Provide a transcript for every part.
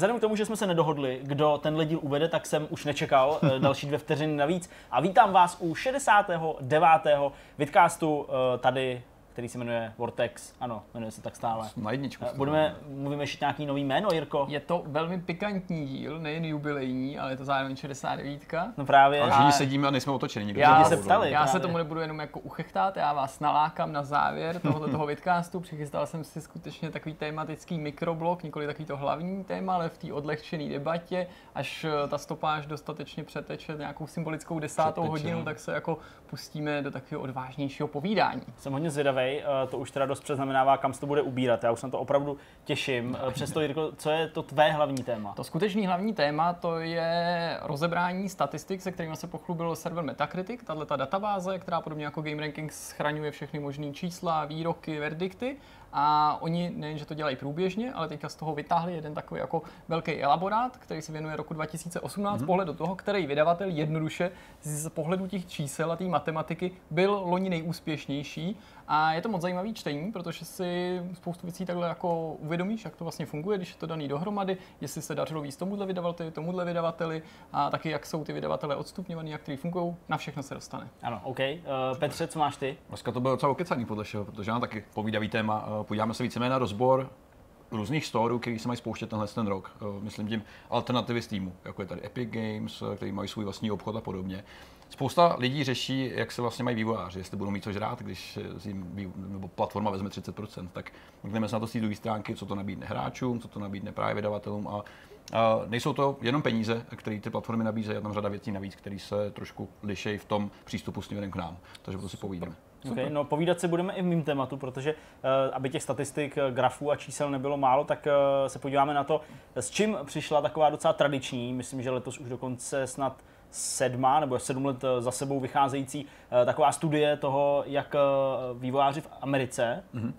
Vzhledem k tomu, že jsme se nedohodli, kdo ten díl uvede, tak jsem už nečekal eh, další dvě vteřiny navíc. A vítám vás u 69. vidcastu eh, tady který se jmenuje Vortex. Ano, jmenuje se tak stále. Na jedničku. Budeme, mluvíme ještě nějaký nový jméno, Jirko? Je to velmi pikantní díl, nejen jubilejní, ale je to zároveň 69. No právě. A všichni sedíme a nejsme otočeni. Nikdo Já se se ptali. Já právě. se tomu nebudu jenom jako uchechtat, já vás nalákám na závěr tohoto toho vidcastu. Přichystal jsem si skutečně takový tematický mikroblok, nikoli takový to hlavní téma, ale v té odlehčené debatě, až eh, ta stopáž dostatečně přeteče nějakou symbolickou desátou Přeteče, hodinu, no. tak se jako pustíme do takového odvážnějšího povídání. Jsem hodně zvědavý, to už teda dost přeznamenává, kam se to bude ubírat. Já už se na to opravdu těším. Eh, Přesto, Jirko, co je to tvé hlavní téma? To skutečný hlavní téma to je rozebrání statistik, se kterými se pochlubil server Metacritic, tahle ta databáze, která podobně jako Game Rankings schraňuje všechny možné čísla, výroky, verdikty. A oni nejen, že to dělají průběžně, ale teďka z toho vytáhli jeden takový jako velký elaborát, který se věnuje roku 2018, mm-hmm. pohled do toho, který vydavatel jednoduše z pohledu těch čísel a té matematiky byl loni nejúspěšnější. A je to moc zajímavý čtení, protože si spoustu věcí takhle jako uvědomíš, jak to vlastně funguje, když je to daný dohromady, jestli se dařilo víc tomuhle vydavateli, tomuhle vydavateli a taky jak jsou ty vydavatele odstupňovaný, jak který fungují, na všechno se dostane. Ano, OK. Uh, Petře, co máš ty? Dneska to bylo docela okecaný podle všeho, protože mám taky povídavý téma. Podíváme se víceméně na rozbor různých storů, který se mají spouštět tenhle ten rok. Eh, Myslím tím alternativy z týmu, jako je tady Epic Games, eh, který mají svůj vlastní obchod a podobně. Spousta lidí řeší, jak se vlastně mají vývojáři, jestli budou mít co žrát, když eh, jim nebo platforma vezme 30%. Tak mrkneme se na to z té druhé stránky, co to nabídne hráčům, co to nabídne právě vydavatelům a a nejsou to jenom peníze, které ty platformy nabízejí, je tam řada věcí navíc, které se trošku lišejí v tom přístupu směrem k nám. Takže to si povídáme. Okay, no povídat si budeme i v mým tématu, protože uh, aby těch statistik, eh, grafů a čísel nebylo málo, tak uh, se podíváme na to, s čím přišla taková docela tradiční, myslím, že letos už dokonce snad sedmá nebo sedm let eh, za sebou vycházející eh, taková studie toho, jak eh, vývojáři v Americe mm-hmm.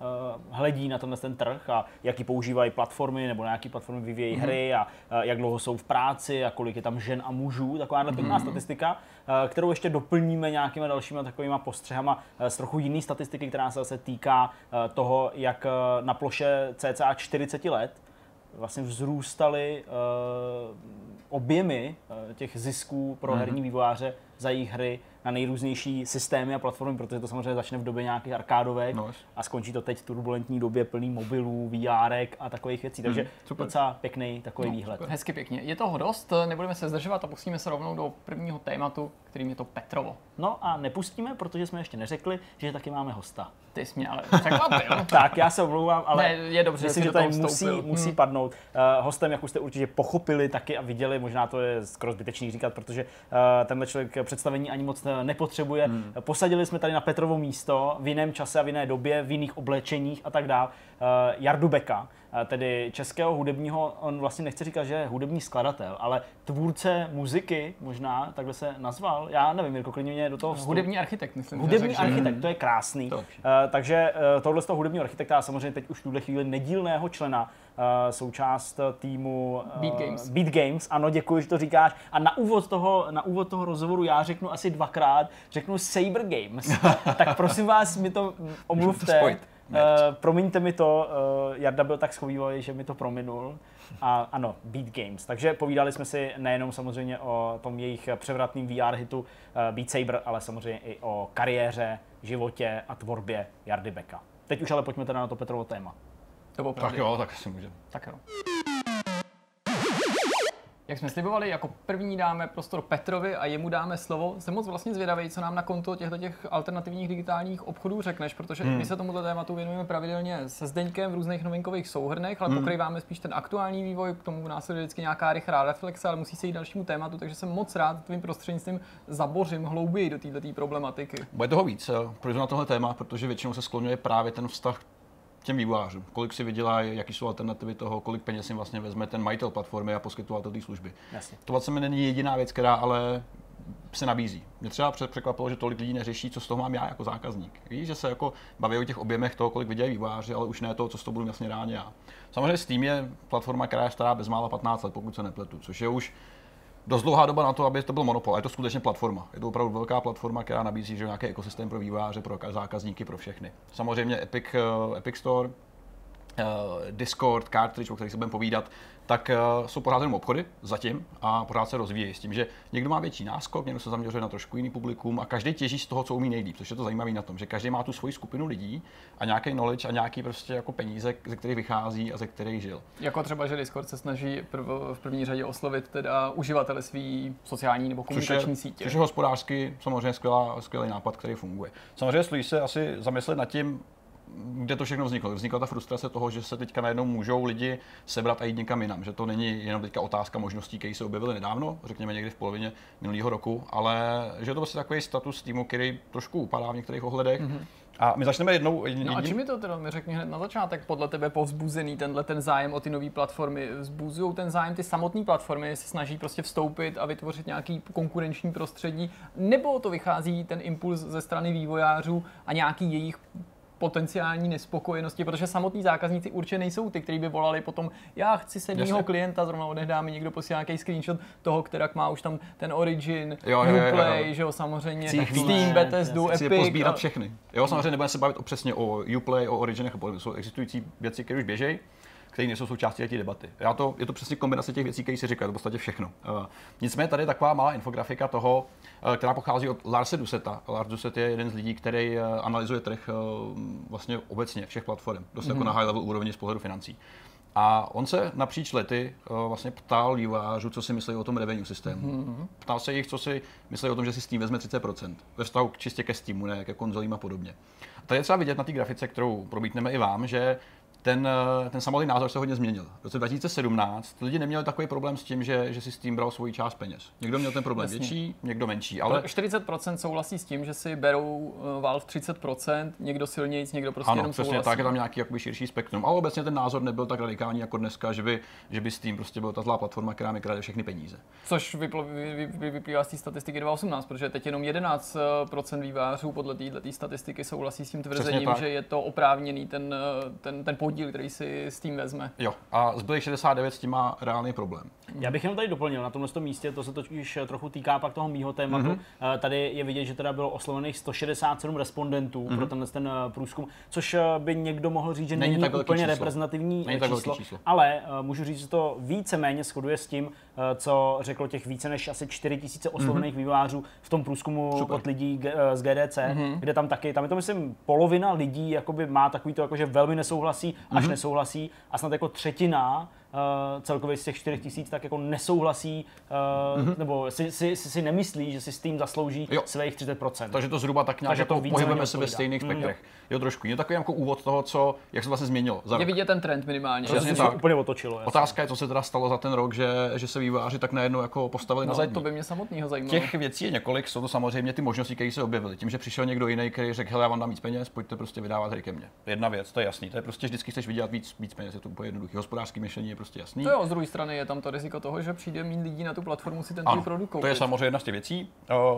hledí na tenhle ten trh a jaký používají platformy nebo na jaký platformy vyvíjejí mm-hmm. hry a jak dlouho jsou v práci a kolik je tam žen a mužů. Takováhle pěkná mm-hmm. statistika, kterou ještě doplníme nějakýma dalšíma takovýma postřehama eh, z trochu jiný statistiky, která se zase týká toho, jak na ploše cca 40 let vlastně vzrůstaly uh, objemy uh, těch zisků pro mm-hmm. herní vývojáře za jejich hry na nejrůznější systémy a platformy, protože to samozřejmě začne v době nějakých arkádovek No. a skončí to teď v turbulentní době plný mobilů, VRek a takových věcí. Takže super. docela pěkný takový No, výhled. Hezky pěkně. Je toho dost, nebudeme se zdržovat a pustíme se rovnou do prvního tématu, kterým je to Petrovo. No a nepustíme, protože jsme ještě neřekli, že taky máme hosta. Ty jsi mě ale překvapil. Tak, já se omlouvám, ale Ne, je dobře, že myslím, že tady musí, musí Hmm. padnout. Uh, hostem, jak už jste určitě pochopili taky a viděli, možná to je skoro zbytečný říkat, protože uh, tenhle člověk představení ani moc eh, nepotřebuje. Hmm. Posadili jsme tady na Petrovo místo v jiném čase a v jiné době, v jiných oblečeních a tak dále. Uh, Jardu Beka, tedy českého hudebního, on vlastně nechce říkat, že je hudební skladatel, ale tvůrce muziky, možná takhle se nazval. Já nevím, Jirko, klidně mě do toho vstup. Hudební architekt, myslím. že Hudební řekl. architekt, to je krásný. To Uh, takže uh, tohle z toho hudebního architekta a samozřejmě teď už v tuhle chvíli nedílného člena uh, součást týmu uh, Beat Games. Beat Games. Ano, děkuji, že to říkáš. A na úvod toho, na úvod toho rozhovoru já řeknu asi dvakrát, řeknu Saber Games. tak prosím vás, mi to omluvte. Uh, promiňte mi to, uh, Jarda byl tak schovývavý, že mi to prominul. A ano, Beat Games. Takže povídali jsme si nejenom samozřejmě o tom jejich převratným VR hitu uh, Beat Saber, ale samozřejmě i o kariéře, životě a tvorbě Jardy Beka. Teď už ale pojďme teda na to Petrovo téma. To bylo Tak jo, tak si můžeme. Tak jo. Jak jsme slibovali, jako první dáme prostor Petrovi a jemu dáme slovo. Jsem moc vlastně zvědavý, co nám na konto těchto těch alternativních digitálních obchodů řekneš, protože hmm. my se tomuto tématu věnujeme pravidelně se Zdeňkem v různých novinkových souhrnech, ale hmm. pokrýváme spíš ten aktuální vývoj, k tomu následuje vždycky nějaká rychlá reflexe, ale musí se jít dalšímu tématu, takže jsem moc rád tvým prostřednictvím zabořím hlouběji do této problematiky. Bude toho víc, eh, projdu na tohle téma, protože většinou se skloňuje právě ten vztah těm vývojářům. Kolik si vydělá, jaký jsou alternativy toho, kolik peněz jim vlastně vezme ten majitel platformy a poskytovatel té služby. Jasně. To vlastně není jediná věc, která ale se nabízí. Mě třeba překvapilo, že tolik lidí neřeší, co z toho mám já jako zákazník. Víš, že se jako baví o těch objemech toho, kolik vydělají vývojáři, ale už ne to, co z toho budu vlastně ráně já. Samozřejmě Steam je platforma, která je stará bezmála 15 let, pokud se nepletu, což je už dost dlouhá doba na to, aby to byl monopol. A je to skutečně platforma. Je to opravdu velká platforma, která nabízí že nějaký ekosystém pro vývojáře, pro zákazníky, pro všechny. Samozřejmě Epic, eh, Epic Store, Discord, cartridge, o kterých se budeme povídat, tak uh, jsou pořád jenom obchody zatím a pořád se rozvíjejí s tím, že někdo má větší náskok, někdo se zaměřuje na trošku jiný publikum a každý těží z toho, co umí nejlíp, což je to zajímavé na tom, že každý má tu svoji skupinu lidí a nějaký knowledge a nějaký prostě jako peníze, ze kterých vychází a ze kterých žil. Jako třeba, že Discord se snaží prv, v první řadě oslovit teda uživatele svý sociální nebo komunikační což je, sítě. Což je hospodářsky samozřejmě skvělá, skvělý nápad, který funguje. Samozřejmě stojí se asi zamyslet nad tím, kde to všechno vzniklo. Vznikla ta frustrace toho, že se teďka najednou můžou lidi sebrat a jít někam jinam. Že to není jenom teďka otázka možností, které se objevily nedávno, řekněme někdy v polovině minulého roku, ale že je to vlastně takový status týmu, který trošku upadá v některých ohledech. Mm-hmm. A my začneme jednou. Jedním... No a čím mi to teda mi řekni hned na začátek, podle tebe povzbuzený tenhle ten zájem o ty nové platformy? Vzbuzují ten zájem ty samotné platformy, se snaží prostě vstoupit a vytvořit nějaký konkurenční prostředí, nebo to vychází ten impuls ze strany vývojářů a nějaký jejich potenciální nespokojenosti, protože samotní zákazníci určitě nejsou ty, kteří by volali potom, já chci se mýho klienta, zrovna odehdá mi někdo posílá nějaký screenshot toho, která má už tam ten Origin, jo, jo, jo, Uplay, jo. že jo, samozřejmě, Steam, Bethesdu, Epic. Chci pozbírat všechny. Jo, samozřejmě nebudeme se bavit o přesně o Uplay, o Originech, jsou existující věci, které už běžejí které nejsou součástí té debaty. Já to, je to přesně kombinace těch věcí, které si říkají, to v podstatě všechno. Uh, nicméně tady je taková malá infografika toho, uh, která pochází od Larse Duseta. Lars Duset je jeden z lidí, který uh, analyzuje trh uh, vlastně obecně všech platform, dost mm-hmm. jako mhm. na high level úrovni z pohledu financí. A on se napříč lety uh, vlastně ptal vývojářů, co si myslí o tom revenue systému. Mm-hmm. Ptal se jich, co si myslí o tom, že si Steam vezme 30% ve vztahu k čistě ke Steamu, ne ke konzolím a podobně. A tady je třeba vidět na té grafice, kterou probítneme i vám, že ten, eh, ten samotný názor se hodně změnil. V roce 2017 lidi neměli takový problém s tím, že, že si s tím bral svoji část peněz. Někdo měl ten problém Jasně. větší, někdo menší. Ale... 40% souhlasí s tím, že si berou eh, Valve 30%, někdo silnějíc, někdo prostě ano, jenom přesně souhlasí. tak, je tam nějaký jakoby širší spektrum. Ale obecně ten názor nebyl tak radikální jako dneska, že by, že by Steam prostě byl ta zlá platforma, která mi krade všechny peníze. Což vypl, vy, vy, vyplývá z té statistiky 2018, protože teď jenom 11% vývářů podle této statistiky souhlasí s tím tvrzením, že je to oprávněný ten, eh, ten, ten podíl, který si s tím vezme. Jo, a zbylých 69 s tím má reálný problém. Já bych jenom tady doplnil na tomhle místě, to se totiž trochu týká pak toho mýho tématu. Mm-hmm. Tady je vidět, že teda bylo oslovených 167 respondentů mm-hmm. pro tenhle ten eh, průzkum, což eh, by někdo mohl říct, že není, není úplně číslo. reprezentativní není číslo, číslo, ale můžu říct, že to více-méně shoduje s tím, co řeklo těch více než asi 4 tisíce oslovených mm-hmm. vývářů v tom průzkumu Super. od lidí z GDC, mm-hmm. kde tam taky, tam je to myslím polovina lidí jakoby má takový to, jako, že velmi nesouhlasí, až mm-hmm. nesouhlasí a snad jako třetina uh, celkově z těch 4 tisíc tak jako nesouhlasí, uh, mm-hmm. nebo si, si, si, si nemyslí, že si s tím zaslouží jo. svých 30%. Takže to zhruba tak nějak jako pohybujeme se ve stejných mhm. spektrech. Mm, jo. jo, trošku. Je takový jako úvod toho, co, jak se vlastně změnilo. Za je vidět ten trend minimálně. Přesně tak. úplně otočilo. Jasně. Otázka je, co se teda stalo za ten rok, že, že se vývojáři tak najednou jako postavili no, na To by mě samotného zajímalo. Těch věcí je několik, jsou to samozřejmě ty možnosti, které se objevily. Tím, že přišel někdo jiný, který řekl, hele, já vám dám víc peněz, pojďte prostě vydávat hry ke mně. Jedna věc, to je jasný. To je prostě vždycky chceš vydělat víc, víc peněz, je to úplně jednoduché. Hospodářské myšlení je prostě jasný. To jo, druhé strany je tam to riziko toho, že přijde méně lidí na tu platformu si ten ano, produkt koupit. To je samozřejmě jedna z těch věcí.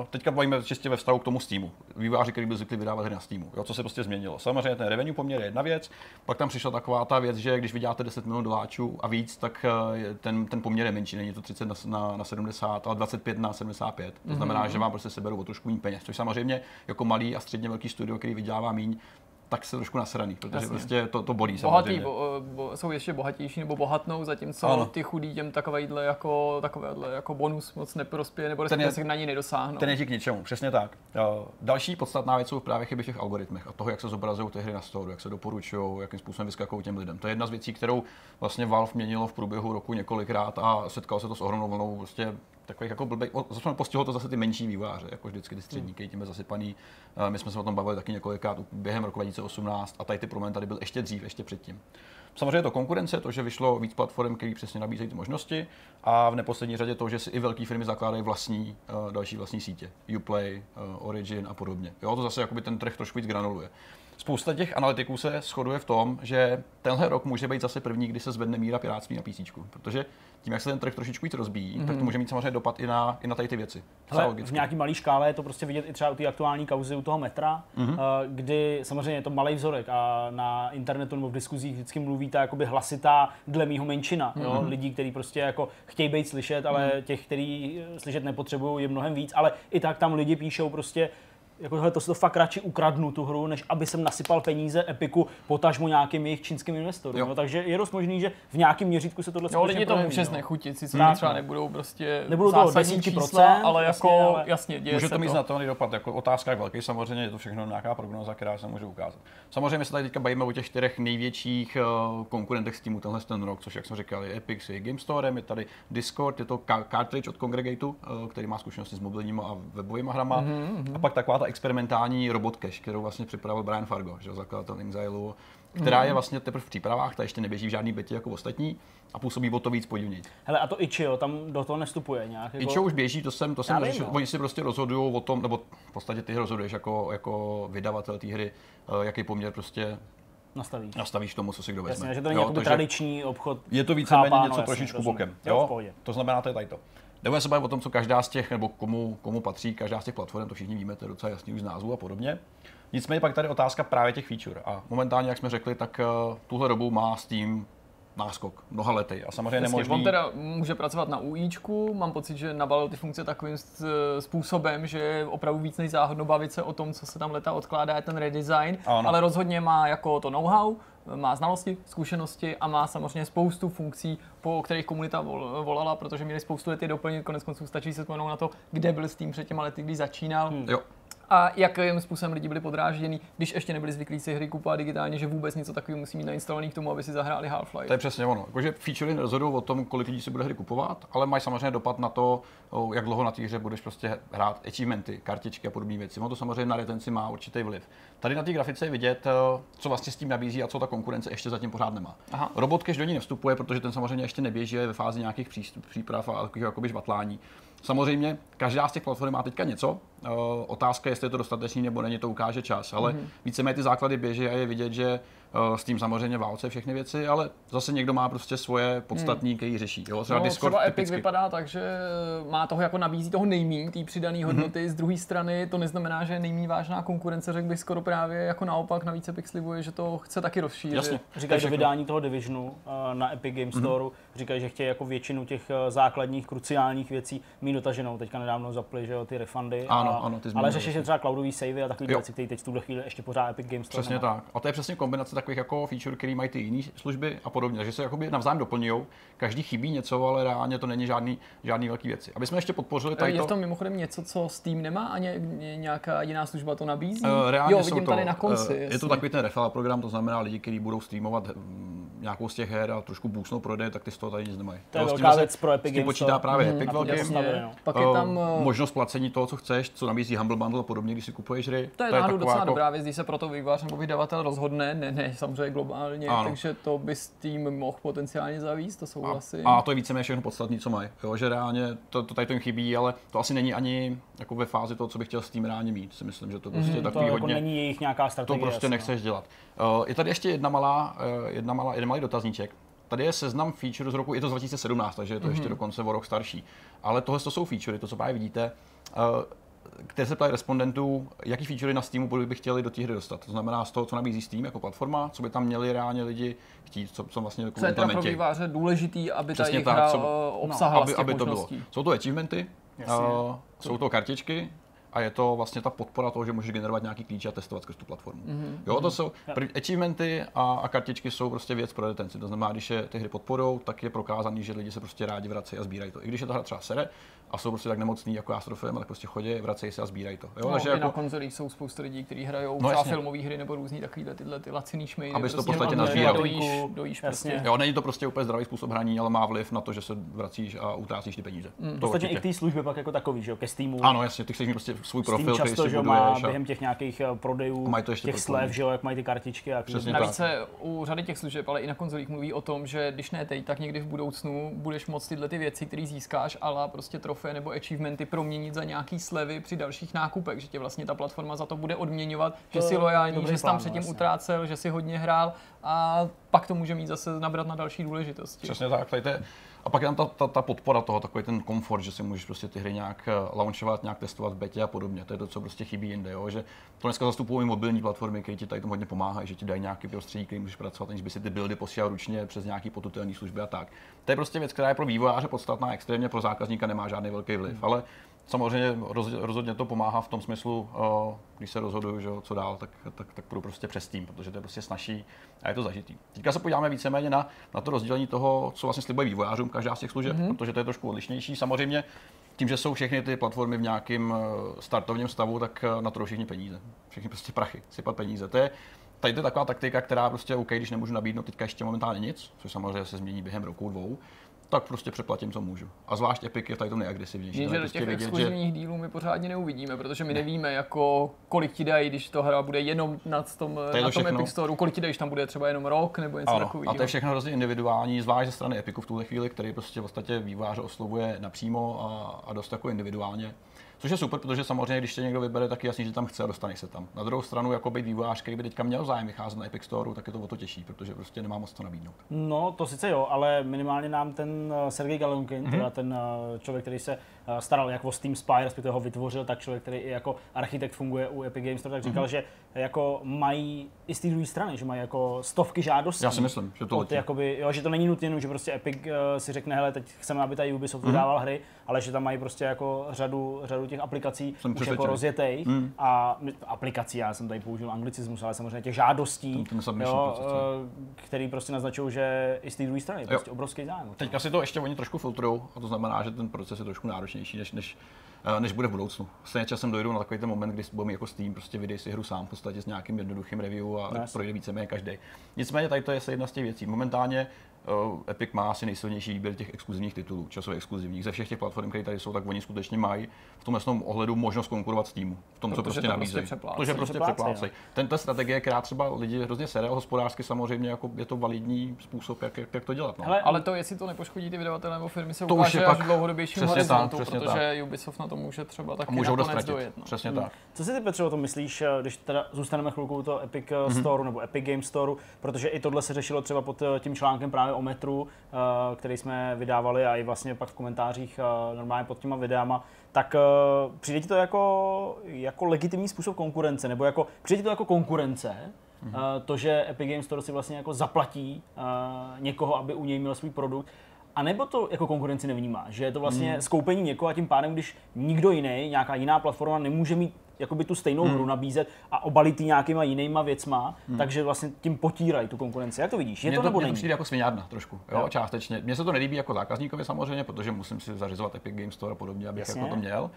teďka bavíme čistě ve vztahu k tomu Steamu. Výváři, který byl zvyklý vydávat hry na Steamu. Jo, co se prostě změnilo. Samozřejmě ten revenue poměr je jedna věc, pak tam přišla taková ta věc, že když vyděláte 10 milionů doláčů a víc, tak eh, ten, ten poměr je menší. Není to 30 na, na, na 70, ale 25 na 75. To znamená, mm-hmm. že vám prostě seberou o trošku méně peněz. Což samozřejmě jako malý a středně velký studio, který vydělává méně, tak se trošku nasraný, protože Jasně. prostě to, to bolí Bohatý, bo, bo, jsou ještě bohatější nebo bohatnou, zatímco ano. ty chudí těm takovýhle jako, takovéhle jako bonus moc neprospěje, nebo respektive se na ní nedosáhnou. Ten je k ničemu, přesně tak. Uh, další podstatná věc jsou právě chyby v těch algoritmech a toho, jak se zobrazují ty hry na store, jak se doporučují, jakým způsobem vyskakují těm lidem. To je jedna z věcí, kterou vlastně Valve měnilo v průběhu roku několikrát a setkal se to s ohromnou vlnou prostě takových jako blbej, zase postihlo to zase ty menší výváře, jako vždycky ty hmm. tím je zasypaný. Eh, my jsme se o tom bavili taky několikrát během roku 2018 a tady ty problém tady byl ještě dřív, ještě předtím. Samozřejmě to konkurence, to, že vyšlo víc platform, které přesně nabízejí ty možnosti a v neposlední řadě to, že si i velké firmy zakládají vlastní, uh, další vlastní sítě. Uplay, uh, Origin a podobně. Jo, to zase jakoby ten trh trošku víc granuluje. Spousta těch analytiků se shoduje v tom, že tenhle rok může být zase první, kdy se zvedne míra pirátství na PC, protože tím, jak se ten trh trošičku víc rozbíjí, mm-hmm. tak to mhm. může mít samozřejmě dopad i na, i na tady ty věci. Hele, v nějaký malý škále je to prostě vidět i třeba u té aktuální kauzy u toho metra, mm-hmm. kdy samozřejmě je to malý vzorek a na internetu nebo v diskuzích vždycky mluví ta jakoby hlasitá dle mýho menšina, mm-hmm. jo? Mhm. lidí, kteří prostě jako chtějí být slyšet, ale mm-hmm. těch, kteří slyšet nepotřebují, je mnohem víc, ale i tak tam lidi píšou prostě jako to si to fakt radši ukradnu tu hru, než aby jsem nasypal peníze Epiku, potažmo nějakým jejich čínským investorům. No, takže je dost možný, že v nějakém měřítku se tohle Jo, lidi to může no. znechutit, sice Tak, třeba no. nebudou prostě Nebudou to zásadní desítky čísla, procent, ale jasně, jako ale jasně, děje Může se to mít to. znatelný dopad, jako otázka je velký, samozřejmě je to všechno nějaká prognoza, která se může ukázat. Samozřejmě se tady teďka bavíme o těch čtyřech největších uh, konkurentech Steamu tenhle ten rok, což jak jsme říkali, je Epic je Game Storem, je tady Discord, je to cartridge od Congregateu, uh, který má zkušenosti s mobilníma a webovými hrama. Mm-hmm. A pak taková ta experimentální robot cache, kterou vlastně připravil Brian Fargo, že jo, zakladatel Inxilu, která mm-hmm. je vlastně teprve v přípravách, ta ještě neběží v žádný betě jako ostatní a působí o to víc podivněji. Hele, a to Ichio tam do toho nestupuje nějak. Jako... Ičo už běží, to jsem, to jsem Já vím, neřešil. no. Oni si prostě rozhodují o tom, nebo v podstatě ty rozhoduješ jako, jako vydavatel té hry, eh, jaký poměr prostě nastavíš. nastavíš tomu, co si kdo vezme. Jasně, že to není Jo, takže tradiční obchod. Je to víceméně něco trošičku bokem. Jo, pohodě. To znamená, to je tady to. Nebudeme se bavit o tom, co každá z těch, nebo komu, komu patří každá z těch platform, to všichni víme, to je docela jasný už z názvu a podobně. Nicméně pak tady otázka právě těch feature. A momentálně, jak jsme řekli, tak uh, tuhle dobu má Steam náskok, mnoha lety. A samozřejmě Jasně, nemožný... on teda může pracovat na UIčku, mám pocit, že nabalil ty funkce takovým s- způsobem, že je opravdu víc než záhodno bavit se o tom, co se tam leta odkládá, je ten redesign, Ano. ale rozhodně má jako to know-how, má znalosti, zkušenosti a má samozřejmě spoustu funkcí, po kterých komunita vol- volala, protože měli spoustu let je doplnit, konec konců stačí se vzpomenout na to, kde byl s tím před těma lety, když začínal. Hmm. Jo, A jakým způsobem lidi byli podrážděni, když ještě nebyli zvyklí si hry kupovat digitálně, že vůbec něco takového musí mít nainstalovaný k tomu, aby si zahráli Half-Life. To je přesně ono. Jakože featurey nerozhodují o tom, kolik lidí si bude hry kupovat, ale mají samozřejmě dopad na to, jak dlouho na té hře budeš prostě hrát achievementy, kartičky a podobné věci. Ono to samozřejmě na retenci má určitý vliv. Tady na té grafice je vidět, co vlastně s tím nabízí a co ta konkurence ještě zatím pořád nemá. Aha. Robot Cash do ní nevstupuje, protože ten samozřejmě ještě neběží, je ve fázi nějakých přístup, příprav a takových jakoby žvatlání. Samozřejmě, každá z těch platform má teďka něco. Eh, Otázka, jestli je to dostatečný nebo není, to ukáže čas. Ale mm-hmm. víceméně ty základy běží a je vidět, že s tím samozřejmě válce všechny věci, ale zase někdo má prostě svoje podstatní, který řeší. Jo? Třeba No, Discord třeba Epic typicky. vypadá tak, že má toho jako nabízí toho nejmín, té přidané hodnoty. Mhm. Mm-hmm. Z druhé strany to neznamená, že je nejmín vážná konkurence, řekl bych skoro právě jako naopak. Navíc Epic slibuje, že to chce taky rozšířit. Jasně. Říkají, že všechno. vydání toho Divisionu eh, na Epic Game Store, říkají, že chtějí jako většinu těch eh, základních, kruciálních věcí mít dotaženou. Teďka nedávno zapli, že jo, ty refundy. Ano, a, ano, ty ale řeší se třeba cloudový savey a takové věci, které teď v tuhle chvíli ještě pořád Epic Game Store Přesně nemá. tak. A to je přesně kombinace takových jako feature, který mají ty jiné služby a podobně. Takže se jakoby navzájem doplňují. Každý chybí něco, ale reálně to není žádný, žádný velký věci. Aby jsme ještě podpořili tady Je to. v tom mimochodem něco, co Steam nemá a ně, ně, nějaká jiná služba to nabízí? Eh, Reálně jo, jsou vidím to, tady na konci. eh, Je to takový ten referral program, to znamená lidi, kteří budou streamovat hm, nějakou z těch her a trošku boostnou prodej, tak ty z toho tady nic nemají. To je velká věc pro Epic Games počítá právě Mhm, Epic to velkým. jasně. No. Pak je tam... Eh, možnost placení toho, co chceš, co nabízí Humble Bundle a podobně, když si kupuješ hry. To je náhodou docela jako- dobrá věc, když se proto vývojář nebo vydavatel rozhodne, ne, ne samozřejmě globálně, Ano. takže to by s tím mohl potenciálně zavíst, to A, souhlasím. a to je víceméně všechno podstatné, co mají. Jo, že reálně to, to tady to jim chybí, ale to asi není ani jako ve fázi toho, co bych chtěl s tím reálně mít. Si myslím, že to prostě je To takový jako hodně. není jejich nějaká to strategie. prostě jasně, no. nechceš dělat. Uh, je tady ještě jedna malá, uh, jedna malá, jeden malý dotazníček. Tady je seznam feature z roku, je to z 2017, takže je to Mhm. ještě dokonce o rok starší. Ale tohle to jsou feature, to, co právě vidíte, uh, které se ptají respondentů, jaký feature na Steamu by by chtěli do té hry dostat. To znamená z toho, co nabízí Steam jako platforma, co by tam měli reálně lidi chtít, co, co vlastně jako Co je pro výváře důležitý, aby ta Přesně jejich tak, hra co- eh, obsahala aby, z těch aby to bylo. Jsou to achievementy, Jasně. uh, jsou to kartičky a je to vlastně ta podpora toho, že můžeš generovat nějaký klíče a testovat skrz tu platformu. Mhm. Jo, to jsou prv, achievementy a, a kartičky jsou prostě věc pro retenci. To znamená, když je ty hry podporou, tak je prokázaný, že lidi se prostě rádi vracejí a sbírají to. I když je ta hra třeba sere a jsou prostě tak nemocný jako já s trofejem, tak prostě chodí, vracejí se a sbírají to. Jo, No, takže i na jako, konzolích jsou spoustu lidí, kteří hrajou No, třeba filmové hry nebo různý takovýhle tyhle ty laciný šmejdy. Abys to v prostě podstatě nazbíral. Dojíš, dojíš prostě. jo, není to prostě úplně zdravý způsob hraní, ale má vliv na to, že se vracíš a utrácíš ty peníze. Mm. To Ostatně i k té službě pak jako takový, že jo, ke Steamu. Ano, jasně, ty chceš mít prostě svůj Steam profil, který často, si že má a- během těch nějakých eh, prodejů, Mají to ještě těch slev, že jo, jak mají ty kartičky. A Přesně Navíc tak. se u řady těch služeb, ale i na konzolích mluví o tom, že když ne teď, tak někdy v budoucnu budeš moct tyhle ty věci, které získáš, ale prostě trofé nebo achievementy proměnit za nějaký slevy při dalších nákupech, že tě vlastně ta platforma za to bude odměňovat, že To je lojální, že jsi tam předtím vlastně. utrácel, že jsi hodně hrál a pak to může mít zase nabrat na další důležitosti. Přesně tak, tady to je, a pak je tam ta, ta, ta, podpora toho, takový ten komfort, že si můžeš prostě ty hry nějak eh, launchovat, nějak testovat v betě a podobně. To je to, co prostě chybí jinde, jo? že to dneska zastupují mobilní platformy, které ti tady tomu hodně pomáhají, že ti dají nějaký prostředí, který můžeš pracovat, aniž by si ty buildy posílal ručně přes nějaký potutelné služby a tak. To je prostě věc, která je pro vývojáře podstatná, extrémně pro zákazníka nemá žádný velký vliv, ale Samozřejmě rozhodně to pomáhá v tom smyslu, když se rozhoduju, že co dál, tak, tak, tak půjdu prostě přes tým, protože to je prostě snažší a je to zažitý. Teďka se podíváme víceméně na, na to rozdělení toho, co vlastně slibuje vývojářům každá z těch služeb, mm-hmm. protože to je trošku odlišnější. Samozřejmě tím, že jsou všechny ty platformy v nějakém eh, startovním stavu, tak eh, na to všichni peníze. Všichni prostě prachy, sypat peníze. To je, tady to je taková taktika, která prostě OK, když nemůžu nabídnout teďka ještě momentálně nic, což samozřejmě se změní během roku, dvou, tak prostě přeplatím, co můžu. A zvlášť Epic je tady to nejagresivnější. Jenže do prostě těch vidět, exkluzivních že... dílů my pořádně neuvidíme, protože my ne. nevíme, jako, kolik ti dají, když to hra bude jenom nad tom, na tom Epic Store, kolik ti dají, když tam bude třeba jenom rok nebo něco takového. A to je všechno hrozně individuální, zvlášť ze strany Epicu v tuhle chvíli, který prostě v podstatě výváře oslovuje napřímo a, a dost jako individuálně. Což je super, protože samozřejmě, když tě někdo vybere, tak je jasný, že tam chce a dostaneš se tam. Na druhou stranu, jako být vývojář, který by teďka měl zájem vycházet na Epic Store, tak je to o to těžší, protože prostě nemá moc co nabídnout. No, to sice jo, ale minimálně nám ten eh, Sergej Galunkin, mm-hmm. teda ten eh, člověk, který se staral jak o Steam Spy, respektive ho vytvořil, tak člověk, který i jako architekt funguje u Epic Games Store, tak říkal, mm-hmm. že jako mají i z té druhé strany, že mají jako stovky žádostí. Já si myslím, že to od, jakoby, jo, že to není nutně, že prostě Epic uh, si řekne, hele, teď chceme, aby ta Ubisoft mm-hmm. vydával hry, ale že tam mají prostě jako řadu, řadu těch aplikací jsem už jako rozjetej mm. a aplikací, já jsem tady použil anglicismus, ale samozřejmě těch žádostí, ten, ten jo, uh, který prostě naznačují, že i z té druhé strany je prostě obrovský zájem. Teď asi to ještě oni trošku filtrují a to znamená, že ten proces je trošku náročnější, než, než než bude v budoucnu. Stejně časem dojdu na takový ten moment, kdy budu jako Steam, prostě vydej si hru sám v podstatě s nějakým jednoduchým review a yes. projde víceméně každý. Nicméně tady to je jedna z těch věcí. Momentálně Epic má asi nejsilnější výběr těch exkluzivních titulů, časově exkluzivních. Ze všech těch platform, které tady jsou, tak oni skutečně mají v tom jasnom ohledu možnost konkurovat Steamu. V tom, Protože co prostě nabízejí. Prostě Protože prostě přeplácejí. Tento strategie, která třeba lidi hrozně sere hospodářsky, samozřejmě jako je to validní způsob, jak, jak, jak to dělat. No. Hele, ale to, jestli to nepoškodí ty vydavatele nebo firmy, se to ukáže už je až v dlouhodobějším horizontu, protože tak. Ubisoft na to může třeba taky můžou nakonec dojet. No. Přesně hmm. tak. Co si ty Petře o tom myslíš, eh, když teda zůstaneme chvilku u toho Epic mm-hmm. Store nebo Epic Game Store, protože i tohle se řešilo třeba pod eh, tím článkem právě o metru, který jsme vydávali a i vlastně pak v komentářích normálně pod těma videama, tak přijde ti to jako, jako legitimní způsob konkurence, nebo jako, přijde ti to jako konkurence, mm-hmm. to, že Epic Games Store si vlastně jako zaplatí někoho, aby u něj měl svůj produkt, a nebo to jako konkurenci nevnímá, že je to vlastně hmm. skoupení někoho a tím pádem, když nikdo jiný, nějaká jiná platforma nemůže mít jakoby tu stejnou hmm. hru nabízet a obalit ji nějakýma jinýma věcma, hmm. takže vlastně tím potírají tu konkurenci. Jak to vidíš? Je mě to, to nebo není? to přijde jako sviňárna trošku, jo, jo, částečně. Mně se to nelíbí jako zákazníkovi samozřejmě, protože musím si zařizovat Epic Games Store a podobně, abych Jasně. jako to měl.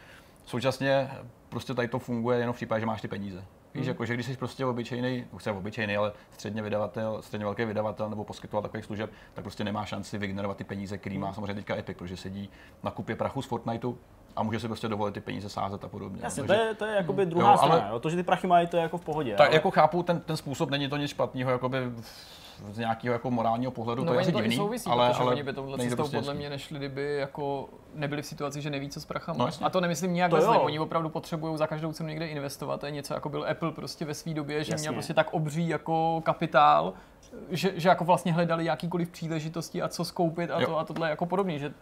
Současně prostě tady to funguje jenom v případě, že máš ty peníze. Víš, hmm. jako, že když jsi prostě obyčejný, už obyčejný, ale středně vydavatel, středně velký vydavatel nebo poskytoval takových služeb, tak prostě nemá šanci vygenerovat ty peníze, který má hmm. samozřejmě teďka Epic, protože sedí na kupě prachu z Fortniteu a může si prostě dovolit ty peníze sázet a podobně. Jasně, Takže, to je, to je jakoby druhá jo, strana, jo? to, že ty prachy mají, to je jako v pohodě. Tak ale... jako chápu, ten, ten způsob není to nic špatného, jakoby z nějakého jako morálního pohledu no, to je asi divný, souvisí, ale, ale oni by tohle cestou prostě podle mě nešli, kdyby jako nebyli v situaci, že neví, co s prachama. No, a to nemyslím nějak to zle, oni opravdu potřebují za každou cenu někde investovat. To je něco jako byl Apple prostě ve své době, že jasně. měl prostě tak obří jako kapitál, že, že jako vlastně hledali jakýkoliv příležitosti a co skoupit a, to, a tohle jako podobně, že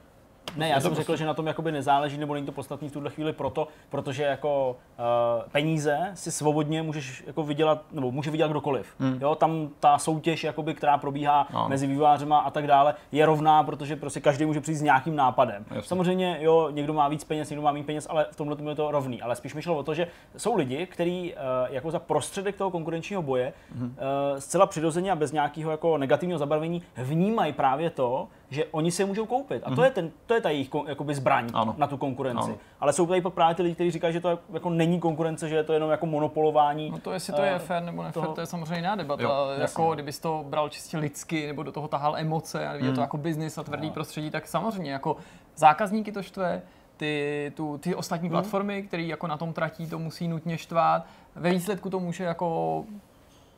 ne, já jsem prostě... řekl, že na tom jakoby nezáleží, nebo není to podstatný v tuhle chvíli proto, protože jako uh, peníze si svobodně můžeš jako vydělat, nebo může vydělat kdokoliv. Hmm. Jo, tam ta soutěž, jakoby, která probíhá no. mezi vývářema a tak dále, je rovná, protože prostě každý může přijít s nějakým nápadem. Jasně. Samozřejmě, jo, někdo má víc peněz, někdo má méně peněz, ale v tomhle je to rovný. Ale spíš mi šlo o to, že jsou lidi, kteří uh, jako za prostředek toho konkurenčního boje hmm. uh, zcela přirozeně a bez nějakého jako negativního zabarvení vnímají právě to, že oni se můžou koupit. A to, mm-hmm. je, ten, to je ta jejich jakoby zbraň ano. na tu konkurenci. Ano. Ale jsou tady právě ty lidi, kteří říkají, že to jako není konkurence, že je to jenom jako monopolování. No to jestli to je uh, fér nebo nefér, toho... to je samozřejmě jiná debata. Jo, jako kdybys to bral čistě lidsky nebo do toho tahal emoce a viděl mm. to jako biznis a tvrdý no. prostředí, tak samozřejmě jako zákazníky to štve, ty, tu, ty ostatní mm. platformy, které jako na tom tratí, to musí nutně štvát. Ve výsledku to může jako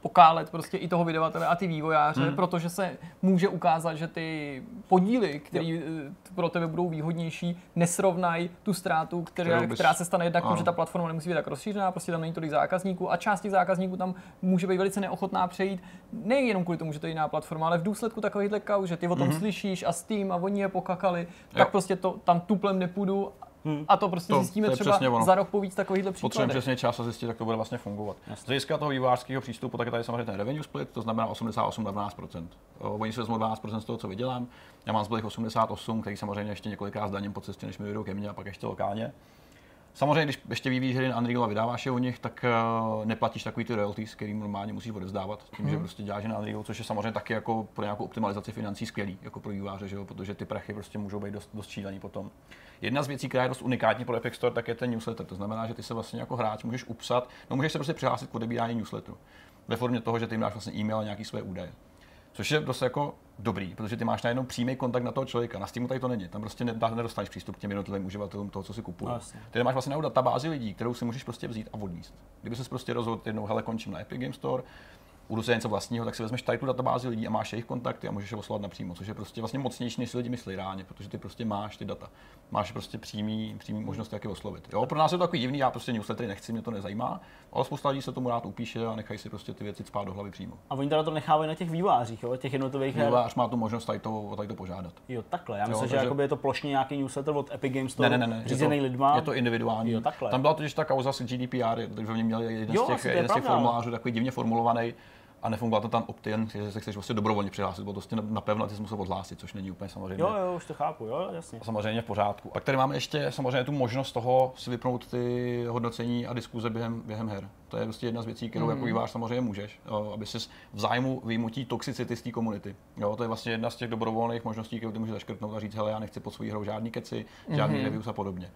pokálet prostě i toho vydavatele a ty vývojáře, hmm. protože se může ukázat, že ty podíly, které eh, pro tebe budou výhodnější, nesrovnají tu ztrátu, která, bys... která se stane jednak, že ta platforma nemusí být tak rozšířená, prostě tam není tolik zákazníků a část těch zákazníků tam může být velice neochotná přejít, nejenom kvůli tomu, že to je jiná platforma, ale v důsledku takovýchhle kau, že ty o tom hmm. slyšíš a Steam a oni je pokakali, jo. tak prostě to tam tuplem nepůjdu Hmm. A to prostě to, zjistíme to třeba za rok po víc takovýchhle příkladech. Potřebujeme přesně čas a zjistit, jak to bude vlastně fungovat. Jasně. Z hlediska toho vývářského přístupu, tak je tady samozřejmě ten revenue split, to znamená 88 na 12%. Oni si vezmou 12% z toho, co vydělám. Já mám zbylých 88, který samozřejmě ještě několikrát zdaním po cestě, než mi vyjdou ke mně a pak ještě lokálně. Samozřejmě, když ještě vyvíjíš hry na Unreal a vydáváš je o nich, tak uh, neplatíš takový ty royalties, který normálně musíš odevzdávat, tím, mm. že prostě děláš na Unreal, což je samozřejmě taky jako pro nějakou optimalizaci financí skvělý, jako pro výváře, že jo? protože ty prachy prostě můžou být dost, dost šílený potom. Jedna z věcí, která je dost unikátní pro Epic Store, tak je ten newsletter. To znamená, že ty se vlastně jako hráč můžeš upsat, no můžeš se prostě přihlásit k odebírání newsletteru. Ve formě toho, že ty jim dáš vlastně e-mail a nějaký své údaje. Což je dost jako dobrý, protože ty máš najednou přímý kontakt na toho člověka. Na Steamu tady to není. Tam prostě nedostaneš přístup k těm jednotlivým uživatelům toho, co si kupuje. Vlastně. Ty máš vlastně databázi lidí, kterou si můžeš prostě vzít a odníst. Kdyby se prostě rozhodl jednou, hele, končím na Epic Game Store, budu se něco vlastního, tak si vezmeš tady tu databázi lidí a máš jejich kontakty a můžeš je oslovovat napřímo, což je prostě vlastně mocnější, než si lidi myslí reálně, protože ty prostě máš ty data. Máš prostě přímý, přímý možnost, jak je oslovit. Jo, pro nás je to takový divný, já prostě newslettery nechci, mě to nezajímá, ale spousta lidí se tomu rád upíše a nechají si prostě ty věci spát do hlavy přímo. A oni teda to nechávají na těch vývářích, jo, těch jednotlivých her. Vývář má tu možnost tady to, tady to požádat. Jo, takhle. Já myslím, že takže... je to plošně nějaký newsletter od Epic Games Store, ne, ne, ne, ne. řízený je to, lidma. Je to individuální. Jo, takhle. Tam byla totiž ta kauza s GDPR, že oni měli jeden jo, z těch, jeden z těch formulářů takový divně formulovaný, a nefungoval to tam opt-in, že se chceš vlastně dobrovolně přihlásit, bylo to prostě napevno a ty jsi musel odhlásit, což není úplně samozřejmě. Jo, jo, už to chápu, jo, jasně. Samozřejmě v pořádku. A tady máme ještě samozřejmě tu možnost toho si vypnout ty hodnocení a diskuze během, během her. To je prostě jedna z věcí, kterou mm. jako vývář samozřejmě můžeš, jo, aby si v zájmu vyjmutí toxicity z té komunity. Jo, to je vlastně jedna z těch dobrovolných možností, kterou ty můžeš zaškrtnout a říct, hele, já nechci pod svou hrou žádný keci, žádný mm-hmm. reviews a podobně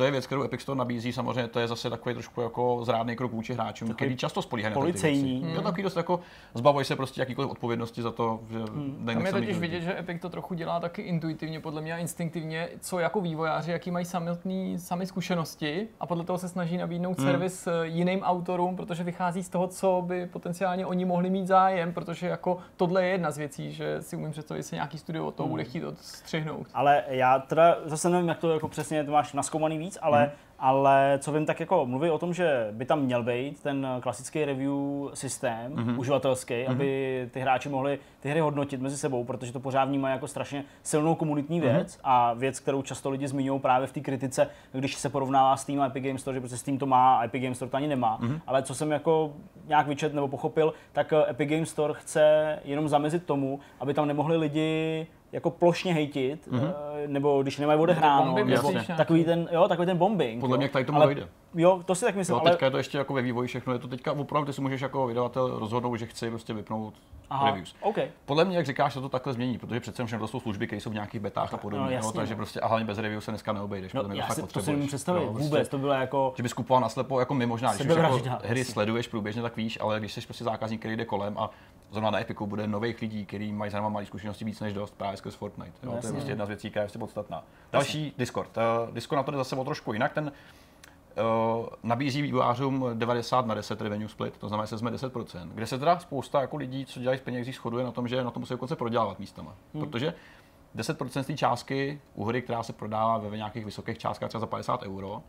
to je věc, kterou Epic Store nabízí, samozřejmě to je zase takový trošku jako zrádný krok vůči hráčům, který často spolíhají na policejní. Hmm. Jo, takový dost jako zbavuj se prostě jakýkoliv odpovědnosti za to, že hmm. Tam je totiž vidět, že Epic to trochu dělá taky intuitivně, podle mě a instinktivně, co jako vývojáři, jaký mají samotný, sami zkušenosti a podle toho se snaží nabídnout hmm. servis eh, jiným autorům, protože vychází z toho, co by potenciálně oni mohli mít zájem, protože jako tohle je jedna z věcí, že si umím představit, že se nějaký studio od toho hmm. bude chtít odstřihnout. Ale já teda zase nevím, jak to jako přesně to máš naskoumaný víc, ale hmm ale co vím, tak jako mluví o tom, že by tam měl být ten klasický review systém, mm-hmm. uživatelský, mm-hmm. aby ty hráči mohli ty hry hodnotit mezi sebou, protože to pořád vnímají jako strašně silnou komunitní mhm. věc mm-hmm. a věc, kterou často lidi zmiňují právě v té kritice, když se porovnává s Steam a Epic Games Store, že prostě Steam to má a Epic Games Store to ani nemá. Mm-hmm. Ale co jsem jako nějak vyčet nebo pochopil, tak Epic Games Store chce jenom zamezit tomu, aby tam nemohli lidi jako plošně hejtit, mm-hmm. nebo když nemají odehráno, nebo takový ten, jo, takový ten bombing. Podle mě tady tomu ale, dojde. Jo, to si tak myslím. Jo, ale... teďka je to ještě jako ve vývoji všechno, je to teďka opravdu, ty si můžeš jako vydavatel rozhodnout, že chci prostě vypnout Aha, reviews. Okay. Podle mě, jak říkáš, se to takhle změní, protože přece všechno to jsou služby, které jsou v nějakých betách a podobně. No, jasně, no, takže no. prostě a hlavně bez review se dneska neobejdeš. No, já si to si nemůžu představit, no, vůbec, prostě, to bylo jako... Že bys kupoval naslepo, jako my možná, když už jako hry sleduješ průběžně, tak víš, ale když jsi prostě zákazník, který jde kolem a zrovna na Epiku bude nových lidí, kteří mají zrovna malé zkušenosti víc než dost právě skrz Fortnite. Jo? to je prostě jedna z věcí, která je prostě podstatná. Další Discord. Uh, Discord na to jde zase o trošku jinak. Ten uh, nabízí vývojářům 90 na 10 revenue split, to znamená, že jsme 10%. Kde se teda spousta jako lidí, co dělají z penězí, shoduje na tom, že na to musí dokonce prodělávat místama. Hmm. Protože 10% z té částky u hry, která se prodává ve nějakých vysokých částkách, třeba za 50 euro,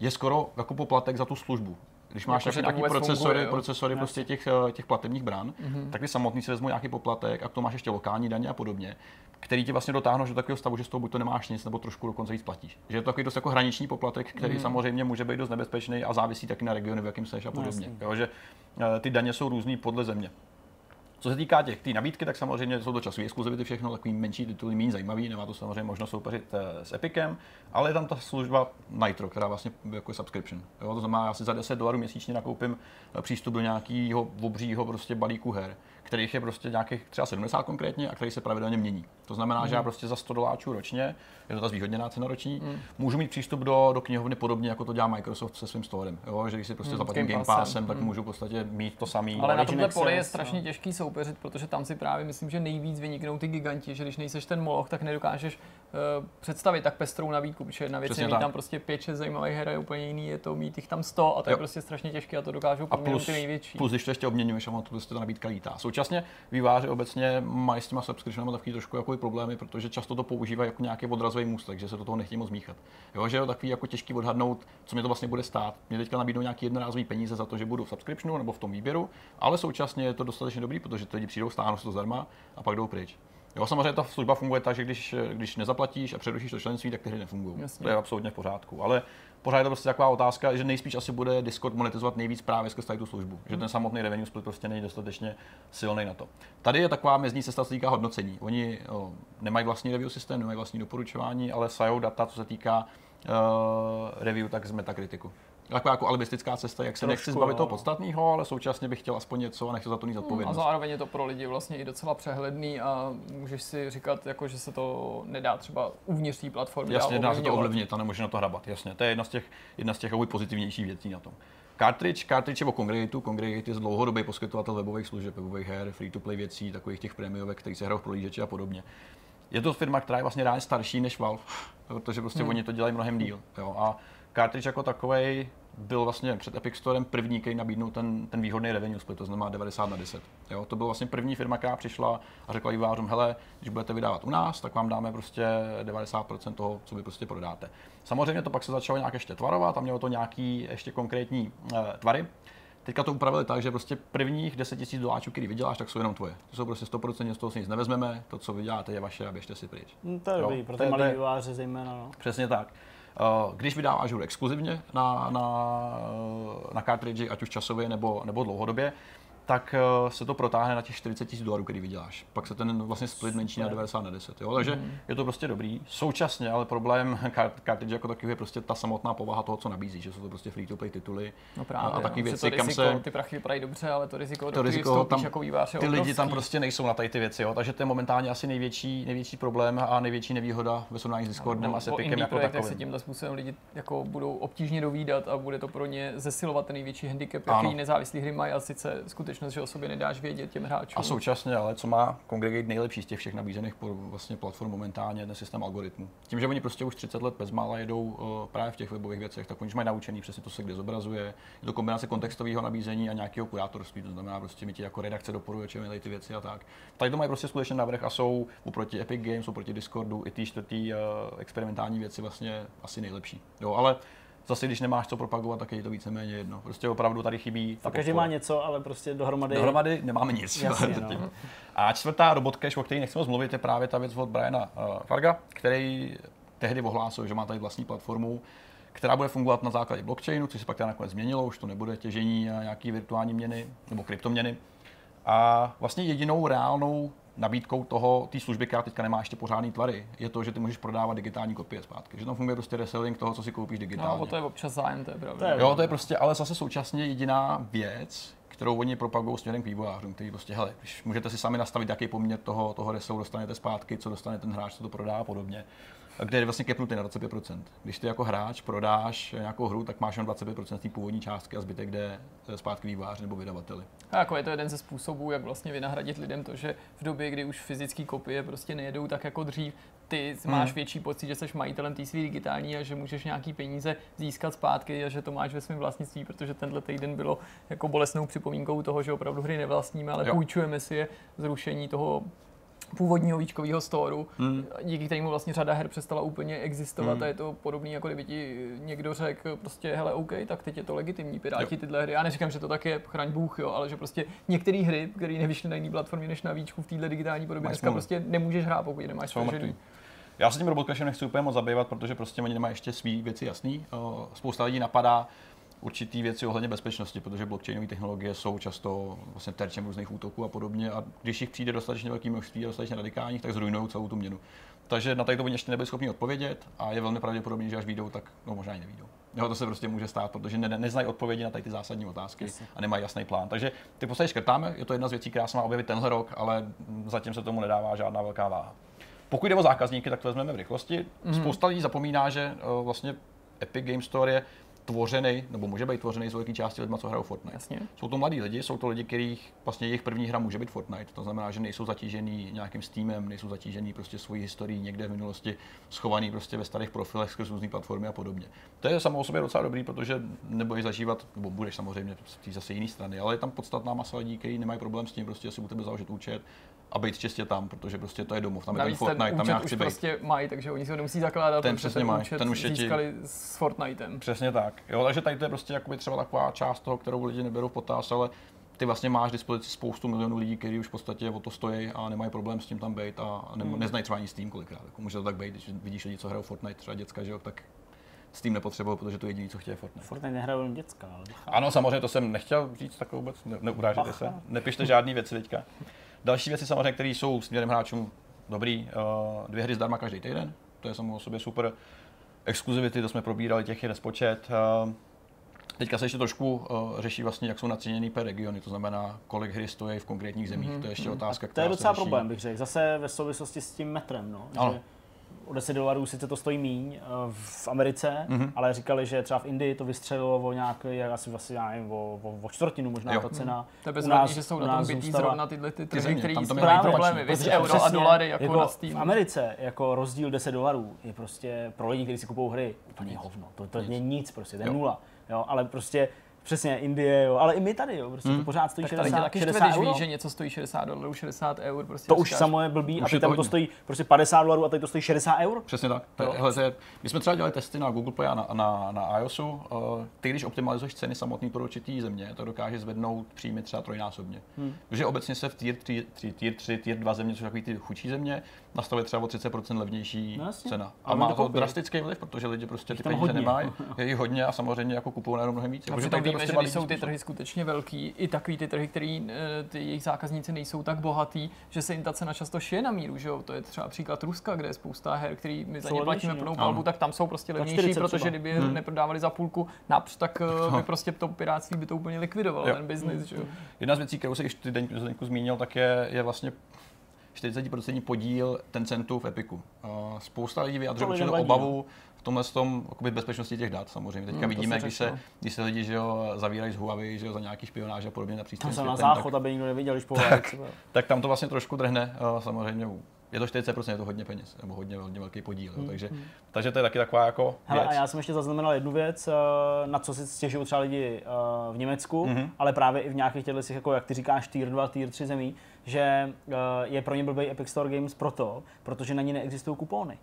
je skoro jako poplatek za tu službu když máš jako, nějaký procesory, funguje, procesory prostě těch, eh, těch platebních bran, mm-hmm. tak ty samotný si vezmu nějaký poplatek a k tomu máš ještě lokální daně a podobně, který ti vlastně dotáhnou do takového stavu, že z toho buď to nemáš nic, nebo trošku dokonce víc platíš. Že je to takový dost jako hraniční poplatek, který mm-hmm. samozřejmě může být dost nebezpečný a závisí taky na regionu, v jakém seš a podobně. No, jo, že eh, ty daně jsou různý podle země. Co se týká těch tý nabídky, tak samozřejmě jsou to časové exkluzivity, všechno takový menší tituly, méně zajímavý, nemá to samozřejmě možnost soupeřit eh, s Epicem, ale je tam ta služba Nitro, která vlastně jako je subscription. Jo, to znamená, já si za 10 dolarů měsíčně nakoupím eh, přístup do nějakého obřího prostě balíku her kterých je prostě nějakých třeba 70 konkrétně a který se pravidelně mění. To znamená, mm. že já mhm. prostě za 100 doláčů ročně, je to ta zvýhodněná cena roční, mm. můžu mít přístup do, do knihovny podobně, jako to dělá Microsoft se svým storem. Jo? Že když si prostě mm, zaplatím Game Passem, tak mm. můžu v podstatě mít to samý. Ale na tomhle poli je strašně no. těžký soupeřit, protože tam si právě myslím, že nejvíc vyniknou ty giganti, že když nejseš ten moloch, tak nedokážeš uh, představit tak pestrou nabídku, protože jedna věc je mít tam prostě 5-6 zajímavých her, je úplně jiný, je to mít jich tam 100 a to jo. je prostě strašně těžké a to dokážou a plus, ty největší. Plus, když to ještě obměňuješ, a to prostě ta nabídka lítá. Současně výváři obecně mají s těma subscriptionama takový trošku jako problémy, protože často to používají jako nějaký odrazový můstek, že se do toho nechtějí moc míchat. Jo, že je takový jako těžký odhadnout, co mě to vlastně bude stát. Mě teďka nabídnou nějaký jednorázový peníze za to, že budu v subscriptionu nebo v tom výběru, ale současně je to dostatečně dobrý, protože ty lidi přijdou, stáhnou se to zdarma a pak jdou pryč. Jo, samozřejmě ta služba funguje tak, že když, když nezaplatíš a přerušíš to členství, tak ty hry nefungují. To je absolutně v pořádku. Ale pořád je to prostě taková otázka, že nejspíš asi bude Discord monetizovat nejvíc právě skrz tu službu. Hmm. Že ten samotný revenue split prostě není dostatečně silný na to. Tady je taková mezní cesta, co se týká hodnocení. Oni o, nemají vlastní review systém, nemají vlastní doporučování, ale sajou data, co se týká review, tak z Metakritiku. Taková jako alibistická cesta, jak se Trošku, nechci zbavit toho no. podstatného, ale současně bych chtěl aspoň něco a nechci za to mít A odpovědnost. zároveň je to pro lidi vlastně i docela přehledný a můžeš si říkat, jako, že se to nedá třeba uvnitř té platformy Jasně, dá se to ovlivnit a nemůže na to hrabat, jasně. To je jedna z těch, jedna z těch pozitivnějších věcí na tom. Cartridge, Cartridge je o Congregatu, Congregate je dlouhodobý poskytovatel webových služeb, webových her, free-to-play věcí, takových těch prémiovek, které se hrajou v prolížeči a podobně. Je to firma, která je vlastně reálně starší než Valve, protože prostě hmm. oni to dělají mnohem díl. Jo. A Cartridge jako takový byl vlastně před Epic Storem první, který nabídnul ten, ten výhodný revenue split, to znamená 90 na 10. Jo, to byla vlastně první firma, která přišla a řekla vývářům, hele, když budete vydávat u nás, tak vám dáme prostě 90% toho, co vy prostě prodáte. Samozřejmě to pak se začalo nějak ještě tvarovat a mělo to nějaký ještě konkrétní uh, tvary. Teďka to upravili tak, že prostě prvních 10 000 doláčů, který vyděláš, tak jsou jenom tvoje. To jsou prostě 100%, z toho si nic nevezmeme, to, co vyděláte, je vaše a běžte si pryč. Hm, to je dobrý, pro ty vývojáře zejména. No. Přesně tak. Eh, Když vydáváš hru exkluzivně na, na, na cartridge, ať už časově nebo, nebo dlouhodobě, tak eh, se to protáhne na těch 40 000 dolarů, který vyděláš. Pak se ten vlastně split menší na 90 na 10. Jo? Takže je to prostě dobrý. Současně, ale problém cartridge jako takový je prostě ta samotná povaha toho, co nabízí, že jsou to prostě free-to-play tituly No právě, a, a takový no. věci, to kam riziko, se Ty prachy vypadají dobře, ale to riziko, to riziko tam, jako vývář ty lidi tam obrovský. prostě nejsou na tady ty věci, jo? takže to je momentálně asi největší, největší problém a největší nevýhoda ve srovnání s Discordem a s o Epicem indie jako projektech se takovým. tímhle způsobem lidi jako budou obtížně dovídat a bude to pro ně zesilovat ten největší handicap, jaký nezávislý hry mají a sice skutečnost, že o sobě nedáš vědět těm hráčům. A současně, ale co má Congregate nejlepší z těch všech nabízených vlastně platform momentálně, ten systém algoritmů. Tím, že oni prostě už 30 let bezmála jedou uh, právě v těch webových věcech, tak oni mají naučený přesně to se kde zobrazuje. Je to kombinace kontextového nabízení a nějakého kurátorství, to znamená prostě mi ti jako redakce doporučuje tady ty věci a tak. Tady to mají prostě skutečně navrh a jsou oproti Epic Games, oproti Discordu i ty čtvrtý uh, experimentální věci vlastně asi nejlepší. Jo, ale zase, když nemáš co propagovat, tak je to víceméně jedno. Prostě opravdu tady chybí. ta každý má něco, ale prostě dohromady. Dohromady nemáme nic. Jasně, no. A čtvrtá robot cache, o které nechci moc mluvit, je právě ta věc od Briana uh, Farga, který tehdy ohlásil, že má tady vlastní platformu, která bude fungovat na základě blockchainu, což se pak teda nakonec změnilo, už to nebude těžení nějaký virtuální měny nebo kryptoměny. A vlastně jedinou reálnou nabídkou toho, té služby, která teďka nemá ještě pořádný tvary, je to, že ty můžeš prodávat digitální kopie zpátky. Že tam funguje prostě reselling toho, co si koupíš digitálně. No, to je občas zájem, to je pravda. To je- Jo, to je prostě, ale zase současně jediná věc, kterou oni propagují směrem k vývojářům, který prostě, hele, když můžete si sami nastavit, jaký poměr toho, toho resellu dostanete zpátky, co dostane ten hráč, co to prodá a podobně. A Kde je vlastně kepnutý na 25%. Když ty jako hráč prodáš nějakou hru, tak máš jen 25% z té původní částky a zbytek jde eh, zpátky vývojáři nebo vydavateli. A jako je to jeden ze způsobů, jak vlastně vynahradit lidem to, že v době, kdy už fyzické kopie prostě nejedou tak jako dřív, ty Hmm. máš větší pocit, že jsi majitelem té své digitální a že můžeš nějaký peníze získat zpátky a že to máš ve svém vlastnictví, protože tenhle týden bylo jako bolestnou připomínkou toho, že opravdu hry nevlastníme, ale Jo. půjčujeme si je zrušení toho původního víčkového storu, Hmm. díky kterému vlastně řada her přestala úplně existovat Hmm. a je to podobný, jako kdyby ti někdo řekl prostě, hele, OK, tak teď je to legitimní, piráti Jo. tyhle hry. Já neříkám, že to tak je, chraň Bůh, jo, ale že prostě některé hry, které nevyšly na jiné platformě než na víčku v téhle digitální podobě, Máš dneska smůlu. prostě nemůžeš hrát, pokud nemáš stažený. Já se tím robotcachem nechci úplně moc zabývat, protože prostě oni nemají ještě svý věci jasný. Spousta lidí napadá určitý věci ohledně bezpečnosti, protože blockchainové technologie jsou často vlastně terčem různých útoků a podobně a když jich přijde dostatečně velký množství a dostatečně radikálních, tak zrujnují celou tu měnu. Takže na tady to ještě nebyli schopni odpovědět a je velmi pravděpodobné, že až vyjdou, tak no, možná i nevídou. Jo, to se prostě může stát, protože ne, neznají odpovědi na tady ty zásadní otázky a nemají jasný plán. Takže ty postavy škrtáme, je to jedna z věcí, která se má objevit tenhle rok, ale zatím se tomu nedává žádná velká váha. Pokud jde o zákazníky, tak to vezmeme v rychlosti. Mm. Spousta lidí zapomíná, že uh, vlastně Epic Game Store je tvořený, nebo může být tvořený z velké části lidma, co hrajou Fortnite. Jasně. Jsou to mladí lidi, jsou to lidi, kterých vlastně jejich první hra může být Fortnite. To znamená, že nejsou zatížený nějakým Steamem, nejsou zatížený prostě svojí historií někde v minulosti, schovaný prostě ve starých profilech skrz různé platformy a podobně. To je samo o sobě docela dobrý, protože nebudeš zažívat, nebo budeš samozřejmě z té zase jiné strany, ale je tam podstatná masa lidí, kteří nemají problém s tím, prostě si u tebe založit účet a být čistě tam, protože prostě to je domov, tam je ten Navíc ten Fortnite, tam já už chci být. prostě mají, takže oni si ho nemusí zakládat, Ten přesně ten mají, účet ten už je ti- získali s Fortnitem. Přesně tak. Jo, takže tady to je prostě jakoby třeba taková část toho, kterou lidi neberou v potaz, ale ty vlastně máš k dispozici spoustu milionů lidí, kteří už v podstatě o to stojí a nemají problém s tím tam být a ne, Hmm. neznají třeba ani Steam kolikrát. Jako může to tak být, když vidíš lidi, co hrajou Fortnite, třeba děcka, že jo, tak Steam nepotřebují, protože to je jediné, co chtějí Fortnite. Fortnite nehrajou jen děcka, ale Ano, samozřejmě, to jsem nechtěl říct tak vůbec, ne, neurážejte Bacha. se, nepište žádné věci teďka. Další věci samozřejmě, které jsou směrem hráčům dobrý, uh, dvě hry zdarma každý týden, to je samo o sobě super. exkluzivity, to jsme probírali, těch je nespočet. Uh, Teďka se ještě trošku uh, řeší vlastně, jak jsou naceněný per regiony, to znamená, kolik hry stojí v konkrétních zemích. Mm-hmm. To je ještě otázka, To je docela problém, bych řekl. Zase ve souvislosti s tím metrem, no. Ano. Že o 10 dolarů sice to stojí míň eh, v Americe, mm-hmm. ale říkali, že třeba v Indii to vystřelilo o nějaký, asi vlastně, já nevím, o, o, o čtvrtinu možná Jo. ta cena. To je U bezvadný, že jsou na tom bytý zůstala- zrovna tyhle ty trhy, které tam to mají problémy, víc euro a dolary jako, jako na v Steam. Americe jako rozdíl 10 dolarů je prostě pro lidi, kteří si kupují hry úplně hovno. To, to je nic prostě, to je Jo. nula. Jo, ale prostě přesně Indie, jo, ale i my tady, jo, prostě to pořád stojí Tak tady tě 60, taky 60 štve, když euro. víš, že něco stojí 60 dolarů, 60 eur. Prostě To už samo je blbý Už a je ty to tam to hodně. stojí prostě 50 dolarů a tady to stojí 60 eur. Přesně tak. To, hele, to je, my jsme třeba dělali testy na Google Play a na, na, na iOSu. Uh, ty, když optimalizuješ ceny samotný pro určitý země, to dokáže zvednout příjmy třeba trojnásobně. Hmm. Takže obecně se v tier 3, 3, tier 3, tier 2 země, což jsou takový ty chudší země, nastavuje třeba o 30% levnější No jasně. cena. A Ale má to drastický vliv, protože lidi prostě ty tam peníze hodně. nemají. Je jich hodně a samozřejmě jako kupují najednou mnohem víc. Víme, prostě že malý když jsou ty trhy skutečně velký, i takový ty trhy, který eh, ty jejich zákazníci nejsou tak bohatý, že se jim ta cena často šije na míru, že jo? To je třeba příklad Ruska, kde je spousta her, který my za ně platíme no. plnou Ano. palbu, tak tam jsou prostě levnější, 40 protože třeba. kdyby je neprodávali za půlku např, tak eh, by prostě to piráctví by to úplně likvidovalo, Jo. ten biznis, že jo? Jedna z věcí, kterou se ještě ty Zdeňku zmínil, tak je, je vlastně 40% podíl Tencentu v Epiku. Uh, spousta lidí vyjadřuje určitou obavu v tomhle tom, jakoby bezpečnosti těch dat samozřejmě. Teďka Hmm, vidíme, se když se, když se lidi že jo, zavírají z Huawei že jo, za nějaký špionáž a podobně na Tam přístroj jsem na záchod, tak, aby nikdo neviděl, když povolá. tak tam to vlastně trošku drhne uh, samozřejmě. Je to 40%, je to hodně peněz, nebo hodně, hodně velký podíl. Jo, takže, takže to je taky taková jako Hmm, Hele, věc. a já jsem ještě zaznamenal jednu věc, eh, na co si stěžují třeba lidi eh, v Německu, mm-hmm. ale právě i v nějakých těchto, těch, jako jak ty říkáš, tier 2, tier 3 zemí, že eh, je pro ně blbý Epic Store Games proto, protože na ní neexistují kupóny.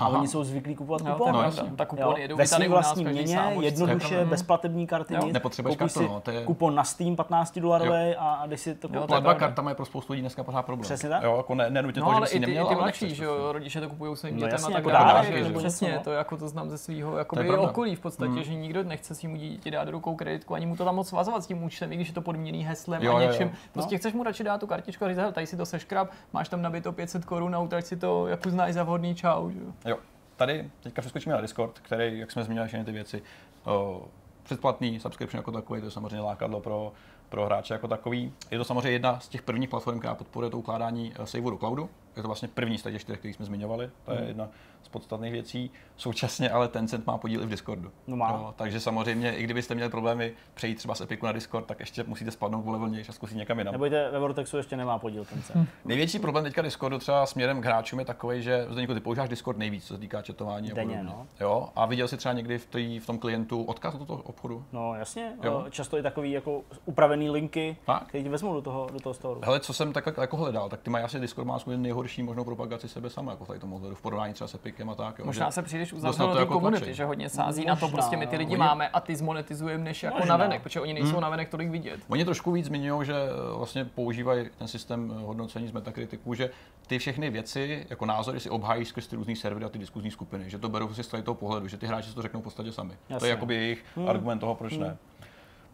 A Aha. oni jsou zvyklí kupovat je kupóny. No, jasně. Tak kupony jedou ve svým u nás vlastní měně, sám, určitě. jednoduše, bez platební karty, Jo. nic. Nepotřebuješ kartu, si no, to je- kupon na Steam 15 dolarový a, a když si to je Platba kartama je pro spoustu lidí dneska pořád problém. Přesně tak. Jo, jako ne, nenutně No to, ale že jsi i ty, neměl, ty mladší, že prostě. jo, rodiče to kupují svým No dětem a tak jako dále. Přesně, no. to jako to znám ze svého jako je okolí v podstatě, že nikdo nechce svým dítěti dát do rukou kreditku, ani mu to tam moc svazovat s tím účtem, i když je to podmíněný heslem Jo, a jo, jo. něčím. No. Prostě chceš mu radši dát tu kartičku a říct, tady si to seškrab, máš tam nabito 500 korun a utrať si to, jak uznáš za vhodný čau. Že? Jo. Tady teďka přeskočíme na Discord, který, jak jsme zmínili všechny ty věci, o, předplatný subscription jako takový, to je samozřejmě lákadlo pro, pro hráče jako takový. Je to samozřejmě jedna z těch prvních platform, která podporuje to ukládání eh, saveu do cloudu. Je to vlastně první z těch čtyř, který jsme zmiňovali. To je Mhm. jedna podstatných věcí. Současně ale Tencent má podíl i v Discordu. No má. Jo, takže samozřejmě, i kdybyste měli problémy přejít třeba z Epiku na Discord, tak ještě musíte spadnout o level níž a zkusit někam jinam. Nebojte, ve Vortexu ještě nemá podíl ten Hm. Největší problém teďka Discordu třeba směrem k hráčům je takový, že Zdeňku, ty používáš Discord nejvíc, co se týká chatování a podobně. no. Jo, a viděl jsi třeba někdy v, tý, v tom klientu odkaz do toho obchodu? No jasně, Jo. eh, často i takový jako upravený linky, Tak. které ti vezmou do toho, do toho storu. Hele, co jsem tak jako hledal, tak ty mají asi Discord má nejhorší možnou propagaci sebe sama, jako tady tomu ohledu, v porovnání třeba s Epicem a tak. Jo, Možná že se příliš uzavřel na do to jako komunity, tlačí. že hodně sází na to, Možná, prostě my ty lidi oni- máme a ty zmonetizujeme než jako Možná. navenek, protože oni nejsou navenek tolik vidět. Oni trošku víc zmiňují, že eh, vlastně používají ten systém eh, hodnocení z Metacriticu, že ty všechny věci, jako názory si obhájí skrz ty různý servery a ty diskuzní skupiny, že to berou prostě z toho pohledu, že ty hráči si to řeknou v podstatě sami. To Jasně. je jakoby jejich argument toho, proč ne.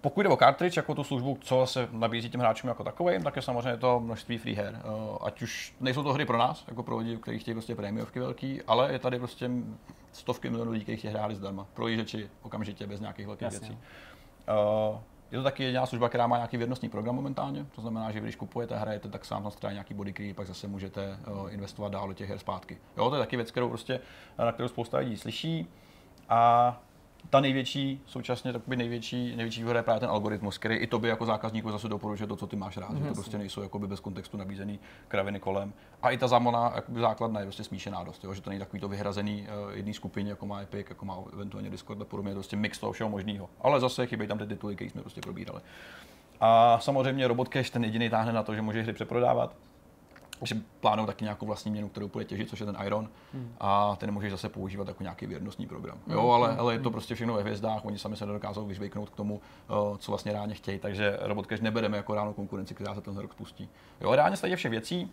Pokud jde o cartridge, jako tu službu, co se nabízí těm hráčům jako takovým, tak je samozřejmě to množství free her. Eh, Ať už nejsou to hry pro nás, jako pro lidi, kteří chtějí prostě prémiovky velký, ale je tady prostě stovky milionů lidí, kteří chtějí hráli zdarma. Pro lížeči okamžitě, bez nějakých velkých Jasně. věcí. Uh, je to taky jediná služba, která má nějaký věrnostní program momentálně, to znamená, že když kupujete a hrajete, tak sám tam nějaký body key, pak zase můžete uh, investovat dál do těch her zpátky. Jo, to je taky věc, kterou prostě, na kterou spousta lidí slyší. A ta největší, současně takový největší, největší výhoda je právě ten algoritmus, který i tobě jako zákazníku zase doporučuje to, co ty máš rád. Že to prostě nejsou jakoby bez kontextu nabízený kraviny kolem. A i ta zámona jakoby základna je prostě smíšená dost, jo? že to není takový to vyhrazený uh, jedné skupině, jako má Epic, jako má eventuálně Discord a podobně, prostě mix toho všeho možného. Ale zase chybějí tam ty tituly, které jsme prostě probírali. A samozřejmě Robot Cash ten jediný táhne na to, že může hry přeprodávat, že plánují taky nějakou vlastní měnu, kterou bude těžit, což je ten Iron, hmm. a ten můžeš zase používat jako nějaký věrnostní program. Jo, ale, ale je to prostě všechno ve hvězdách, oni sami se nedokázou vyzvyknout k tomu, eh, co vlastně reálně chtějí, takže Robot Cash nebereme jako reálnou konkurenci, která se ten rok spustí. Jo, reálně těch všech věcí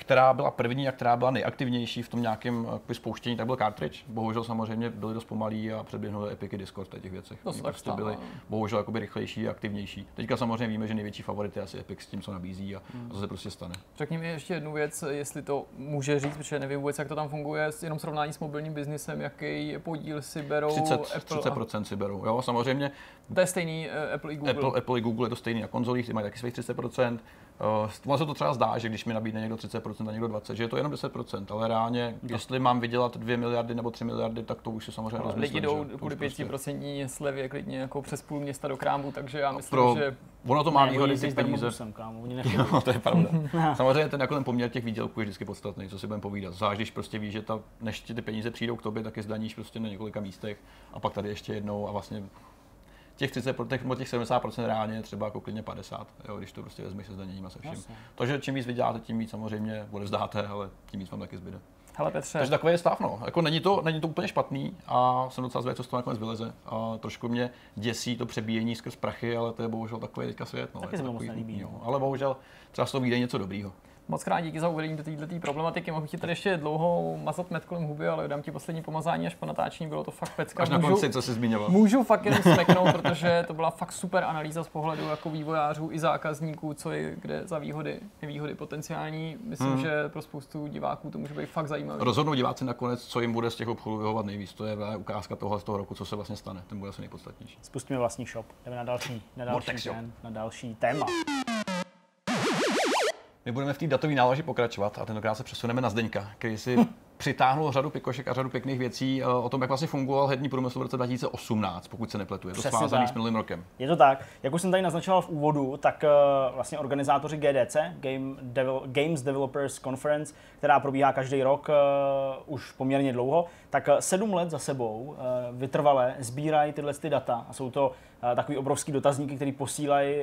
která byla první a která byla nejaktivnější v tom nějakém jakoby, spouštění, tak byl cartridge. Bohužel samozřejmě byli dost pomalí a předběhnuli Epiky Discord v těch věcech. To se Oni tak prostě byli no. bohužel jakoby rychlejší a aktivnější. Teďka samozřejmě víme, že největší favorit je asi Epic s tím, co nabízí a, a to se prostě stane. Řekni mi ještě jednu věc, jestli to může říct, protože nevím vůbec, jak to tam funguje, jenom srovnání s mobilním biznisem, jaký podíl si berou 30, Apple. 30% si berou. Jo, samozřejmě A to je stejný uh, Apple i Google. Apple, Apple i Google je to stejný na konzolích, ty mají taky svých 30%. Uh, ono se to třeba zdá, že když mi nabídne někdo 30% a někdo 20%, že je to jenom 10%, ale reálně, no. jestli mám vydělat 2 miliardy nebo 3 miliardy, tak to už si samozřejmě rozmyslím. Lidi jdou kvůli už prostě- 5% slevě klidně jako přes půl města do krámu, takže já myslím, Pro, že ono to má Ne, výhody, ty peníze. Kámo, oni. Jo, to je pravda. Samozřejmě ten, jako ten poměr těch výdělků je vždycky podstatný, co si budeme povídat. Zvlášť když prostě víš, že ta, než ti ty peníze přijdou k tobě, tak je zdaníš prostě na několika místech a pak tady ještě jednou a vlastně těch 30, těch, nebo těch 70% reálně je třeba jako klidně 50, jo, když to prostě vezmeš se zdaněním a se vším. Jasně. Takže čím víc vyděláte, tím víc samozřejmě odevzdáte, ale tím víc vám taky zbyde. hele Petře, Takže takový je stav, no. Jako není to, není to úplně špatný a jsem docela zvědavý, co z toho nakonec vyleze. A trošku mě děsí to přebíjení skrz prachy, ale to je bohužel takový teďka svět. No. Taky se to mi moc takový nelíbí, smutný, no. jo. Ale bohužel třeba z toho vyjde něco dobrýho. Moc krát díky za uvedení do této problematiky. Mohu ti tady ještě dlouho mazat met kolem huby, ale dám ti poslední pomazání až po natáčení, bylo to fakt pecka. Až na Můžu- konci, co jsi zmiňoval. Můžu fakt jenom smeknout, protože to byla fakt super analýza z pohledu jako vývojářů i zákazníků, co je kde za výhody, nevýhody potenciální. Myslím, Hmm. že pro spoustu diváků to může být fakt zajímavé. Rozhodnou diváci nakonec, co jim bude z těch obchodů vyhovat nejvíc. To je ukázka toho z toho roku, co se vlastně stane. Ten bude asi nejpodstatnější. Spustíme vlastní shop. Jdeme na další, na další, ten, na další téma. My budeme v té datové náloži pokračovat a tentokrát se přesuneme na Zdeňka, který si přitáhnul řadu pikošek a řadu pěkných věcí eh, o tom, jak vlastně fungoval herní průmysl v roce 2018, pokud se nepletu. Je to Přesně svázaný tak. s minulým rokem. Je to tak. Jak už jsem tady naznačoval v úvodu, tak eh, vlastně organizátoři GDC, Game Devel- Games Developers Conference, která probíhá každý rok eh, už poměrně dlouho, tak eh, sedm let za sebou eh, vytrvale sbírají tyhle ty data a jsou to eh, takový obrovský dotazníky, který posílají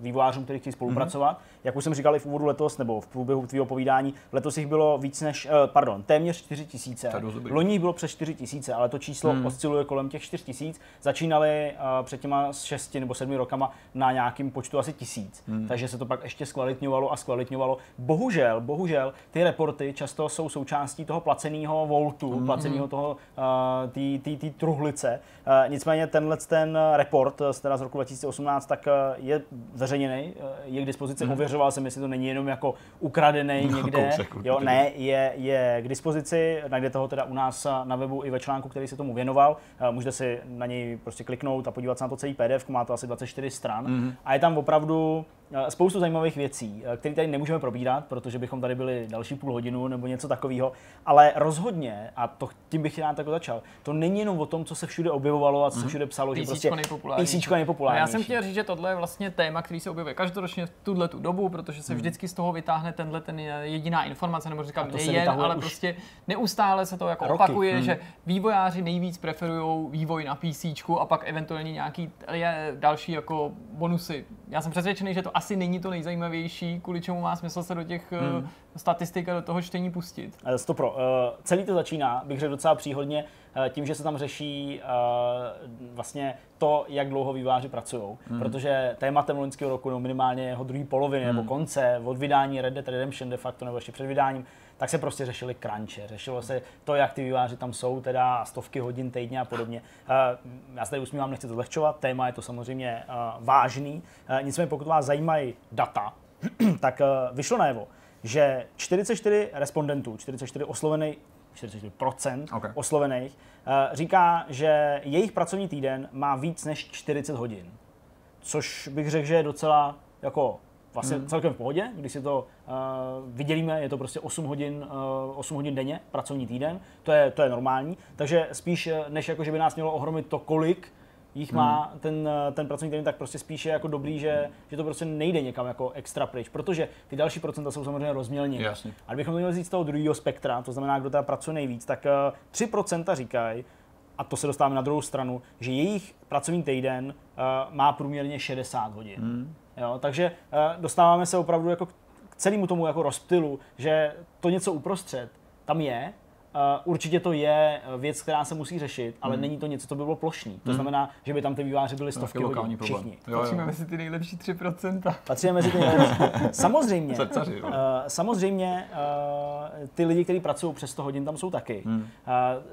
vývojářům, kteří chtějí spolupracovat. Mm-hmm. Jak už jsem říkal i v úvodu letos, nebo v průběhu tvého povídání, letos jich bylo víc než, pardon, téměř 4 tisíce. Loni bylo přes 4 tisíce, ale to číslo hmm. osciluje kolem těch 4 tisíc. Začínali před těma 6 nebo 7 rokama na nějakým počtu asi tisíc, hmm. takže se to pak ještě zkvalitňovalo a zkvalitňovalo. Bohužel, bohužel, ty reporty často jsou součástí toho placeného voltu, hmm. placeného toho, uh, té truhlice. Uh, nicméně tenhle ten report eh, z, teda z roku 2018 tak je zveřejněný, uh, je k dispozici, hmm. ověřoval jsem, jestli to není jenom jako ukradený No, někde. kousek jo, ne, je, je k dispozici, najdete ho teda u nás na webu i ve článku, který se tomu věnoval. Eh, Můžete si na něj prostě kliknout a podívat se na to celý PDF, má to asi 24 stran. Mm-hmm. A je tam opravdu eh, spoustu zajímavých věcí, eh, které tady nemůžeme probírat, protože bychom tady byli další půl hodinu nebo něco takového. Ale rozhodně, a to tím bych rád tak začal, to není jenom o tom, co se všude objevovalo a co se všude psalo, že PCčko prostě No nejpopulárnější. já jsem chtěl říct, že tohle je vlastně téma, který se objevuje každoročně v tuhle tu dobu, protože Hmm. se vždycky z toho vytáhne tenhle ten jediná informace, nebo říkám nejen, ale prostě neustále se to jako roky. opakuje, Hmm. že vývojáři nejvíc preferují vývoj na PC a pak eventuálně nějaký je další jako bonusy. Já jsem přesvědčený, že to asi není to nejzajímavější, kvůli čemu má smysl se do těch hmm. statistik a do toho čtení pustit. Eh, Stopro. Eh, Celý to začíná, bych řekl docela příhodně, eh, tím, že se tam řeší eh, vlastně to, jak dlouho výváři pracují. Hmm. Protože tématem loňského roku, no minimálně jeho druhé poloviny hmm. nebo konce, od vydání Red Dead Redemption de facto, nebo ještě před vydáním, tak se prostě řešili crunche, řešilo se to, jak ty výváři tam jsou, teda stovky hodin týdně a podobně. Eh, Já se tady usmívám, nechci to zlehčovat, téma je to samozřejmě eh, vážný. Eh, Nicméně pokud vás zajímají data, tak vyšlo najevo, že 44 respondentů, 44 oslovených 44% Ok. oslovených, říká, že jejich pracovní týden má víc než 40 hodin. Což bych řekl, že je docela jako vlastně hmm. celkem v pohodě, když si to uh, vydělíme, je to prostě 8 hodin, uh, 8 hodin denně, pracovní týden, to je, to je normální, takže spíš eh, než jako, že by nás mělo ohromit to, kolik jich má ten, eh, ten pracovní týden, tak prostě spíš je jako dobrý, že, že to prostě nejde někam jako extra pryč, protože ty další procenta jsou samozřejmě rozmělněny. Jasně. A kdybychom to měli vzít z toho druhého spektra, to znamená, kdo teda pracuje nejvíc, tak eh, 3% říkají, a to se dostáváme na druhou stranu, že jejich pracovní týden eh, má průměrně 60 hodin. Hmm. Jo, takže eh, dostáváme se opravdu jako k celému tomu jako rozptylu, že to něco uprostřed tam je určitě to je věc, která se musí řešit, ale není to něco, co by bylo plošný. To znamená, že by tam ty výváři byly stovky Taky hodin, lokální problém. všichni. Jo, Patříme jo. mezi ty nejlepší 3%. Patříme mezi ty nejlepší. Samozřejmě, Srdcaři, no. uh, samozřejmě uh, ty lidi, kteří pracují přes 100 hodin, tam jsou taky. Hmm. Uh,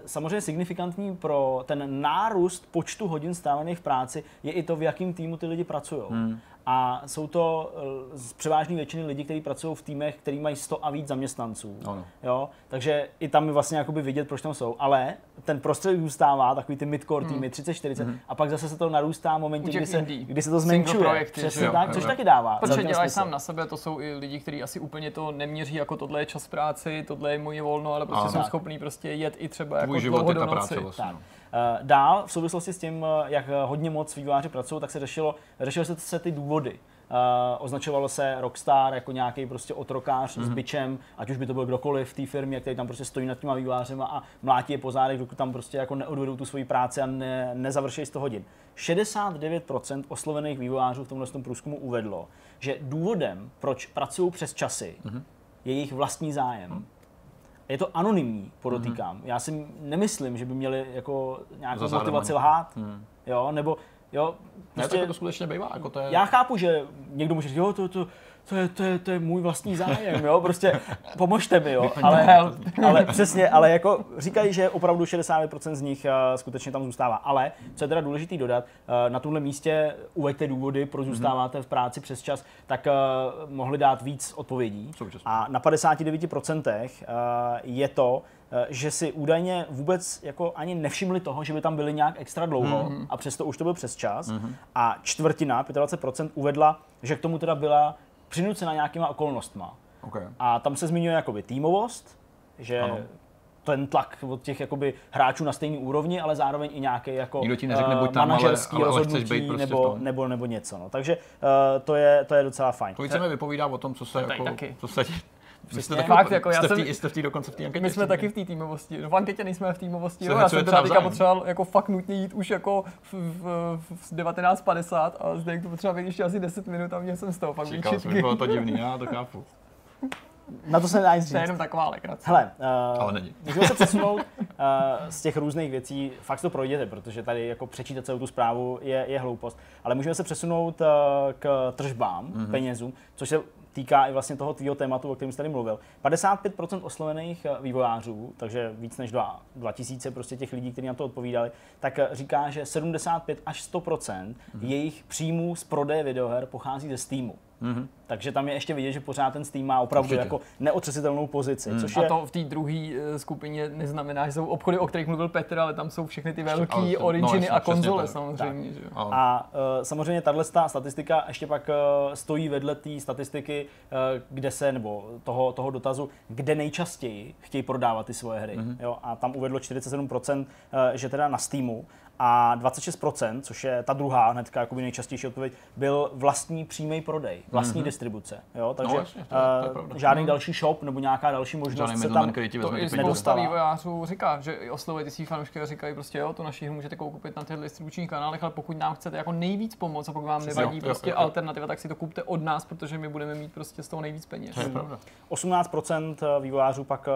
samozřejmě signifikantní pro ten nárůst počtu hodin strávených v práci je i to, v jakém týmu ty lidi pracují. Hmm. A jsou to uh, z převážné většiny lidí, kteří pracují v týmech, který mají 100 a víc zaměstnanců. Ano. Jo? Takže i tam je vlastně jakoby vidět, proč tam jsou. Ale ten prostředek zůstává, takový ty midcore týmy, 30-40, Hmm. a pak zase se to narůstá v momentě, kdy se, kdy se to zmenšuje. projekty, Přesně že jo, tak, jo, což jo. taky dává. Protože dělají smysl. sám na sebe, to jsou i lidi, kteří asi úplně to neměří jako tohle je čas práci, tohle je moje volno, ale prostě Ano. jsou schopní prostě jet i třeba jako Tvůj život dlouho je do noci. práce vlastně. Tak. Eh, Dál v souvislosti s tím, eh, jak hodně moc vývojáři pracují, tak se řešilo, řešilo se, se ty důvody. Uh, označovalo se Rockstar jako nějaký prostě otrokář Mhm. mm-hmm. s bičem, ať už by to byl kdokoliv v té firmě, který tam prostě stojí nad těma vývojářema a mlátí je po zádech, dokud tam prostě jako neodvedou tu svoji práci a ne, nezavršejí 100 hodin. 69% oslovených vývojářů v tomhle tom průzkumu uvedlo, že důvodem, proč pracují přes časy, Mhm. mm-hmm. je jejich vlastní zájem. Je to anonymní, podotýkám. Mhm. Já si nemyslím, že by měli jako nějakou Za zádem motivaci lhát. Hmm. Jo, nebo jo, Ne, prostě, tak to skutečně bývá. Jako to je... já chápu, že někdo může říct, jo, to, to, to, je, to, je, to je můj vlastní zájem, jo, prostě pomožte mi, jo, ale, ale přesně, ale jako říkají, že opravdu 69% z nich uh, skutečně tam zůstává, ale co je teda důležitý dodat, uh, na tomhle místě uveďte důvody, proč zůstáváte v práci přes čas, tak uh, mohli dát víc odpovědí a na 59% uh, je to, eh, že si údajně vůbec jako ani nevšimli toho, že by tam byli nějak extra dlouho mm-hmm. a přesto už to byl přes čas. Mm-hmm. A čtvrtina, 25%, uvedla, že k tomu teda byla přinucena nějakýma okolnostma. Okay. A tam se zmiňuje jakoby týmovost, že Ano. ten tlak od těch jakoby hráčů na stejné úrovni, ale zároveň i nějaký jako Nikdo ti neřekne, eh, buď tam, ale- manažerský ale- ale chceš rozhodnutí být prostě nebo, nebo, nebo něco. No. Takže uh, to, je, to je docela fajn. To více mi vypovídá o tom, co se tady jako, taky. co se jste Přesně. taky, Fakt, jako já jste, v jsem- tý, jste v tý dokonce v té anketě. My jsme taky v té týmovosti. No v anketě nejsme v týmovosti. Jo, já jsem třeba teďka potřeboval jako fakt nutně jít už jako v, v, v 19.50 a zde to potřeba být ještě asi 10 minut a měl jsem z toho fakt Říkal jsem, bylo to divný, já to chápu. Na to se nedá nic To je říct. jenom taková legrace. Hele, uh, Ale není. můžeme se přesunout uh, z těch různých věcí, fakt to projděte, protože tady jako přečítat celou tu zprávu je, je hloupost, ale můžeme se přesunout uh, k tržbám, Mhm. mm-hmm. penězům, což se týká i vlastně toho tvýho tématu, o kterém jsi tady mluvil. 55% oslovených eh, vývojářů, takže víc než 2, 2000 prostě těch lidí, kteří na to odpovídali, tak eh, říká, že 75 až 100% Mhm. mm-hmm. jejich příjmů z prodeje videoher pochází ze Steamu. Mhm. Mm-hmm. Takže tam je ještě vidět, že pořád ten Steam má opravdu Určitě. jako neotřesitelnou pozici, mm. což A je to v té druhé eh, skupině neznamená, že jsou obchody, o kterých mluvil Petr, ale tam jsou všechny ty to- no, originy jasně, a konzole tak. samozřejmě. Že jo. A, A uh, samozřejmě tahle statistika ještě pak uh, stojí vedle té statistiky, uh, kde se, nebo toho, toho dotazu, kde nejčastěji chtějí prodávat ty svoje hry. Mm-hmm. Jo? A tam uvedlo 47%, uh, že teda na Steamu a 26%, což je ta druhá hnedka jakoby nejčastější odpověď, byl vlastní přímý prodej, vlastní mm-hmm. distribuce. Jo? Takže jasně, to je- to je uh, pravda. žádný další shop nebo nějaká další možnost Žádný se tam který ti To i spousta nedostala. vývojářů říká, že oslovuje ty svý fanoušky a říkají prostě, jo, tu naši hru můžete koupit na těch distribučních kanálech, ale pokud nám chcete jako nejvíc pomoct a pokud vám nevadí jo, prostě jo, jo. alternativa, tak si to kupte od nás, protože my budeme mít prostě z toho nejvíc peněz. To je pravda. 18% vývojářů pak uh,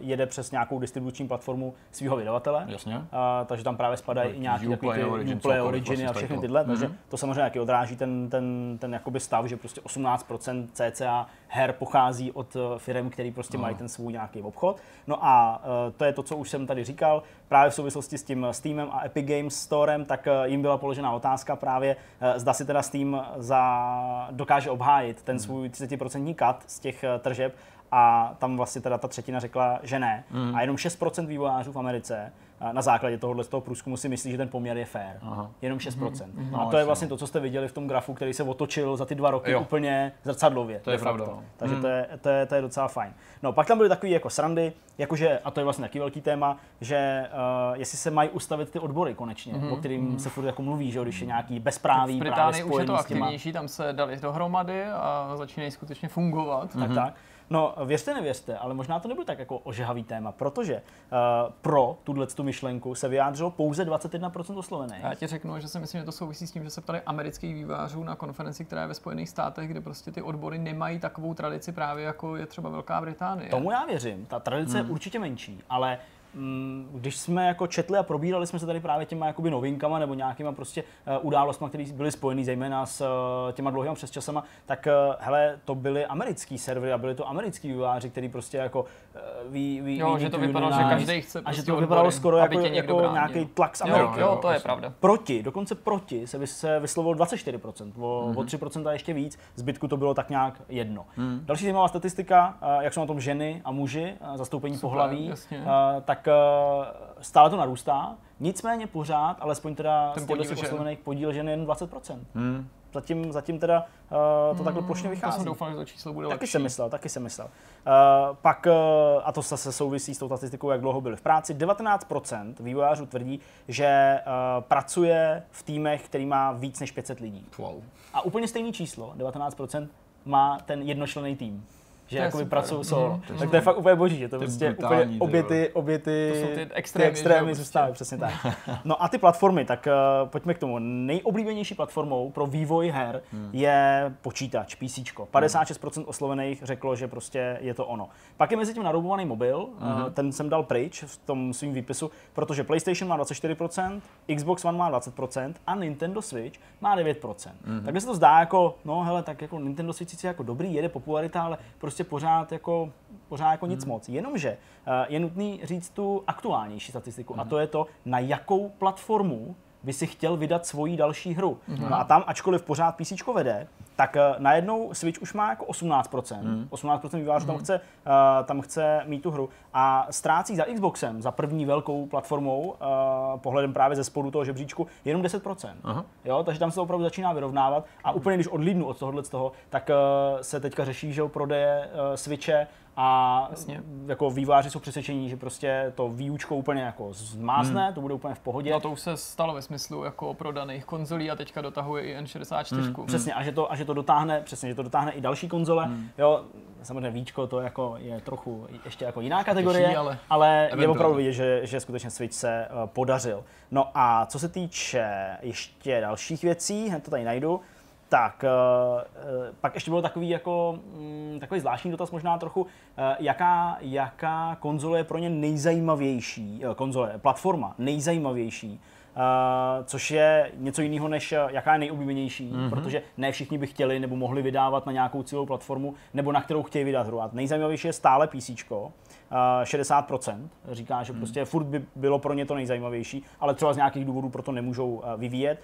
jede přes nějakou distribuční platformu svého vydavatele. Jasně. Uh, takže tam právě spadají i nějaký Uplay, ty Origin, Uplay, Originy a vlastně všechny tyhle, takže to samozřejmě taky odráží ten, ten, ten jakoby stav, že prostě 18% cca her pochází od firm, který prostě mají ten svůj nějaký obchod. No a uh, to je to, co už jsem tady říkal, právě v souvislosti s tím Steamem a Epic Games Storem, tak uh, jim byla položena otázka právě, uh, zda si teda Steam za, dokáže obhájit ten svůj 30% cut z těch uh, tržeb a tam vlastně teda ta třetina řekla, že ne. Mm. A jenom 6% vývojářů v Americe a na základě tohohle z toho průzkumu si myslí, že ten poměr je fair. Aha. Jenom 6%. Mm. No, a to je vlastně to, co jste viděli v tom grafu, který se otočil za ty dva roky Jo. úplně zrcadlově. To je pravda, no. Takže to, je, to, je, to je docela fajn. No, pak tam byly takový jako srandy, jakože, a to je vlastně taky velký téma, že uh, jestli se mají ustavit ty odbory konečně, mm-hmm. o kterým se furt jako mluví, že když je nějaký bezpráví V právě Británii už je to aktivnější, tam se dali dohromady a začínají skutečně fungovat. tak, tak. No, věřte, nevěřte, ale možná to nebude tak jako ožehavý téma, protože uh, pro tuhle tu myšlenku se vyjádřilo pouze 21% oslovených. Já ti řeknu, že si myslím, že to souvisí s tím, že se ptali amerických vývářů na konferenci, která je ve Spojených státech, kde prostě ty odbory nemají takovou tradici právě jako je třeba Velká Británie. Tomu já věřím, ta tradice hmm. je určitě menší, ale když jsme jako četli a probírali jsme se tady právě těma jakoby novinkama nebo nějakýma prostě uh, událostmi, které byly spojeny zejména s uh, těma dlouhými přesčasama, tak uh, hele, to byly americký servery a byly to americký výváři, který prostě jako ví, ví, jo, ví že to vypadalo, že každý chce a že prostě to vypadalo odbory, skoro jako, jako nějaký tlak z Jo, Ameriky. jo, to je jasně. pravda. Proti, dokonce proti se, se vyslovilo 24%, o, mm-hmm. o 3% ještě víc, zbytku to bylo tak nějak jedno. Mm. Další zajímavá statistika, eh, jak jsou na tom ženy a muži, eh, zastoupení Super, pohlaví, jasně. eh, tak eh, stále to narůstá, nicméně pořád, alespoň teda Ten z těch oslovených podíl je jen 20%. Hmm. Zatím, zatím teda uh, to takhle plošně To vychází. jsem doufal, že to číslo bude Taky lepší. jsem myslel, taky jsem myslel. Uh, pak, uh, a to zase souvisí s tou statistikou, jak dlouho byli v práci, 19% vývojářů tvrdí, že uh, pracuje v týmech, který má víc než 500 lidí. Wow. A úplně stejné číslo, 19% má ten jednočlenný tým. Že je jakoby super. pracují solo. To je tak to je fakt úplně boží, že to, To je prostě brutální, úplně ty obě ty, obě ty, To jsou ty ty extrémy, extrémy že jo, zůstávají, přesně tak. No a ty platformy, tak uh, pojďme k tomu. Nejoblíbenější platformou pro vývoj her Hmm. je počítač, PC. 56% oslovených řeklo, že prostě je to ono. Pak je mezi tím naroubovaný mobil, Mhm. uh, ten jsem dal pryč v tom svým výpisu, protože PlayStation má 24%, Xbox One má 20% a Nintendo Switch má 9%. Mhm. Takže se to zdá jako, no hele, tak jako Nintendo Switch sice jako dobrý, jede popularita, ale prostě pořád jako, pořád jako nic moc. Jenomže uh, je nutný říct tu aktuálnější statistiku a to je to, na jakou platformu by si chtěl vydat svoji další hru. No a tam, ačkoliv pořád PC vede, tak uh, najednou Switch už má jako 18%. 18% vývářů tam, chce, uh, tam chce mít tu hru a ztrácí za Xboxem, za první velkou platformou, uh, pohledem právě ze spodu toho žebříčku, jenom 10%. Aha. Jo, takže tam se to opravdu začíná vyrovnávat a úplně když odlídnu od tohohle z toho, tak uh, se teďka řeší, že prodeje uh, Switche a Jasně. jako výváři jsou přesvědčení, že prostě to výučko úplně jako zmázne, hmm. to bude úplně v pohodě. No to už se stalo ve smyslu jako prodaných konzolí a teďka dotahuje i N64. Hmm. Přesně, a že, to, a že to dotáhne, přesně, že to dotáhne i další konzole. Hmm. Jo, samozřejmě víčko to jako je trochu ještě jako jiná kategorie, Těžší, ale ale je opravdu vidět, že, že skutečně Switch se uh, podařil. No a co se týče ještě dalších věcí, hned to tady najdu, tak uh, uh, pak ještě bylo takový jako mm, takový zvláštní dotaz možná trochu, uh, jaká, jaká konzole je pro ně nejzajímavější, konzole, platforma nejzajímavější, což je něco jiného, než jaká je nejoblíbenější, mm-hmm. protože ne všichni by chtěli nebo mohli vydávat na nějakou cílovou platformu, nebo na kterou chtějí vydat hru. A nejzajímavější je stále PC, uh, 60%. Říká, že prostě furt by bylo pro ně to nejzajímavější, ale třeba z nějakých důvodů proto nemůžou vyvíjet.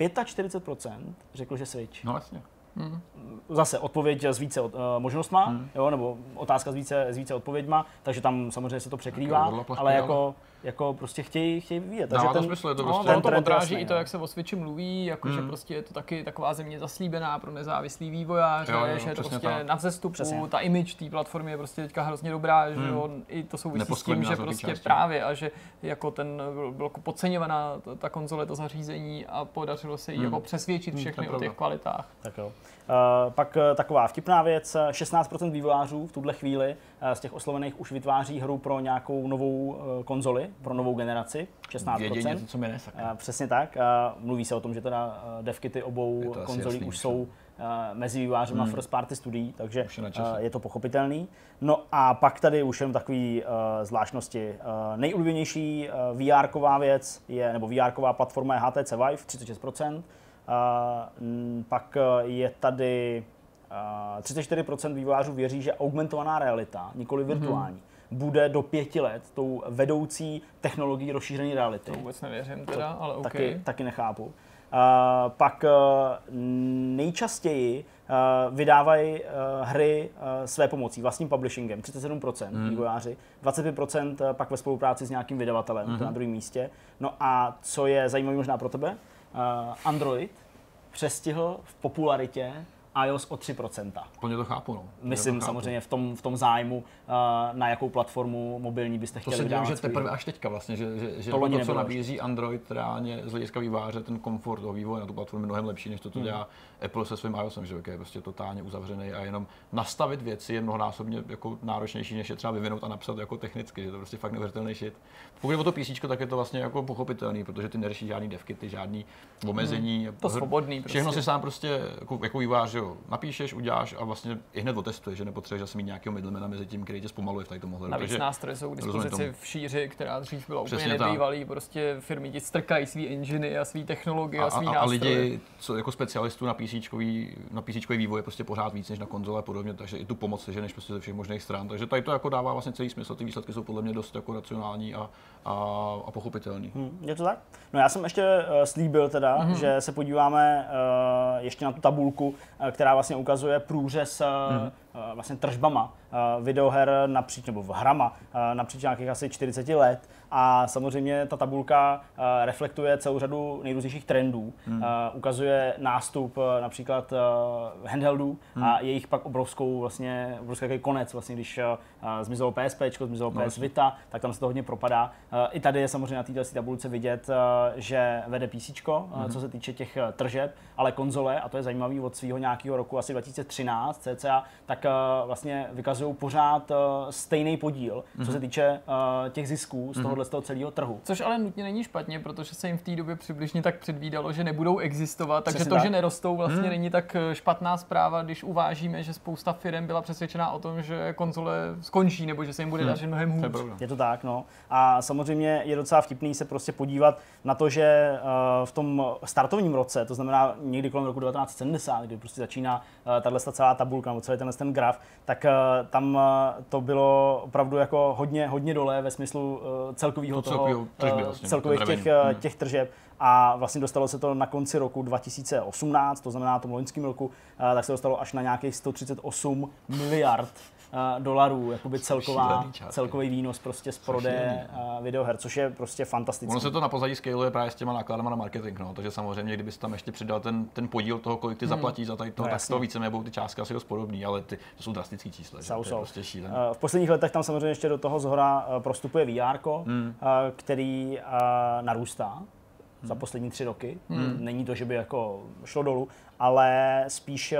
45% řekl, že Switch. No jasně. Zase odpověď s více uh, možnostma, Hmm. jo, nebo otázka s více, s více odpověďma, takže tam samozřejmě se to překrývá, ale ale- jako, prostě chtějí, chtějí vyvíjet. Takže Dává to ten, smysl, je to No, prostě... ono to trend odráží i to, no. jak se o Switchi mluví, jako že Mm. prostě je to taky taková země zaslíbená pro nezávislý vývojáře, Jo, jo, že je to prostě tak. na vzestupu, Přesně. ta image té platformy je prostě teďka hrozně dobrá, že Mm. jo, i to souvisí s tím, že prostě části. právě a že jako ten byl, byl jako podceňovaná ta, ta konzole, to zařízení a podařilo se jí Mm. jako přesvědčit Mm, to všechny o těch kvalitách. Tak jo. Uh, pak uh, taková vtipná věc, uh, 16% vývojářů v tuhle chvíli z těch oslovených už vytváří hru pro nějakou novou konzoli, pro novou generaci, 16%. Vědět něco, co mi přesně tak. Mluví se o tom, že teda devkity obou konzolí jasný, už jsou mezi vývojáři Hmm. first party studií, takže je na je to pochopitelný. No a pak tady už jenom takový uh, zvláštnosti. Uh, nejoblíbenější uh, VR věc je, nebo VR platforma je HTC Vive, 36%. Uh, m, pak uh, je tady uh, 34% vývojářů věří, že augmentovaná realita, nikoli virtuální, bude do pěti let tou vedoucí technologií rozšířené reality. To vůbec nevěřím teda, ale OK. Taky, taky nechápu. Uh, pak uh, nejčastěji uh, vydávají uh, hry uh, své pomocí, vlastním publishingem, 37% Hmm. vývojáři, 25% pak ve spolupráci s nějakým vydavatelem, Mhm. to na druhém místě. No a co je zajímavé možná pro tebe, Android přestihl v popularitě iOS o 3%. Plně to chápu, no. Myslím to chápu. samozřejmě v tom, v tom zájmu, uh, na jakou platformu mobilní byste To chtěli se děje, vydávat že teprve až teďka vlastně, že, že, že To to, to, co nabízí Android reálně z hlediska výváře, ten komfort toho vývoje na tu platformu je mnohem lepší, než to, Hmm. co dělá Apple se svým iOSem, že je prostě totálně uzavřený a jenom nastavit věci je mnohonásobně jako náročnější, než je třeba vyvinout a napsat jako technicky, že to prostě fakt neuvěřitelný shit. Pokud je o to PC, tak je to vlastně jako pochopitelný, protože ty neřeší žádný devky, ty žádný omezení. To svobodný Všechno prostě. si sám prostě jako, jako vývář, že jo, napíšeš, uděláš a vlastně i hned otestuješ, že nepotřebuješ zase mít nějakého middlemana mezi tím, který tě zpomaluje v tady tomhle. Navíc Takže- nástroje jsou k dispozici tomu. v šíři, která dřív byla úplně Přesně tak. nebývalý. Prostě firmy ti strkají svý enginy a svý technologie a, a, svý a, a nástroje. lidi, co jako specialistů na PC, na PC vývoj je prostě pořád víc než na konzole a podobně, takže i tu pomoc seženeš prostě ze všech možných stran. Takže tady to jako dává vlastně celý smysl, ty výsledky jsou podle mě dost jako racionální a, a, a pochopitelný. Hm, Je to tak? No já jsem ještě uh, slíbil teda, mm-hmm. že se podíváme uh, ještě na tu tabulku, uh, která vlastně ukazuje průřez uh, mm-hmm. vlastně tržbama videoher napříč, nebo v hrama napříč nějakých asi 40 let. A samozřejmě ta tabulka uh, reflektuje celou řadu nejrůznějších trendů. Hmm. Uh, ukazuje nástup uh, například handheldů hmm. a jejich pak obrovskou vlastně, obrovský konec, vlastně, když zmizelo PSP, zmizelo No, PS Vita, tak tam se to hodně propadá. I tady je samozřejmě na této tabulce vidět, že vede PC, uh, co se týče těch tržeb, ale konzole, a to je zajímavý od svého nějakého roku asi 2013 cca, tak vlastně vykazují pořád stejný podíl, co se týče těch zisků z tohohle z toho celého trhu. Což ale nutně není špatně, protože se jim v té době přibližně tak předvídalo, že nebudou existovat, takže Přesně to, tak. že nerostou, vlastně hmm. není tak eh, špatná zpráva, když uvážíme, že spousta firm byla přesvědčená o tom, že konzole skončí nebo že se jim bude dařit mnohem hůř. Je to tak, no. A samozřejmě je docela vtipný se prostě podívat na to, že uh, v tom startovním roce, to znamená někdy kolem roku 1970, kdy prostě začíná uh, tahle celá tabulka, nebo celý tenhle ten graf, tak tam to bylo opravdu jako hodně, hodně dole ve smyslu celkového To toho, celkovýho tržby vlastně, celkových těch, uh, těch tržeb. A vlastně dostalo se to na konci roku 2018, to znamená tom loňském roku, uh, tak se dostalo až na nějakých 138 miliard dolarů, jakoby celková, Šílený celkový výnos prostě z prodeje videoher, což je prostě fantastické. Ono se to na pozadí scaluje právě s těma nákladama na marketing, no. takže samozřejmě, kdyby tam ještě přidal ten, ten podíl toho, kolik ty zaplatíš za tady to, No tak to více nebudou ty částky asi dost podobný, ale ty, to jsou drastické čísla, že? Jsou, je jsou. prostě šílené. Uh, V posledních letech tam samozřejmě ještě do toho zhora uh, prostupuje VR, Hmm. uh, který narůstá Hmm. za poslední tři roky. Není to, že by jako šlo dolů, ale spíš uh,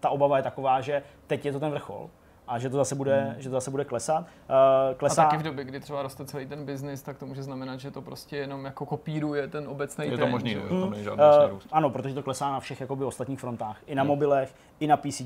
ta obava je taková, že teď je to ten vrchol a že to zase bude, Hmm. že to zase bude klesat. Uh, A klesá, taky v době, kdy třeba roste celý ten biznis, tak to může znamenat, že to prostě jenom jako kopíruje ten obecný Je to trend. možný, že jo? tam není žádný Uh, růst. ano, protože to klesá na všech jakoby, ostatních frontách. I na Hmm. mobilech, i na PC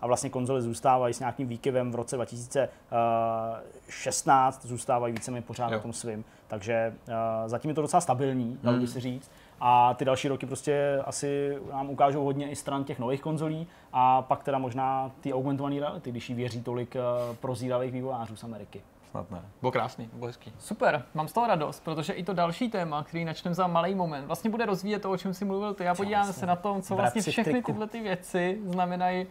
a vlastně konzole zůstávají s nějakým výkyvem v roce 2016, zůstávají víceméně pořád Jo. na tom svým. Takže uh, zatím je to docela stabilní, dalo Hmm. by se říct. A ty další roky prostě asi nám ukážou hodně i stran těch nových konzolí a pak teda možná ty augmentované reality, když jí věří tolik uh, prozíravých vývojářů z Ameriky. Snad ne. Bylo krásný, bylo hezký. Super, mám z toho radost, protože i to další téma, který načneme za malý moment, vlastně bude rozvíjet to, o čem si mluvil ty a podíváme jasně. se na tom, co vlastně všechny tyhle ty věci znamenají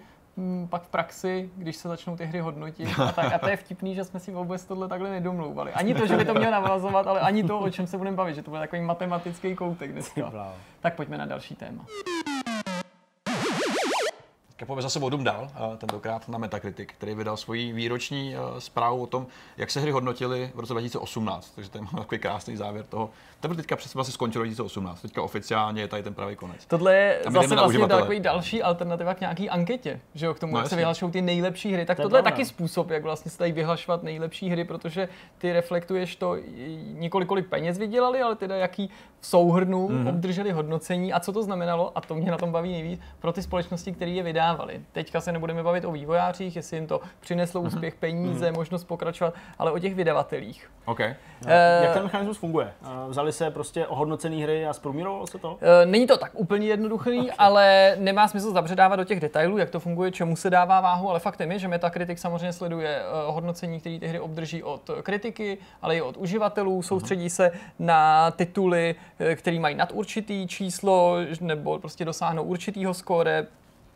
pak v praxi, když se začnou ty hry hodnotit. A, tak, a to je vtipný, že jsme si vůbec tohle takhle nedomlouvali. Ani to, že by to mělo navazovat, ale ani to, o čem se budeme bavit, že to bude takový matematický koutek dneska. Tak pojďme na další téma. Tak pojďme zase o dům dál, tentokrát na Metacritic, který vydal svoji výroční eh, zprávu o tom, jak se hry hodnotily v roce 2018. Takže tady máme takový krásný závěr toho. Teprve teďka přesně vlastně skončilo 2018. Teďka oficiálně je tady ten pravý konec. Tohle je zase vlastně takový další alternativa k nějaký anketě, že jo, k tomu, No jak se jasně. vyhlašují ty nejlepší hry. Tak To je tohle je taky způsob, jak vlastně se dají vyhlašovat nejlepší hry, protože ty reflektuješ to, i- několik kolik peněz vydělali, ale teda jaký v souhrnu Mhm. mm-hmm. obdrželi hodnocení a co to znamenalo, a to mě na tom baví nejvíc, pro ty společnosti, které je vydávali. Teďka se nebudeme bavit o vývojářích, jestli jim to Mhm. přineslo úspěch, peníze, možnost pokračovat, ale o těch vydavatelích. OK. Eh, Jak ten mechanismus funguje? Uh, vzali se prostě ohodnocené hry a zprůměrovalo se to? Eh, Není to tak úplně jednoduchý, ale nemá smysl zabředávat do těch detailů, jak to funguje, čemu se dává váhu, ale faktem je, že Metacritic samozřejmě sleduje eh, hodnocení, které ty hry obdrží od kritiky, ale i od uživatelů, soustředí se na tituly, eh, které mají nad určitý číslo nebo prostě dosáhnou určitýho skóre,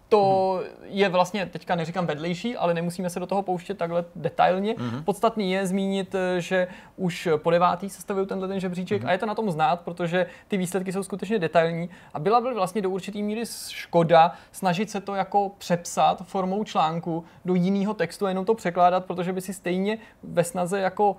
to je vlastně, teďka neříkám vedlejší, ale nemusíme se do toho pouštět takhle detailně. Mm-hmm. Podstatný je zmínit, že už po devátý sestavil tenhle ten žebříček mm-hmm. a je to na tom znát, protože ty výsledky jsou skutečně detailní a byla by vlastně do určitý míry škoda snažit se to jako přepsat formou článku do jiného textu a jenom to překládat, protože by si stejně ve snaze jako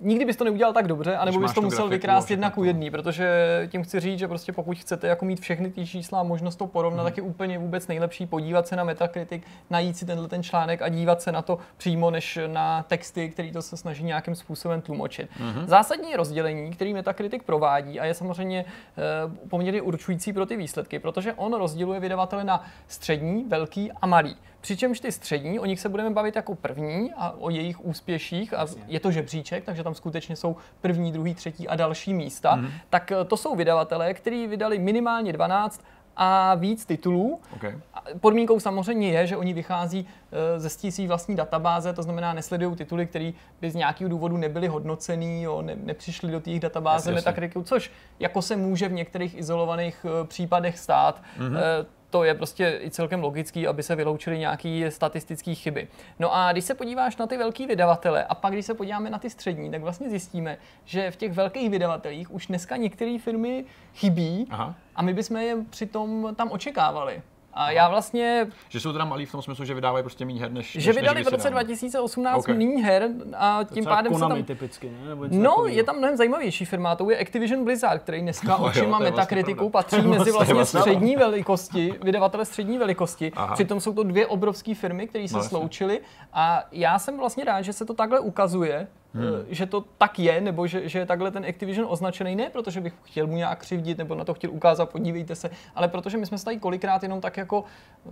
nikdy bys to neudělal tak dobře, anebo bys to musel vykrást jedna ku jedný, protože tím chci říct, že prostě pokud chcete jako mít všechny ty čísla a možnost to porovnat, hmm. tak je úplně vůbec nejlepší podívat se na Metacritic, najít si tenhle ten článek a dívat se na to přímo, než na texty, který to se snaží nějakým způsobem tlumočit. Hmm. Zásadní rozdělení, který Metacritic provádí a je samozřejmě e, poměrně určující pro ty výsledky, protože on rozděluje vydavatele na střední, velký a malý. Přičemž ty střední, o nich se budeme bavit jako první a o jejich úspěších a je to žebříček, takže tam skutečně jsou první, druhý, třetí a další místa. Mm. Tak eh, to jsou vydavatelé, kteří vydali minimálně 12 a víc titulů. Okay. Podmínkou samozřejmě je, že oni vychází eh, ze stící vlastní databáze, to znamená nesledují tituly, které by z nějakého důvodu nebyly hodnocený, jo, ne, nepřišly do těch databáze Metacriticu, což jako se může v některých izolovaných eh, případech stát. Mm-hmm to je prostě i celkem logický, aby se vyloučily nějaké statistické chyby. No a když se podíváš na ty velký vydavatele a pak když se podíváme na ty střední, tak vlastně zjistíme, že v těch velkých vydavatelích už dneska některé firmy chybí Aha. a my bychom je přitom tam očekávali. A já vlastně... Že jsou teda malí v tom smyslu, že vydávají prostě méně her než Že vydali v roce 2018 okay. méně her a tím to pádem se tam... typicky, ne? Nebo no, takový, je tam mnohem zajímavější firma, to je Activision Blizzard, který dneska no, očima vlastně metakritiku vlastně patří mezi vlastně střední velikosti, vydavatele střední velikosti. Aha. Přitom jsou to dvě obrovské firmy, které se no, sloučily a já jsem vlastně rád, že se to takhle ukazuje, hmm. že to tak je, nebo že, že je takhle ten Activision označený, ne protože bych chtěl mu nějak křivdit, nebo na to chtěl ukázat, podívejte se, ale protože my jsme se tady kolikrát jenom tak jako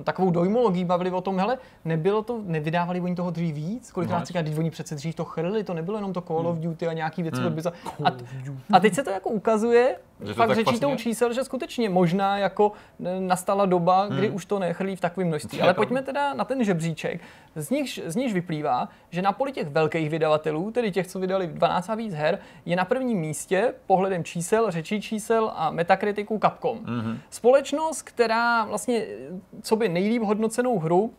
takovou dojmologii bavili o tom, hele, nebylo to, nevydávali oni toho dřív víc, kolikrát no, si když oni přece dřív to chrli, to nebylo jenom to Call hmm. of Duty a nějaký věci hmm. a, a teď se to jako ukazuje, že fakt řečí tou čísel, že skutečně možná jako nastala doba, kdy hmm. už to nechrlí v takovém množství. Ale pojďme teda na ten žebříček. Z nich, z nich vyplývá, že na poli těch velkých vydavatelů, tedy těch, co vydali 12 a víc her, je na prvním místě pohledem čísel, řečí čísel a metakritiku Capcom. Mm-hmm. Společnost, která vlastně co by nejlíp hodnocenou hru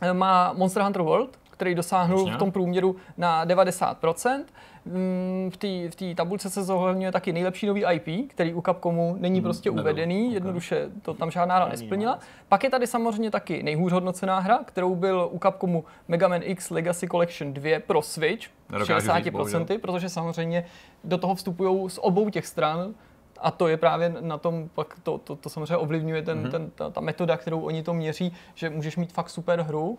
eh, má Monster Hunter World, který dosáhnul v tom průměru na 90%. Mm, v té v tabulce se zohledňuje taky nejlepší nový IP, který u Capcomu není hmm, prostě nebyl. uvedený, okay. jednoduše to tam žádná hra nesplnila. Pak je tady samozřejmě taky nejhůř hodnocená hra, kterou byl u Capcomu Mega Man X Legacy Collection 2 pro Switch, 60%, říct, protože samozřejmě do toho vstupují z obou těch stran a to je právě na tom, pak to, to, to samozřejmě ovlivňuje ten, mm-hmm. ten, ta, ta metoda, kterou oni to měří, že můžeš mít fakt super hru,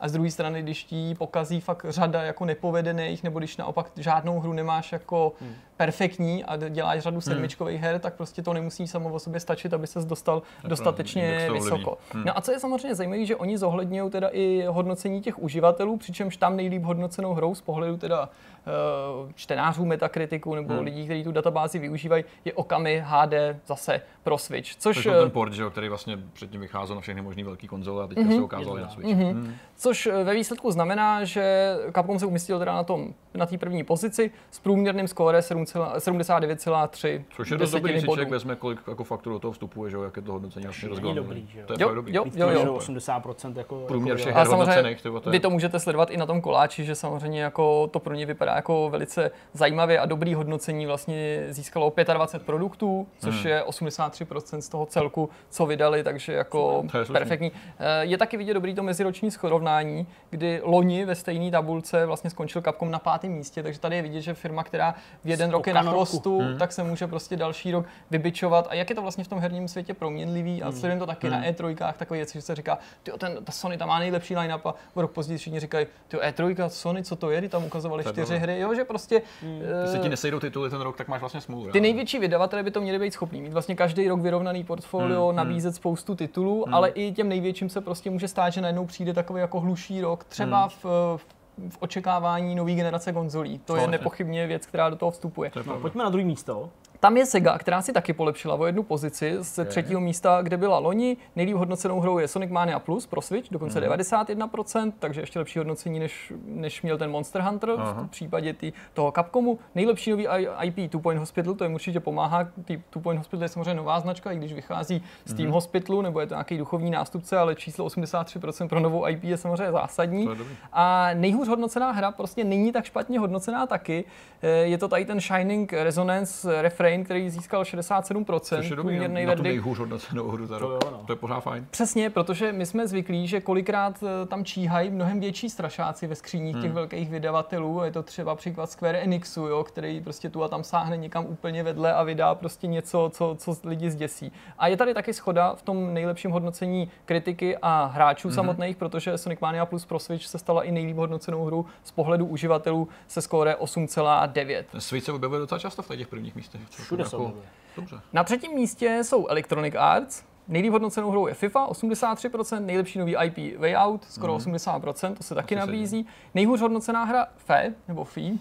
a z druhé strany, když ti pokazí fakt řada jako nepovedených, nebo když naopak žádnou hru nemáš jako hmm. Perfektní a děláš řadu hmm. sedmičkových her, tak prostě to nemusí samo o sobě stačit, aby ses dostal tak dostatečně vysoko. Hmm. No a co je samozřejmě zajímavé, že oni zohledňují teda i hodnocení těch uživatelů, přičemž tam nejlíp hodnocenou hrou z pohledu teda uh, čtenářů metakritiku nebo hmm. lidí, kteří tu databázi využívají, je Okami HD zase pro Switch. Což, což ten port, že, který vlastně předtím vycházel na všechny možné velké konzole a teď mm-hmm. se ukázal na Switch. Mm-hmm. Hmm. Což eh, ve výsledku znamená, že Capcom se umístil teda na tom na té první pozici s průměrným skóre 79,3. Což je dost dobrý, si člověk vezme, kolik jako faktur do toho vstupuje, že jo, jak je to hodnocení vlastně rozgledné. dobrý, že jo. To je jo, dobrý. Jo, jo, jo. 80% jako... Průměr všech her hodnocených. Vy to můžete sledovat i na tom koláči, že samozřejmě jako to pro ně vypadá jako velice zajímavě a dobrý hodnocení vlastně získalo 25 produktů, což hmm. je 83% z toho celku, co vydali, takže jako perfektní. Eh, je taky vidět dobrý to meziroční srovnání, kdy loni ve stejné tabulce vlastně skončil Capcom na pátém místě, takže tady je vidět, že firma, která v jeden rok je na chvostu, hmm. tak se může prostě další rok vybičovat. A jak je to vlastně v tom herním světě proměnlivý a hmm. sledujeme to taky hmm. na E3, takové věci, že se říká, ty ten, ta Sony tam má nejlepší line-up a rok později všichni říkají, ty E3, Sony, co to je, ty tam ukazovali čtyři hry, jo, že prostě... Hmm. Když se ti nesejdou tituly ten rok, tak máš vlastně smůlu. Ty největší vydavatelé by to měli být schopní mít vlastně každý rok vyrovnaný portfolio, hmm. nabízet hmm. spoustu titulů, hmm. ale i těm největším se prostě může stát, že najednou přijde takový jako hluší rok, třeba hmm. v, v v očekávání nové generace konzolí. To no, je nepochybně věc, která do toho vstupuje. no, pojďme na druhé místo. Tam je Sega, která si taky polepšila o jednu pozici z Okay. třetího místa, kde byla loni. Nejlíp hodnocenou hrou je Sonic Mania Plus pro Switch, dokonce Mhm. 91%, takže ještě lepší hodnocení, než, než měl ten Monster Hunter Aha. v případě tý, toho Capcomu. Nejlepší nový IP Two Point Hospital, to jim určitě pomáhá. Tý Two Point Hospital je samozřejmě nová značka, i když vychází z. Team Hospitalu, nebo je to nějaký duchovní nástupce, ale číslo 83% pro novou IP je samozřejmě zásadní. Je. A nejhůř hodnocená hra prostě není tak špatně hodnocená taky. Eh, Je to tady ten Shining Resonance Refrain, který získal 67%, Což je dobrý, průměrný na tu nejhůř hodnocenou hru za To rok. jo, no. To je pořád fajn. Přesně, protože my jsme zvyklí, že kolikrát eh, tam číhají mnohem větší strašáci ve skříních těch velkých vydavatelů. Je to třeba příklad Square Enixu, jo, který prostě tu a tam sáhne někam úplně vedle a vydá prostě něco, co, co lidi zděsí. A je tady taky schoda v tom nejlepším hodnocení kritiky a hráčů samotných, protože Sonic Mania Plus pro Switch se stala i nejlíp hodnocenou hru z pohledu uživatelů se skóre 8,9. Ten Switch se objevuje docela často v těch prvních místech. Celkem Všude se objevuje. Dobře. Na třetím místě jsou Electronic Arts. Nejlíp hodnocenou hrou je FIFA, 83%, nejlepší nový IP Way Out, skoro 80%, to se taky nabízí. Nejhůř hodnocená hra FE, nebo FI,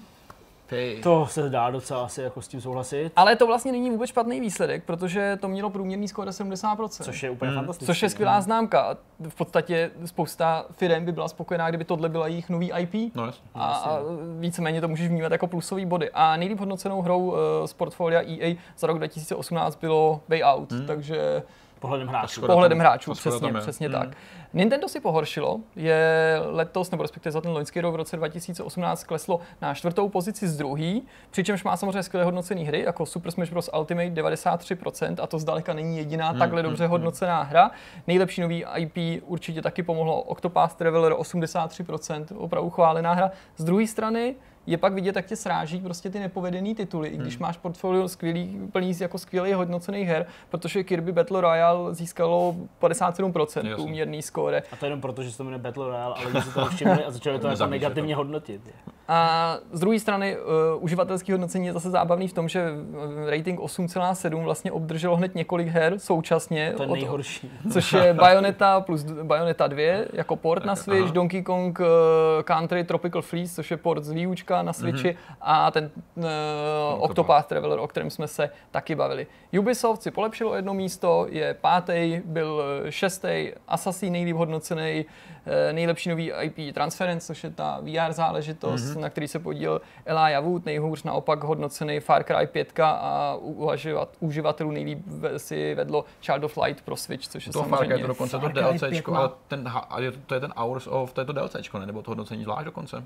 To se dá docela asi jako s tím souhlasit, ale to vlastně není vůbec špatný výsledek, protože to mělo průměrný skóre 70%. což je úplně fantastické. Což je skvělá známka. V podstatě spousta firm by byla spokojená, kdyby tohle byla jejich nový IP. No jasně. A, a víceméně to můžeš vnímat jako plusový body. A nejlíp hodnocenou hrou uh, z portfolia EA za rok 2018 bylo Way Out, Hmm. takže Pohledem hráčů. Škoda pohledem tam- hráčů, přesně, přesně Hmm. tak. Nintendo si pohoršilo, je letos, nebo respektive za ten loňský rok v roce 2018 kleslo na čtvrtou pozici z druhý, přičemž má samozřejmě skvěle hodnocené hry, jako Super Smash Bros. Ultimate 93%, a to zdaleka není jediná Hmm, takhle dobře hodnocená hra. Nejlepší nový IP určitě taky pomohlo Octopath Traveler 83%, opravdu chválená hra. Z druhé strany je pak vidět, jak tě sráží prostě ty nepovedený tituly, i když máš portfolio skvělý, plný z jako skvělých hodnocených her, protože Kirby Battle Royale získalo 57% Jasně. průměrný skóre. A to jenom proto, že se to jmenuje Battle Royale, ale lidi si to všimli a začali to jako se negativně to. hodnotit. A z druhé strany uh, uživatelský hodnocení je zase zábavný v tom, že eh, rating 8,7 vlastně obdrželo hned několik her současně. To je od- nejhorší. což je Bayonetta plus Bayonetta 2 jako port na Switch, aha. Donkey Kong uh, Country Tropical Freeze, což je port z výučka na Switchi Mhm. a ten uh, Octopath Traveler, o kterém jsme se taky bavili. Ubisoft si polepšilo jedno místo, je pátý, byl eh, šestý, Assassin nejlíp hodnocený, eh, nejlepší nový IP Transference, což je ta VR záležitost, Mhm. na který se podíl Elijah Wood, nejhůř naopak hodnocený Far Cry 5 a u uživat- uživatelů nejlíp si vedlo Child of Light pro Switch, což je To Far Cry samozřejmě je to dokonce to Far Cry DLCčko, 5 má- ale ten, ha- a je to, to je ten Hours of, to je to DLCčko, ne? Nebo to hodnocení zvlášť dokonce?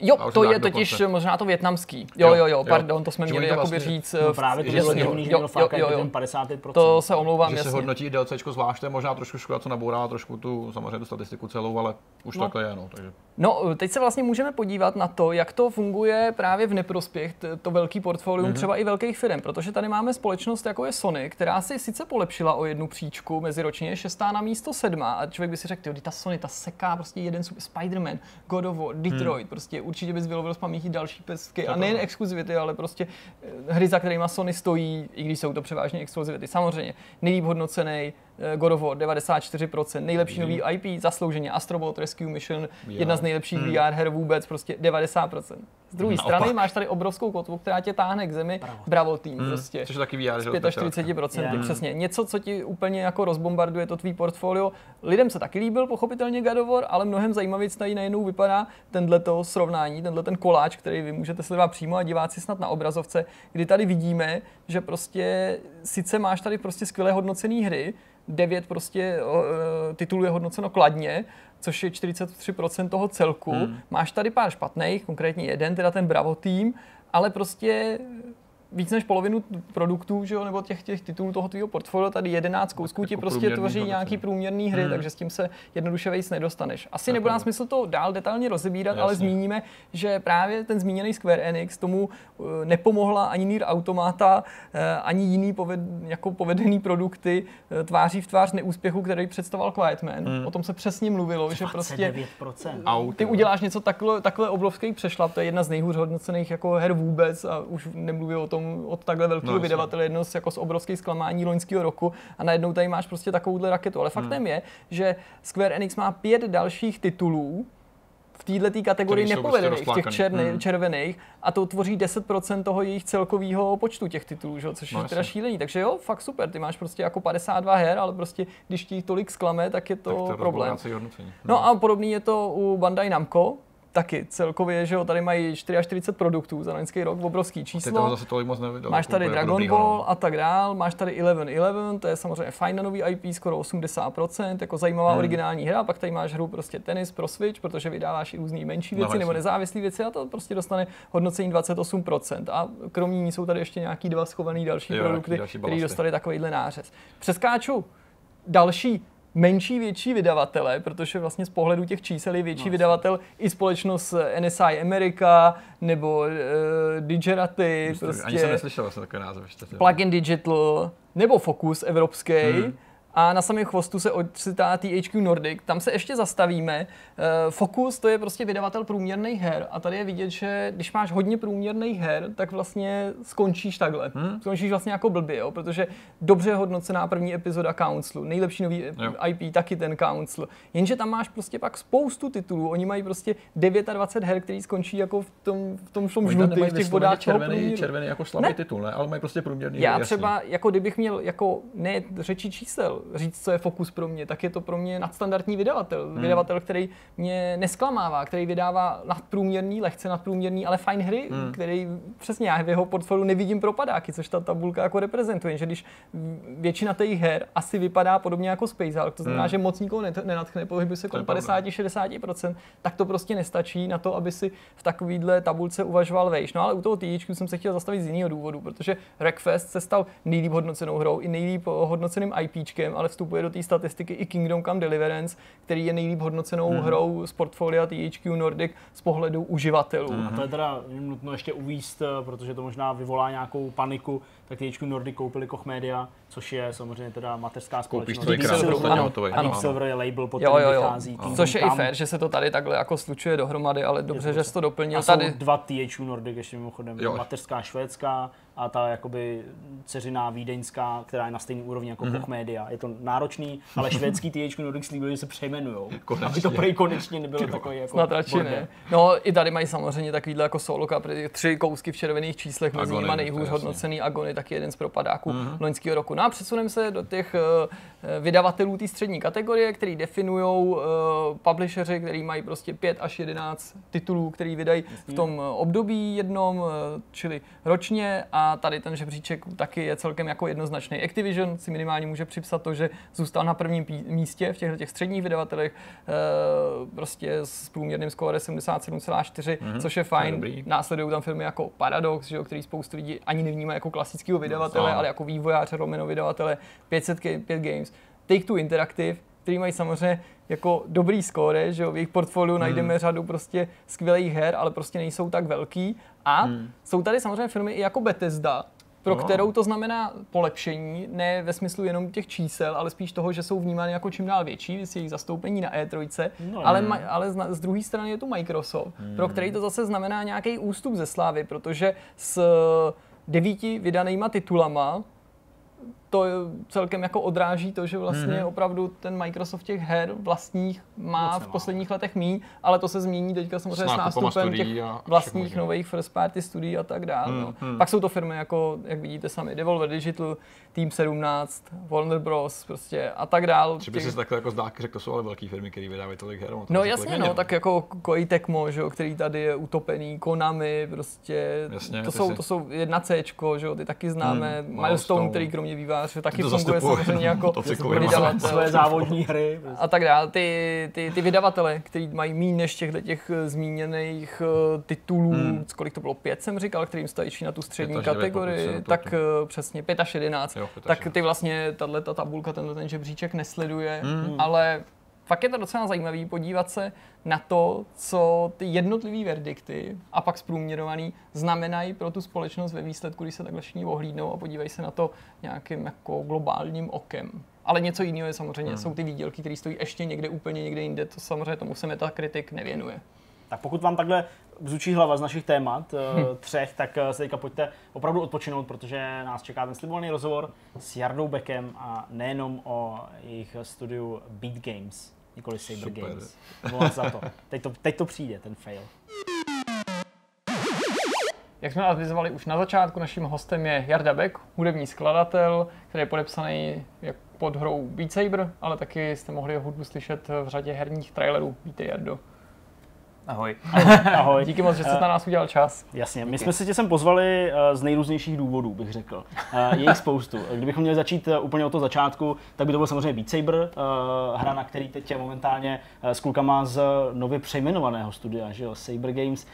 Jo, to jsem je totiž dokonce. možná to větnamský. Jo, Jo, jo, jo, jo. pardon, to jsme Že měli to jakoby vlastně- říct. No eh, právě to že bylo divný, že jo, měl Far Cry jo, jo. ten 55%. To se omlouvám, Že se hodnotí DLCčko zvlášť, to je možná trošku škoda, co nabourá trošku tu samozřejmě tu statistiku celou, ale už No. takhle je, no. Takže No, teď se vlastně můžeme podívat na to, jak to funguje právě v neprospěch, to velký portfolium, mm-hmm. třeba i velkých firm, protože tady máme společnost jako je Sony, která si sice polepšila o jednu příčku meziročně, šestá na místo sedma a člověk by si řekl, ty ta Sony, ta seká prostě jeden super Spider-Man, God of War, Detroit, hmm. prostě určitě bys vylovil z paměti další pestky a nejen pravda. exkluzivity, ale prostě eh, hry, za kterými Sony stojí, i když jsou to převážně exkluzivity. Samozřejmě nejlíp hodnocený eh, God of War 94%, nejlepší nový IP, zaslouženě Astrobot Rescue Mission, jedna z nejlepších Hmm. VR her vůbec, prostě 90%. Z druhé Naopak. strany máš tady obrovskou kotvu, která tě táhne k zemi, Bravo. Bravo tým, Hmm, prostě. což je taky VR, že Z 45%, Je. přesně. Něco, co ti úplně jako rozbombarduje to tvý portfolio. Lidem se taky líbil, pochopitelně War, ale mnohem zajímavěji tady najednou vypadá tenhle to srovnání, tenhle ten koláč, který vy můžete sledovat přímo a diváci snad na obrazovce, kdy tady vidíme, že prostě sice máš tady prostě skvěle hodnocené hry, devět prostě e, titulů je hodnoceno kladně, což je 43% toho celku. Hmm. Máš tady pár špatných, konkrétně jeden, teda ten Bravo tým, ale prostě víc než polovinu produktů, že jo, nebo těch, těch titulů toho tvého portfolia, tady 11 kousků ti jako prostě tvoří nějaký průměrný hry, Hmm. takže s tím se jednoduše vejc nedostaneš. Asi To je nebude nás pravda. smysl to dál detailně rozebírat, ale Jasně. zmíníme, že právě ten zmíněný Square Enix tomu eh, nepomohla ani Nier Automata, eh, ani jiný poved, jako povedený produkty eh, tváří v tvář neúspěchu, který představoval Quietman. Hmm. O tom se přesně mluvilo, že prostě 29%. Aut, ty uděláš něco takhle, takhle obrovský přešlap, to je jedna z nejhůř hodnocených jako her vůbec a už nemluví o tom od takhle velkého No, vydavatele, jedno z, jako z obrovských zklamání loňského roku a najednou tady máš prostě takovouhle raketu. Ale faktem Hmm. je, že Square Enix má pět dalších titulů v této kategorii jsou nepovedených, prostě těch černý, Mm. červených, a to tvoří 10% toho jejich celkového počtu těch titulů, že? což No, je teda šílený. Takže jo, fakt super, ty máš prostě jako 52 her, ale prostě když ti tolik zklame, tak je to, tak to problém. No a podobný je to u Bandai Namco, taky celkově, že jo, tady mají 44 produktů za loňský rok, obrovský Ty toho číslo. zase tolik moc. Máš tady Dragon dobrýho, Ball no. a tak dál, máš tady Eleven Eleven, to je samozřejmě fajn nový IP, skoro 80%, jako zajímavá Hmm. originální hra, pak tady máš hru prostě tenis pro Switch, protože vydáváš i různé menší No, věci nebo jasně. nezávislé věci a to prostě dostane hodnocení 28%. A kromě ní jsou tady ještě nějaký dva schovaný další Jo, produkty, které dostali takovýhle nářez. Přeskáču další menší, větší vydavatele, protože vlastně z pohledu těch čísel je větší No, vydavatel i společnost NSI America nebo uh, Digeraty, Prostě, prostě Ani jsem neslyšel vlastně takový název ještě. Digital nebo Focus evropský. Hmm. A na samém chvostu se odcitá THQ Nordic. Tam se ještě zastavíme. Eh, Focus to je prostě vydavatel průměrných her. A tady je vidět, že když máš hodně průměrných her, tak vlastně skončíš takhle. Hmm. Skončíš vlastně jako blbě, jo? protože dobře hodnocená první epizoda Council, nejlepší nový Jo. IP, taky ten Council. Jenže tam máš prostě pak spoustu titulů. Oni mají prostě 29 her, který skončí jako v tom, v tom, v žlutém, nemají v těch vodách červený, průměru. červený jako slabý Ne. titul, ne? Ale mají prostě průměrný. Já jasně. třeba, jako kdybych měl jako ne řeči čísel říct, co je fokus pro mě, tak je to pro mě nadstandardní vydavatel. Hmm. Vydavatel, který mě nesklamává, který vydává nadprůměrný, lehce nadprůměrný, ale fajn hry, hmm. který přesně já v jeho portfoliu nevidím propadáky, což ta tabulka jako reprezentuje, že když většina těch her asi vypadá podobně jako Space Hulk, to znamená, Hmm. že moc nikoho nenatchne, pohybuje se kolem je pravda. 50-60%, tak to prostě nestačí na to, aby si v takovýhle tabulce uvažoval vejš. No ale u toho THQ jsem se chtěl zastavit z jiného důvodu, protože Wreckfest se stal nejlíp hodnocenou hrou i nejlíp hodnoceným IPčkem, ale vstupuje do té statistiky i Kingdom Come Deliverance, který je nejlíp hodnocenou Mhm. mm-hmm. hrou z portfolia THQ Nordic z pohledu uživatelů. Mhm. Mm. A to je teda nutno ještě uvíst, eh, protože to možná vyvolá nějakou paniku, tak THQ Nordic koupili Koch Media, což je samozřejmě teda mateřská Koupíš společnost. to krát Silver- posledně ano, hotový. ano. Deep Silver je label, pod Jo, jo, jo. vychází Kingdom Což je i Come. fér, že se to tady takhle jako slučuje dohromady, ale dobře, to že jsi to doplnil. A jsou Tady, dva THQ Nordic ještě mimochodem. Jo. Mateřská švédská a ta jakoby dceřiná vídeňská, která je na stejné úrovni jako Mhm. mm-hmm. Koch Media. Je to náročný, ale švédský THQ Nordic slíbili, že se přejmenujou. Konečně. Aby to prej konečně nebylo takový jako Snad radši ne. No i tady mají samozřejmě takovýhle jako solo kapry, tři kousky v červených číslech, mezi nimi nejhůř hodnocený Agony, taky jeden z propadáků Mhm. mm-hmm. loňského roku. No a přesuneme se do těch uh, vydavatelů té střední kategorie, který definují uh, publisheři, který mají prostě 5 až 11 titulů, který vydají v tom období jednom, eh, čili ročně a tady ten žebříček taky je celkem jako jednoznačný. Activision si minimálně může připsat to, že zůstal na prvním místě v těchto těch středních vydavatelech, eh, prostě s průměrným skóre 77,4, Mhm, což je fajn. Následují tam firmy jako Paradox, že jo, který spoustu lidí ani nevnímá jako klasického vydavatele, No. ale jako vývojáře, Romano vydavatele, 505 Games, Take-Two Interactive, který mají samozřejmě jako dobrý skóre, že jo, v jejich portfoliu Hmm. najdeme řadu prostě skvělých her, ale prostě nejsou tak velký. A Hmm. jsou tady samozřejmě firmy i jako Bethesda, pro No. kterou to znamená polepšení, ne ve smyslu jenom těch čísel, ale spíš toho, že jsou vnímány jako čím dál větší, s jejich zastoupení na E3, No, ale, no. ma, ale z, z druhé strany je tu Microsoft, Hmm. pro který to zase znamená nějaký ústup ze slávy, protože s devíti vydanýma titulama to celkem jako odráží to, že vlastně Mhm. opravdu ten Microsoft těch her vlastních má Moc v posledních letech míň, ale to se změní teďka samozřejmě s, nákupama nástupem těch vlastních nových first party studií a tak dále. Hmm, no. hmm. Pak jsou to firmy jako, jak vidíte sami, Devolver Digital, Team 17, Warner Bros. prostě a tak dále. Že by se takhle jako zdá, řekl, to jsou ale velké firmy, které vydávají tolik her. to No jasně, no, tak jako Koei Tecmo, že jo, který tady je utopený, Konami, prostě, Jasně, to, jsou, si- to jsou jedna C, že jo, ty taky známe, Hmm, Milestone, který kromě vývářů taky to funguje samozřejmě jako vydavatel. Své závodní hry. A tak dále, ty, ty, ty vydavatele, který mají méně než těch eh, zmíněných eh, titulů, Hmm. kolik to bylo, pět jsem říkal, kterým stačí na tu střední kategorii, tak eh, přesně 5 až 11, Jo, pět až tak 11. ty vlastně, tahle ta tabulka, tenhle ten žebříček nesleduje, Hmm. ale fakt je to docela zajímavý podívat se na to, co ty jednotlivý verdikty a pak zprůměrovaný znamenají pro tu společnost ve výsledku, když se takhle všichni ohlídnou a podívají se na to nějakým jako globálním okem. Ale něco jiného je samozřejmě, Hmm. jsou ty výdělky, které stojí ještě někde úplně někde jinde, to samozřejmě tomu se Metacritic nevěnuje. Tak pokud vám takhle bzučí hlava z našich témat, Hm. eh, třech, tak eh, se teďka pojďte opravdu odpočinout, protože nás čeká ten slibovaný rozhovor s Jardou Beckem a nejenom o jejich studiu Beat Games. Nikoli Saber Super. Games. Volám za to. Teď to. Teď to přijde, ten fail. Jak jsme avizovali už na začátku, naším hostem je Jarda Beck, hudební skladatel, který je podepsaný jak pod hrou Beat Saber, ale taky jste mohli jeho hudbu slyšet v řadě herních trailerů. Vítej Jardo. Ahoj. Ahoj. Díky moc, že jste na nás udělal čas. Jasně, my jsme se tě sem pozvali eh, z nejrůznějších důvodů, bych řekl. Eh, Je jich spoustu. Kdybychom měli začít eh, úplně od toho začátku, tak by to byl samozřejmě Beat Saber, hra, na který teď je momentálně s klukama z nově přejmenovaného studia, že jo, Saber Games.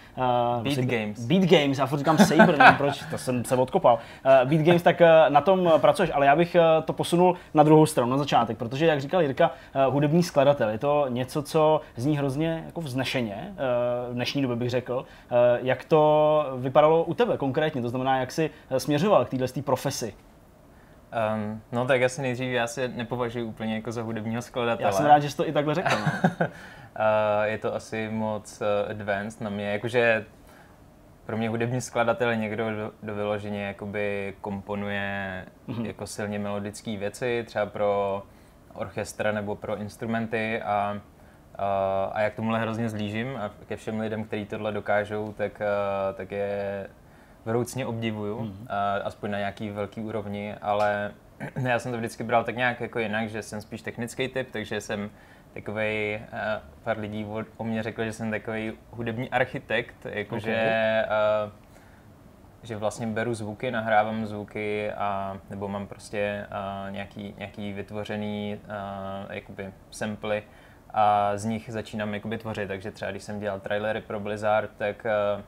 Beat Saber, Games. Beat Games, já furt říkám Saber, nevím proč, to jsem se odkopal. Beat Games, tak na tom pracuješ, ale já bych to posunul na druhou stranu, na začátek, protože, jak říkal Jirka, hudební skladatel, je to něco, co zní hrozně jako vznešeně, v dnešní době bych řekl. Eh, Jak to vypadalo u tebe konkrétně, to znamená, jak jsi eh, směřoval k této profesi? Um, no tak asi nejdřív já se nepovažuji úplně jako za hudebního skladatele. Já jsem rád, že jsi to i takhle řekl. No. Uh, je to asi moc advanced na mě, jakože pro mě hudební skladatel je někdo, kdo, kdo vyloženě jakoby komponuje mm-hmm. jako silně melodické věci, třeba pro orchestra nebo pro instrumenty a, a, jak tomuhle hrozně zlížím a ke všem lidem, kteří tohle dokážou, tak, tak je vroucně obdivuju, mm-hmm. a, aspoň na nějaký velký úrovni, ale já jsem to vždycky bral tak nějak jako jinak, že jsem spíš technický typ, takže jsem takový, pár lidí o, mě řeklo, že jsem takový hudební architekt, jakože okay. že vlastně beru zvuky, nahrávám zvuky a nebo mám prostě nějaký, nějaký vytvořený jakoby samply a z nich začínám jakoby tvořit, takže třeba když jsem dělal trailery pro Blizzard, tak uh,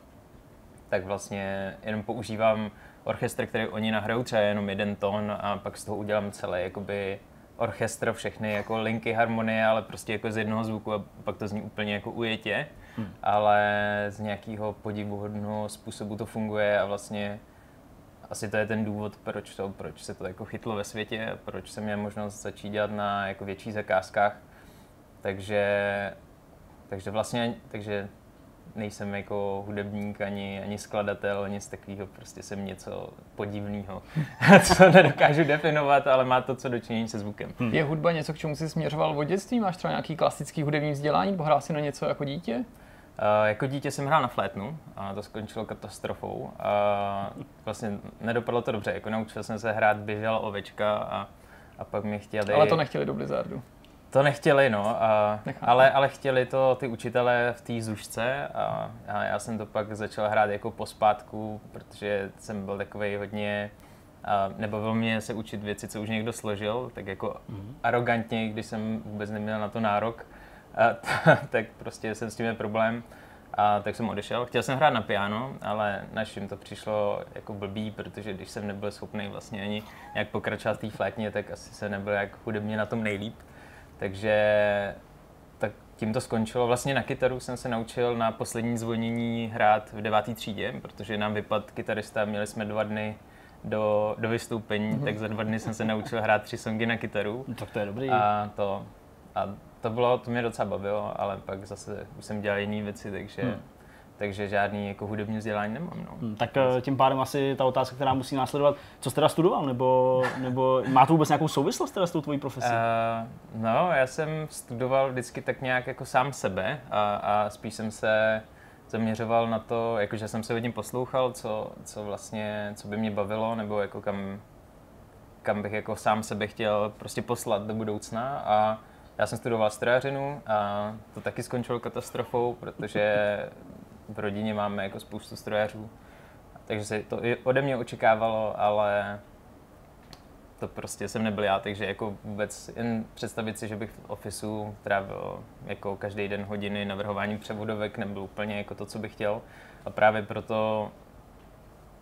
tak vlastně jenom používám orchestr, který oni nahrajou třeba jenom jeden tón a pak z toho udělám celý jakoby orchestr, všechny jako linky, harmonie, ale prostě jako z jednoho zvuku a pak to zní úplně jako ujetě, hmm. ale z nějakého podivuhodného způsobu to funguje a vlastně asi to je ten důvod, proč, to, proč se to jako chytlo ve světě, proč jsem měl možnost začít dělat na jako větších zakázkách. Takže, takže vlastně, takže nejsem jako hudebník, ani, ani skladatel, nic takového, prostě jsem něco podivného, co nedokážu definovat, ale má to co dočinění se zvukem. Hmm. Je hudba něco, k čemu jsi směřoval od dětství? Máš třeba nějaký klasický hudební vzdělání? Pohrál jsi na něco jako dítě? Uh, jako dítě jsem hrál na flétnu a to skončilo katastrofou. A vlastně nedopadlo to dobře, jako naučil jsem se hrát běžela ovečka a, a pak mě chtěli... Ale to nechtěli do Blizzardu. To nechtěli, no, a, ale, ale chtěli to ty učitelé v té zušce a, a já jsem to pak začal hrát jako pospátku, protože jsem byl takový hodně, a nebavilo mě se učit věci, co už někdo složil, tak jako mm-hmm. arrogantně, když jsem vůbec neměl na to nárok, a, tak prostě jsem s tím měl problém. A tak jsem odešel. Chtěl jsem hrát na piano, ale našim to přišlo jako blbý, protože když jsem nebyl schopný vlastně ani nějak pokračovat v té flétně, tak asi se nebyl jak hudebně na tom nejlíp. Takže tak tím to skončilo. Vlastně na kytaru jsem se naučil na poslední zvonění hrát v devátý třídě, protože nám vypad kytarista, měli jsme dva dny do, do vystoupení, mm-hmm. tak za dva dny jsem se naučil hrát tři songy na kytaru. No, tak to je dobrý. A to, a to bylo, to mě docela bavilo, ale pak zase už jsem dělal jiné věci, takže hmm takže žádný jako hudební vzdělání nemám. No. Hmm, tak eh, tím pádem asi ta otázka, která musí následovat, co jsi teda studoval, nebo, nebo má to vůbec nějakou souvislost teda s tou tvojí profesí? Uh, no, já jsem studoval vždycky tak nějak jako sám sebe a, a spíš jsem se zaměřoval na to, jakože jsem se hodně poslouchal, co, co vlastně, co by mě bavilo, nebo jako kam, kam bych jako sám sebe chtěl prostě poslat do budoucna a já jsem studoval strojařinu a to taky skončilo katastrofou, protože v rodině máme jako spoustu strojařů, takže se to i ode mě očekávalo, ale to prostě jsem nebyl já, takže jako vůbec jen představit si, že bych v ofisu trávil jako každý den hodiny navrhování převodovek nebyl úplně jako to, co bych chtěl. A právě proto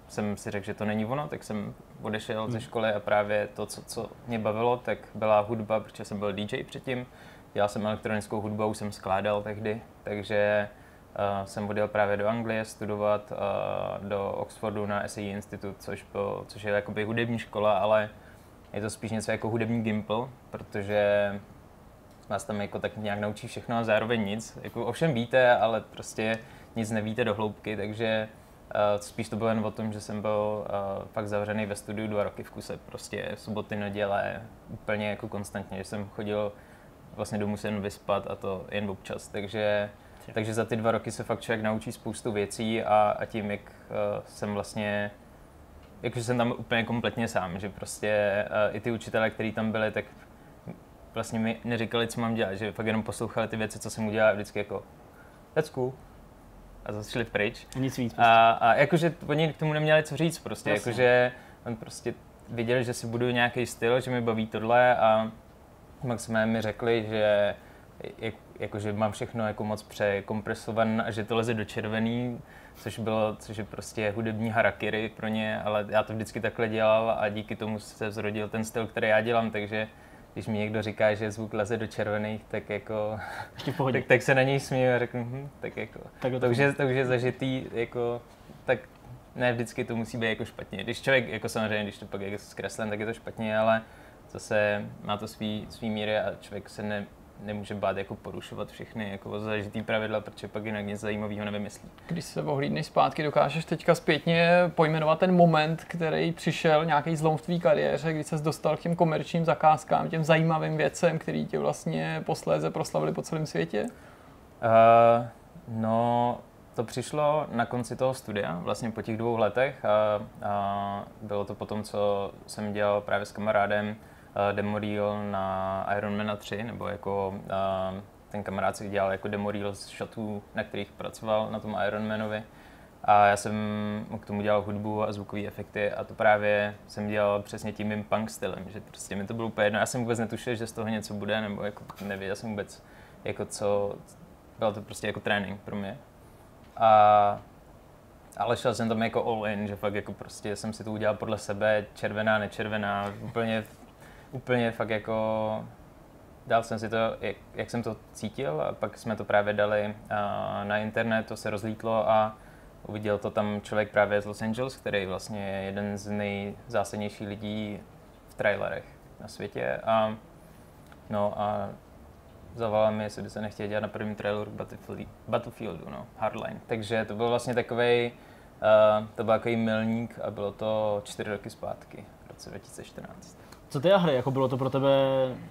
jsem si řekl, že to není ono, tak jsem odešel hmm. ze školy a právě to, co, co mě bavilo, tak byla hudba, protože jsem byl DJ předtím. Dělal jsem elektronickou hudbu, už jsem skládal tehdy, takže Uh, jsem odjel právě do Anglie studovat uh, do Oxfordu na SAE Institute, což, byl, což je jakoby hudební škola, ale je to spíš něco jako hudební gimpl, protože vás tam jako tak nějak naučí všechno a zároveň nic. Jako ovšem víte, ale prostě nic nevíte do hloubky, takže uh, spíš to bylo jen o tom, že jsem byl uh, fakt zavřený ve studiu dva roky v kuse, prostě soboty, neděle, úplně jako konstantně, že jsem chodil vlastně jdu musím vyspat a to jen občas, takže, takže za ty dva roky se fakt člověk naučí spoustu věcí a, a tím, jak uh, jsem vlastně jakože jsem tam úplně kompletně sám, že prostě uh, i ty učitelé, kteří tam byli, tak vlastně mi neříkali, co mám dělat, že fakt jenom poslouchali ty věci, co jsem udělal vždycky jako that's cool. A zase šli pryč. Nic víc. A, a jakože oni k tomu neměli co říct prostě, Jasně. jakože on prostě viděl, že si budu nějaký styl, že mi baví tohle a pak jsme mi řekli, že jak, jakože mám všechno jako moc překompresované a že to leze do červený, což bylo, což je prostě hudební harakiri pro ně, ale já to vždycky takhle dělal a díky tomu se zrodil ten styl, který já dělám, takže když mi někdo říká, že zvuk leze do červených, tak jako, tak, tak se na něj směju a řeknu, hm, tak jako, Tak to už, je, to už je zažitý, jako, tak ne vždycky to musí být jako špatně. Když člověk, jako samozřejmě, když to pak je zkreslen, tak je to špatně, ale zase má to svý, svý míry a člověk se ne, nemůže bát jako porušovat všechny jako zažitý pravidla, protože pak jinak nic zajímavého nevymyslí. Když se ohlídneš zpátky, dokážeš teďka zpětně pojmenovat ten moment, který přišel, nějaký zlom v tvý kariéře, kdy ses dostal k těm komerčním zakázkám, těm zajímavým věcem, který tě vlastně posléze proslavili po celém světě? Uh, no, to přišlo na konci toho studia, vlastně po těch dvou letech a, a bylo to potom, co jsem dělal právě s kamarádem uh, demo reel na Ironmana 3, nebo jako uh, ten kamarád si dělal jako demo reel z shotů, na kterých pracoval na tom Ironmanovi. A já jsem k tomu dělal hudbu a zvukové efekty a to právě jsem dělal přesně tím mým punk stylem, že prostě mi to bylo úplně jedno. Já jsem vůbec netušil, že z toho něco bude, nebo jako nevěděl jsem vůbec, jako co, bylo to prostě jako trénink pro mě. A, ale šel jsem tam jako all in, že fakt jako prostě jsem si to udělal podle sebe, červená, nečervená, úplně, úplně fakt jako dal jsem si to, jak, jak jsem to cítil a pak jsme to právě dali na internet, to se rozlítlo a uviděl to tam člověk právě z Los Angeles, který vlastně je jeden z nejzásadnějších lidí v trailerech na světě a no a zavolal mi, jestli by se nechtěl dělat na prvním traileru Battlefield, Battlefieldu, no, Hardline. Takže to byl vlastně takový, uh, to byl takový milník a bylo to čtyři roky zpátky, v roce 2014. Co ty hry? Jako bylo to pro tebe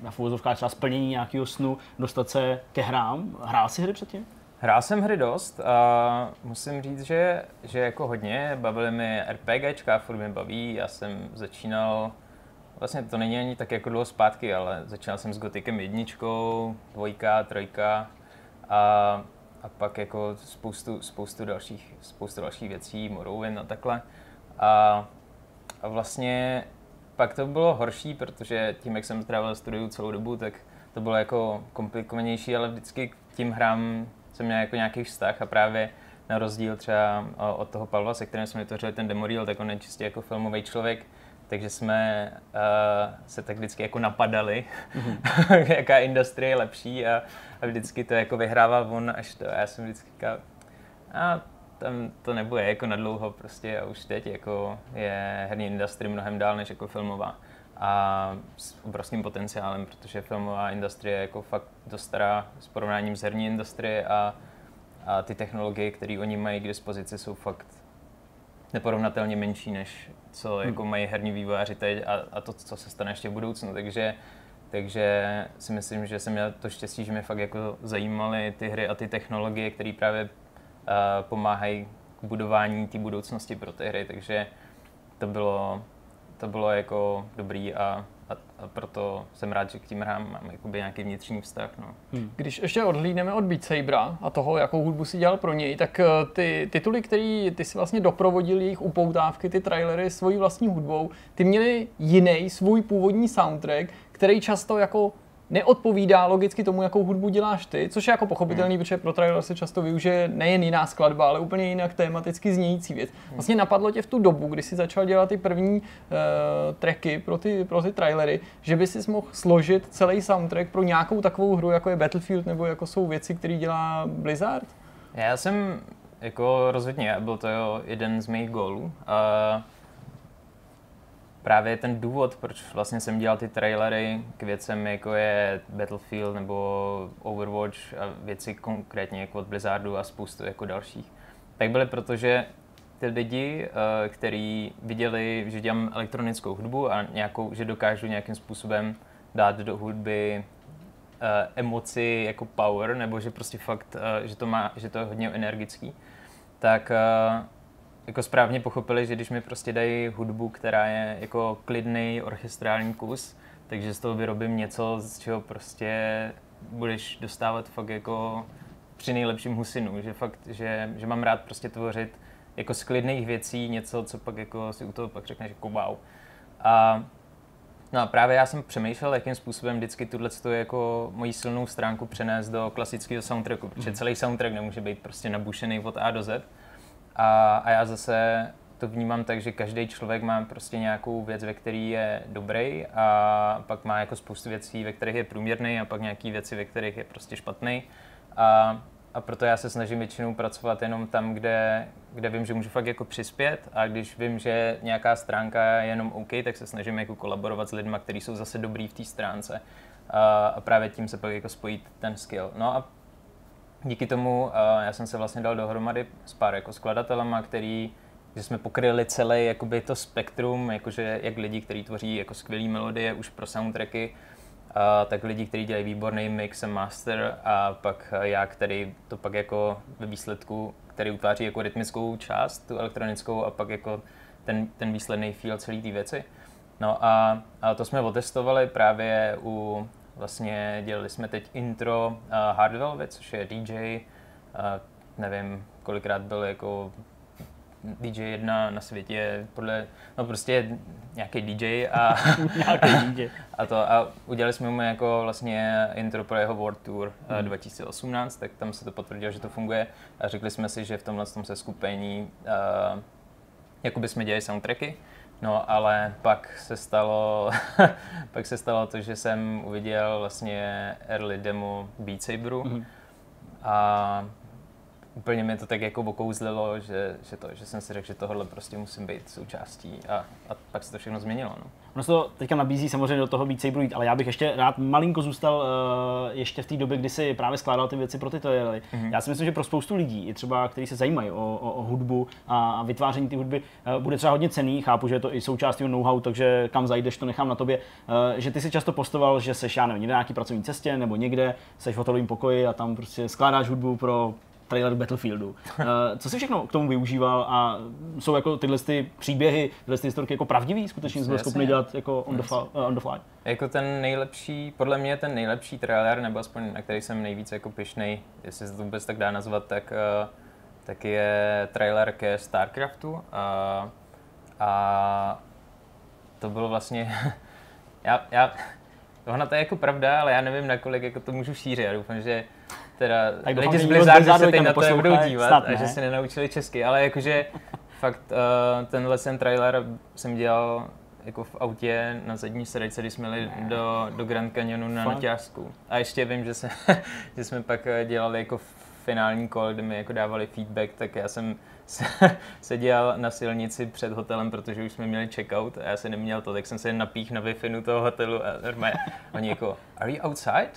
na fouzovkách třeba splnění nějakého snu, dostat se ke hrám? Hrál jsi hry předtím? Hrál jsem hry dost a musím říct, že, že jako hodně, bavily mi RPGčka, furt mě baví, já jsem začínal, vlastně to není ani tak jako dlouho zpátky, ale začínal jsem s Gotikem jedničkou, dvojka, trojka a, a pak jako spoustu, spoustu, dalších, spoustu dalších věcí, Morrowind a takhle. A, a vlastně pak to bylo horší, protože tím, jak jsem trávil studiu celou dobu, tak to bylo jako komplikovanější, ale vždycky k tím hrám jsem měl jako nějaký vztah a právě na rozdíl třeba od toho Pavla, se kterým jsme vytvořili ten demo reel, tak on je čistě jako filmový člověk, takže jsme uh, se tak vždycky jako napadali, mm-hmm. jaká industrie je lepší a, a vždycky to jako vyhrával on až to. A já jsem vždycky říkal, a tam to nebude jako na dlouho prostě a už teď jako je herní industrie mnohem dál než jako filmová a s obrovským potenciálem, protože filmová industrie je jako fakt dost stará s porovnáním s herní industrie a, a ty technologie, které oni mají k dispozici, jsou fakt neporovnatelně menší, než co hmm. jako mají herní vývojáři teď a, a to, co se stane ještě v budoucnu. Takže, takže si myslím, že jsem měl to štěstí, že mě fakt jako zajímaly ty hry a ty technologie, které právě pomáhají k budování té budoucnosti pro ty hry. Takže to bylo, to bylo jako dobrý a, a, a proto jsem rád, že k tím hrám mám jakoby nějaký vnitřní vztah. No. Hmm. Když ještě odhlídneme od Beat Sabera a toho, jakou hudbu si dělal pro něj, tak eh, ty tituly, který ty si vlastně doprovodil jejich upoutávky, ty trailery svojí vlastní hudbou, ty měly jiný svůj původní soundtrack, který často jako neodpovídá logicky tomu, jakou hudbu děláš ty, což je jako pochopitelný, hmm. protože pro trailer se často využije nejen jiná skladba, ale úplně jinak tematicky znějící věc. Vlastně napadlo tě v tu dobu, kdy jsi začal dělat ty první uh, tracky pro ty, pro ty trailery, že by si mohl složit celý soundtrack pro nějakou takovou hru, jako je Battlefield, nebo jako jsou věci, které dělá Blizzard? Já jsem jako rozhodně, byl to jo, jeden z mých gólů. Uh, právě ten důvod, proč vlastně jsem dělal ty trailery k věcem, jako je Battlefield nebo Overwatch a věci konkrétně jako od Blizzardu a spoustu jako dalších, tak byly proto, že ty lidi, eh, kteří viděli, že dělám elektronickou hudbu a nějakou, že dokážu nějakým způsobem dát do hudby emoci jako power, nebo že prostě fakt, uh, že to má, že to je hodně energický, tak jako správně pochopili, že když mi prostě dají hudbu, která je jako klidný orchestrální kus, takže z toho vyrobím něco, z čeho prostě budeš dostávat fakt jako při nejlepším husinu, že fakt, že, že mám rád prostě tvořit jako z klidných věcí něco, co pak jako si u toho pak řekneš jako wow. A No a právě já jsem přemýšlel, jakým způsobem vždycky tuhle jako moji silnou stránku přenést do klasického soundtracku, protože mhm. celý soundtrack nemůže být prostě nabušený od A do Z. A, a já zase to vnímám tak, že každý člověk má prostě nějakou věc, ve které je dobrý a pak má jako spoustu věcí, ve kterých je průměrný a pak nějaký věci, ve kterých je prostě špatný. A, a proto já se snažím většinou pracovat jenom tam, kde, kde vím, že můžu fakt jako přispět a když vím, že nějaká stránka je jenom OK, tak se snažím jako kolaborovat s lidmi, kteří jsou zase dobrý v té stránce. A, a právě tím se pak jako spojí ten skill. No a díky tomu uh, já jsem se vlastně dal dohromady s pár jako skladatelema, který že jsme pokryli celé jakoby to spektrum, jakože jak lidi, kteří tvoří jako skvělé melodie už pro soundtracky, a tak lidi, kteří dělají výborný mix a master a pak já, který to pak jako ve výsledku, který utváří jako rytmickou část, tu elektronickou a pak jako ten, ten výsledný feel celé té věci. No a, a to jsme otestovali právě u, vlastně dělali jsme teď intro uh, Hard Velvet, což je DJ, uh, nevím, kolikrát byl jako DJ jedna na světě, podle, no prostě nějaký DJ a, nějaký DJ. a to a udělali jsme mu jako vlastně intro pro jeho World Tour hmm. 2018, tak tam se to potvrdilo, že to funguje a řekli jsme si, že v tomhle tom se skupení uh, jakoby jsme dělali soundtracky, No, ale pak se stalo, pak se stalo to, že jsem uviděl vlastně early demo Beat Saberu mm-hmm. a úplně mi to tak jako okouzlilo, že, že, to, že jsem si řekl, že tohle prostě musím být součástí a, a pak se to všechno změnilo. No. Ono se to teďka nabízí samozřejmě do toho Saberu jít, ale já bych ještě rád malinko zůstal uh, ještě v té době, kdy si právě skládal ty věci pro ty. Mm-hmm. Já si myslím, že pro spoustu lidí, i třeba kteří se zajímají o, o, o hudbu a vytváření ty hudby, uh, bude třeba hodně cený, chápu, že je to i součástí know-how, takže kam zajdeš, to nechám na tobě, uh, že ty si často postoval, že seš, já nevím, někde na nějaký pracovní cestě nebo někde, seš v hotelovém pokoji a tam prostě skládáš hudbu pro trailer Battlefieldu. Uh, co jsi všechno k tomu využíval a jsou jako tyhle ty příběhy, tyhle ty historky jako pravdivý? Skutečně jsme schopni dělat jako on the, fly, uh, on the fly? Jako ten nejlepší, podle mě ten nejlepší trailer, nebo aspoň na který jsem nejvíc jako pišnej, jestli se to vůbec tak dá nazvat, tak, uh, tak je trailer ke StarCraftu. Uh, a to bylo vlastně, já, já, Ona to je jako pravda, ale já nevím, nakolik jako to můžu šířit. Já doufám, že teda tak lidi z Blizzardu se teď na to nebudou dívat snad, ne? a že si nenaučili česky, ale jakože fakt uh, tenhle ten trailer jsem dělal jako v autě na zadní sedačce, když jsme jeli do, do Grand Canyonu na naťázku. A ještě vím, že, se, že jsme pak eh, dělali jako finální kol, kde mi jako dávali feedback, tak já jsem seděl na silnici před hotelem, protože už jsme měli checkout a já jsem neměl to, tak jsem se napích na wi toho hotelu a normálně oni jako, are you outside?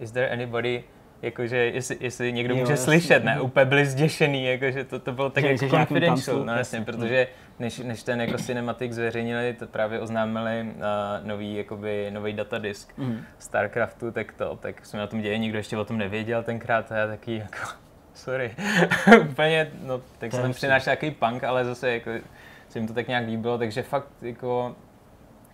Is there anybody jakože jestli, jestli někdo jo, může jasný. slyšet, ne, úplně byli zděšený, jakože to, to bylo tak že, jako confidential, no jasně, protože než, než ten jako Cinematic zveřejnili, to právě oznámili uh, nový, jakoby, nový datadisk mm. StarCraftu, tak to, tak jsme na tom děli, nikdo ještě o tom nevěděl tenkrát a já taky jako, sorry, úplně, no, tak jsem tam přinášel nějaký punk, ale zase jako se jim to tak nějak líbilo, takže fakt jako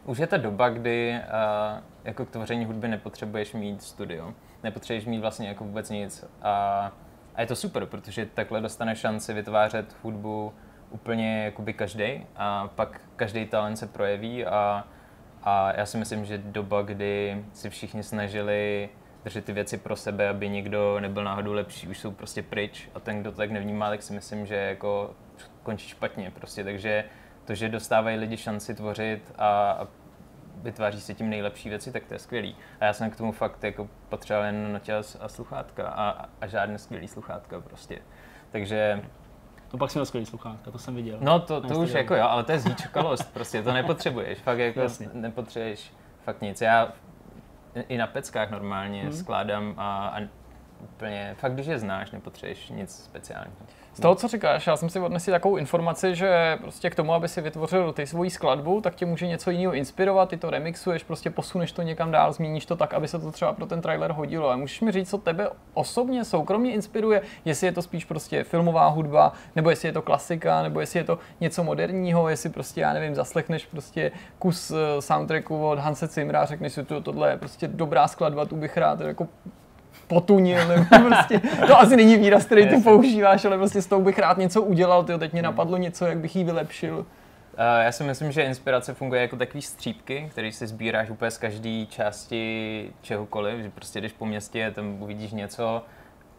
už je ta doba, kdy uh, jako k tvoření hudby nepotřebuješ mít studio nepotřebuješ mít vlastně jako vůbec nic. A, a je to super, protože takhle dostane šanci vytvářet hudbu úplně jakoby každý a pak každý talent se projeví a, a já si myslím, že doba, kdy si všichni snažili držet ty věci pro sebe, aby někdo nebyl náhodou lepší, už jsou prostě pryč a ten, kdo to tak nevnímá, tak si myslím, že jako končí špatně prostě, takže to, že dostávají lidi šanci tvořit a, a vytváří se tím nejlepší věci, tak to je skvělý. A já jsem k tomu fakt jako potřeboval jen noťaz a sluchátka a, a žádné skvělý sluchátka prostě. Takže No pak jsem měl skvělý sluchátka, to jsem viděl. No to, to už jako jo, ale to je zvíčkalost, prostě to nepotřebuješ, fakt jako Jasně. nepotřebuješ fakt nic. Já i na peckách normálně hmm. skládám a, a úplně, fakt když je znáš, nepotřebuješ nic speciálního. Z toho, co říkáš, já jsem si odnesl takovou informaci, že prostě k tomu, aby si vytvořil ty svoji skladbu, tak tě může něco jiného inspirovat, ty to remixuješ, prostě posuneš to někam dál, zmíníš to tak, aby se to třeba pro ten trailer hodilo. A můžeš mi říct, co tebe osobně, soukromně inspiruje, jestli je to spíš prostě filmová hudba, nebo jestli je to klasika, nebo jestli je to něco moderního, jestli prostě, já nevím, zaslechneš prostě kus eh, soundtracku od Hanse Zimra a řekneš si, to, tohle je prostě dobrá skladba, tu bych rád jako potunil, nebo prostě, to asi není výraz, který ty používáš, ale prostě s tou bych rád něco udělal, tyjo, teď mě napadlo něco, jak bych ji vylepšil. Uh, já si myslím, že inspirace funguje jako takový střípky, který si sbíráš úplně z každé části čehokoliv, že prostě jdeš po městě, tam uvidíš něco